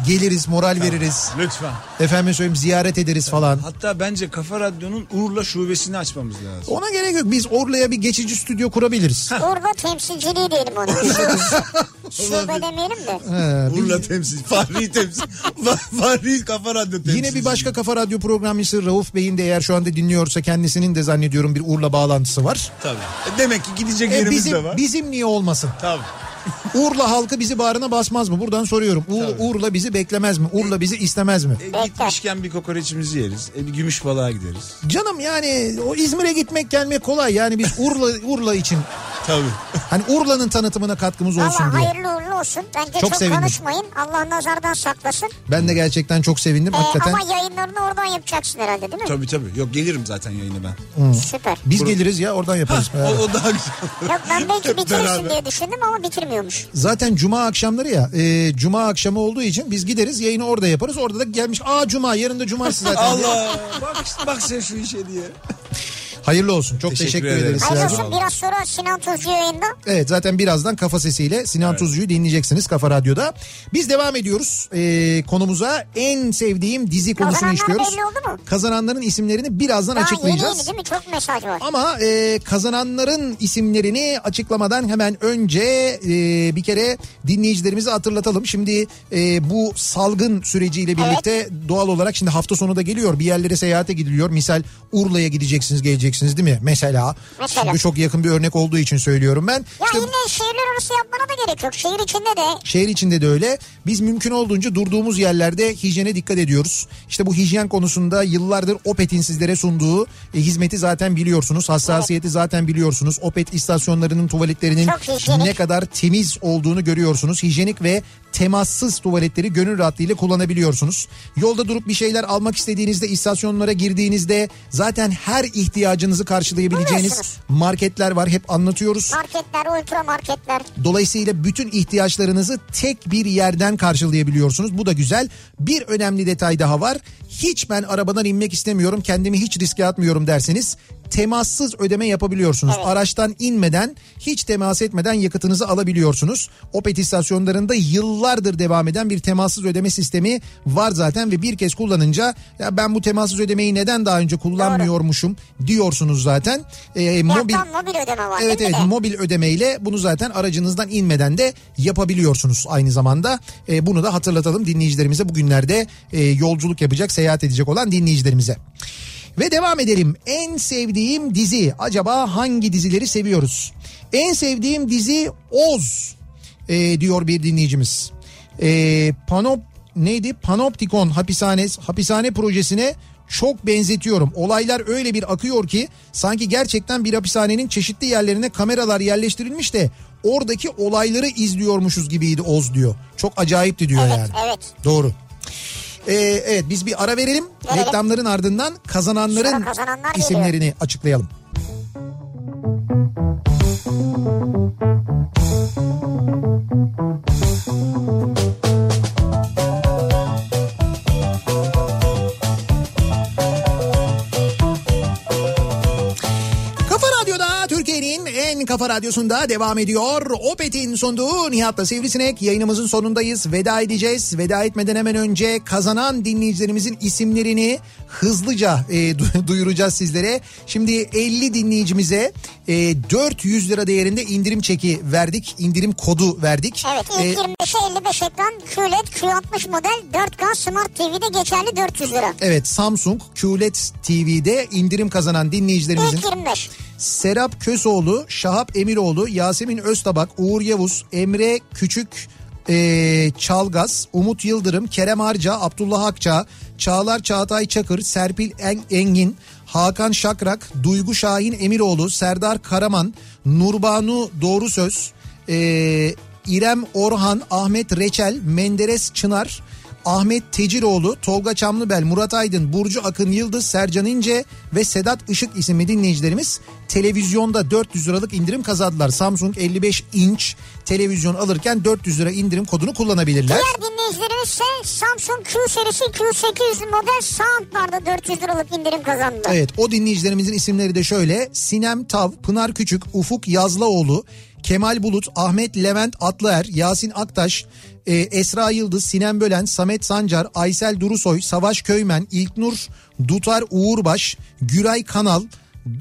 [SPEAKER 2] geliriz moral veririz.
[SPEAKER 5] Lütfen.
[SPEAKER 2] Efendim söyleyeyim ziyaret ederiz falan.
[SPEAKER 5] Hatta bence Kafa Radyo'nun Urla şubesini açmamız lazım.
[SPEAKER 2] Ona gerek yok biz Urla'ya bir geçici stüdyo kurabiliriz.
[SPEAKER 1] Urla temsilciliği diyelim ona. [LAUGHS] Şube demeyelim de.
[SPEAKER 2] He,
[SPEAKER 5] Urla temsil, Fahri temsil. [LAUGHS] Fa- Fahri Kafa Radyo temsil.
[SPEAKER 2] Yine bir başka Kafa Radyo programcısı Rauf Bey'in de eğer şu anda dinliyorsa kendisinin de zannediyorum bir Urla bağlantısı var.
[SPEAKER 5] Tabii. E demek ki gidecek
[SPEAKER 2] E
[SPEAKER 5] yerimiz
[SPEAKER 2] bizim,
[SPEAKER 5] de var.
[SPEAKER 2] bizim niye olmasın?
[SPEAKER 5] Tabii.
[SPEAKER 2] Urla halkı bizi bağrına basmaz mı? Buradan soruyorum. U- Urla bizi beklemez mi? Urla bizi istemez mi?
[SPEAKER 5] E, gitmişken bir kokoreçimizi yeriz. E, bir gümüş balığa gideriz.
[SPEAKER 2] Canım yani o İzmir'e gitmek gelmek kolay. Yani biz Urla Urla için
[SPEAKER 5] Tabii.
[SPEAKER 2] hani Urla'nın tanıtımına katkımız olsun
[SPEAKER 1] Valla
[SPEAKER 2] diye.
[SPEAKER 1] hayırlı uğurlu olsun. Bence
[SPEAKER 2] Çok
[SPEAKER 1] çok,
[SPEAKER 2] sevindim.
[SPEAKER 1] konuşmayın. Allah nazardan saklasın.
[SPEAKER 2] Ben de gerçekten çok sevindim.
[SPEAKER 1] Ee,
[SPEAKER 2] Hakikaten
[SPEAKER 1] ama yayınlarını oradan yapacaksın herhalde değil mi?
[SPEAKER 5] tabii tabii. Yok gelirim zaten yayına ben.
[SPEAKER 1] Süper.
[SPEAKER 2] biz geliriz ya oradan yaparız.
[SPEAKER 5] O, o daha güzel.
[SPEAKER 1] Yok ben belki
[SPEAKER 5] Hep
[SPEAKER 1] bitirirsin
[SPEAKER 5] beraber.
[SPEAKER 1] diye düşündüm ama bitirmiyormuş.
[SPEAKER 2] Zaten cuma akşamları ya. e, cuma akşamı olduğu için biz gideriz yayını orada yaparız. Orada da gelmiş. Aa cuma yarın da cumartesi zaten. [LAUGHS]
[SPEAKER 5] Allah. bak, bak sen şu işe diye.
[SPEAKER 2] Hayırlı olsun. Çok teşekkür,
[SPEAKER 5] Teşekkür
[SPEAKER 2] ederiz.
[SPEAKER 5] ederim.
[SPEAKER 1] Hayırlı olsun biraz sonra Sinan Tuzcu yayında.
[SPEAKER 2] Evet zaten birazdan kafa sesiyle Sinan Tuzcu'yu dinleyeceksiniz Kafa Radyo'da. Biz devam ediyoruz ee, konumuza en sevdiğim dizi konusunu
[SPEAKER 1] Kazananlar
[SPEAKER 2] işliyoruz.
[SPEAKER 1] belli oldu mu?
[SPEAKER 2] Kazananların isimlerini birazdan
[SPEAKER 1] Daha yeni
[SPEAKER 2] açıklayacağız.
[SPEAKER 1] yeni değil mi? Çok mesaj var.
[SPEAKER 2] Ama e, kazananların isimlerini açıklamadan hemen önce e, bir kere dinleyicilerimizi hatırlatalım. Şimdi e, bu salgın süreciyle birlikte doğal olarak şimdi hafta sonu da geliyor. Bir yerlere seyahate gidiliyor. Misal Urla'ya gideceksiniz geleceksiniz değil mi? Mesela.
[SPEAKER 1] Mesela.
[SPEAKER 2] Şimdi çok yakın bir örnek olduğu için söylüyorum ben.
[SPEAKER 1] Ya
[SPEAKER 2] İşte-
[SPEAKER 1] ille şehirler arası yapmana da gerek yok. Şehir içinde de
[SPEAKER 2] Şehir içinde de öyle. Biz mümkün olduğunca durduğumuz yerlerde hijyene dikkat ediyoruz. İşte bu hijyen konusunda yıllardır Opet'in sizlere sunduğu e, hizmeti zaten biliyorsunuz. Hassasiyeti zaten biliyorsunuz. Opet istasyonlarının tuvaletlerinin ne kadar temiz olduğunu görüyorsunuz. Hijyenik ve temassız tuvaletleri gönül rahatlığıyla kullanabiliyorsunuz. Yolda durup bir şeyler almak istediğinizde istasyonlara girdiğinizde zaten her ihtiyacınızı karşılayabileceğiniz marketler var. Hep anlatıyoruz.
[SPEAKER 1] marketler, ultra marketler.
[SPEAKER 2] Dolayısıyla bütün ihtiyaçlarınızı tek bir yerden karşılayabiliyorsunuz. Bu da güzel. Bir önemli detay daha var. Hiç ben arabadan inmek istemiyorum, kendimi hiç riske atmıyorum derseniz temassız ödeme yapabiliyorsunuz.
[SPEAKER 1] Evet.
[SPEAKER 2] Araçtan inmeden, hiç temas etmeden yakıtınızı alabiliyorsunuz. Opet istasyonlarında yıllardır devam eden bir temassız ödeme sistemi var zaten ve bir kez kullanınca ya ben bu temassız ödemeyi neden daha önce kullanmıyormuşum diyorsunuz zaten. Ee, mobil
[SPEAKER 1] mobil ödeme var
[SPEAKER 2] Evet evet
[SPEAKER 1] de?
[SPEAKER 2] mobil ödemeyle bunu zaten aracınızdan inmeden de yapabiliyorsunuz aynı zamanda. E, bunu da hatırlatalım dinleyicilerimize bugünlerde e, yolculuk yapacak seyahat edecek olan dinleyicilerimize. Ve devam edelim. En sevdiğim dizi acaba hangi dizileri seviyoruz? En sevdiğim dizi Oz e, diyor bir dinleyicimiz. E, Panop neydi? Panoptikon hapishane hapishane projesine çok benzetiyorum. Olaylar öyle bir akıyor ki sanki gerçekten bir hapishanenin çeşitli yerlerine kameralar yerleştirilmiş de oradaki olayları izliyormuşuz gibiydi Oz diyor. Çok acayipti diyor
[SPEAKER 1] Evet,
[SPEAKER 2] yani.
[SPEAKER 1] evet.
[SPEAKER 2] Doğru. Ee, evet biz bir ara verelim.
[SPEAKER 1] Verelim.
[SPEAKER 2] Reklamların ardından kazananların
[SPEAKER 1] Sonra kazananlar geliyor.
[SPEAKER 2] isimlerini açıklayalım. Kafa kafa radyosunda devam ediyor. Opet'in sunduğu Nihat'la Sivrisinek yayınımızın sonundayız. Veda edeceğiz. Veda etmeden hemen önce kazanan dinleyicilerimizin isimlerini hızlıca e, du- duyuracağız sizlere. Şimdi 50 dinleyicimize e, 400 lira değerinde indirim çeki verdik. İndirim kodu verdik.
[SPEAKER 1] Evet
[SPEAKER 2] E,
[SPEAKER 1] ilk 25'e 55 ekran QLED Q60 model 4K Smart TV'de geçerli 400 lira.
[SPEAKER 2] evet Samsung QLED TV'de indirim kazanan dinleyicilerimizin
[SPEAKER 1] İlk 25.
[SPEAKER 2] Serap Kösoğlu, Şahap Emiroğlu, Yasemin Öztabak, Uğur Yavuz, Emre Küçük, e, Çalgaz, Umut Yıldırım, Kerem Harca, Abdullah Akça, Çağlar Çağatay Çakır, Serpil En- Engin, Hakan Şakrak, Duygu Şahin Emiroğlu, Serdar Karaman, Nurbanu Doğru Söz, e, İrem Orhan, Ahmet Reçel, Menderes Çınar, Ahmet Teciroğlu, Tolga Çamlıbel, Murat Aydın, Burcu Akın Yıldız, Sercan İnce ve Sedat Işık isimli dinleyicilerimiz televizyonda 400 liralık indirim kazandılar. Samsung 55 inç televizyon alırken 400 lira indirim kodunu kullanabilirler.
[SPEAKER 1] Diğer dinleyicilerimiz ise Samsung Q serisi Q800 model soundbarda 400 liralık indirim kazandı.
[SPEAKER 2] Evet o dinleyicilerimizin isimleri de şöyle. Sinem Tav, Pınar Küçük, Ufuk Yazlaoğlu, Kemal Bulut, Ahmet Levent Atlıer, Yasin Aktaş, e, Esra Yıldız, Sinem Bölen, Samet Sancar, Aysel Durusoy, Savaş Köymen, İlknur Dutar Uğurbaş, Güray Kanal,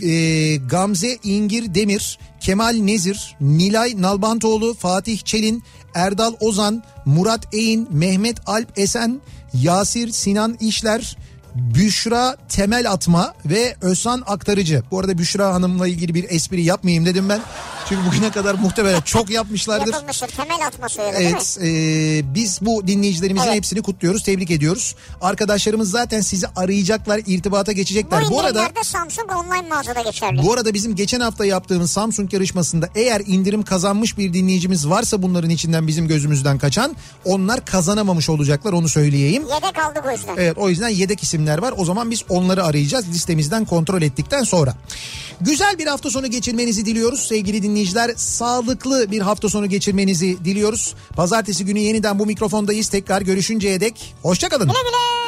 [SPEAKER 2] e, Gamze İngir Demir, Kemal Nezir, Nilay Nalbantoğlu, Fatih Çelin, Erdal Ozan, Murat Eğin, Mehmet Alp Esen, Yasir Sinan İşler, Büşra Temel Atma ve Özhan Aktarıcı. Bu arada Büşra Hanım'la ilgili bir espri yapmayayım dedim ben. Çünkü bugüne kadar muhtemelen çok yapmışlardır.
[SPEAKER 1] Yapılmıştır temel atması öyle değil mi?
[SPEAKER 2] Evet e, biz bu dinleyicilerimizin
[SPEAKER 1] Evet.
[SPEAKER 2] hepsini kutluyoruz tebrik ediyoruz. Arkadaşlarımız zaten sizi arayacaklar irtibata
[SPEAKER 1] Bu
[SPEAKER 2] geçecekler. Bu arada
[SPEAKER 1] indirimler de Samsung online mağazada geçerli.
[SPEAKER 2] bu arada bizim geçen hafta yaptığımız Samsung yarışmasında eğer indirim kazanmış bir dinleyicimiz varsa bunların içinden bizim gözümüzden kaçan onlar kazanamamış olacaklar onu söyleyeyim.
[SPEAKER 1] Yedek aldık o yüzden.
[SPEAKER 2] Evet o yüzden yedek isimler var. O zaman biz onları arayacağız listemizden kontrol ettikten sonra. Güzel bir hafta sonu geçirmenizi diliyoruz sevgili dinleyiciler. Sağlıklı bir hafta sonu geçirmenizi diliyoruz. Pazartesi günü yeniden bu mikrofondayız. Tekrar görüşünceye dek hoşçakalın.
[SPEAKER 1] Güle güle.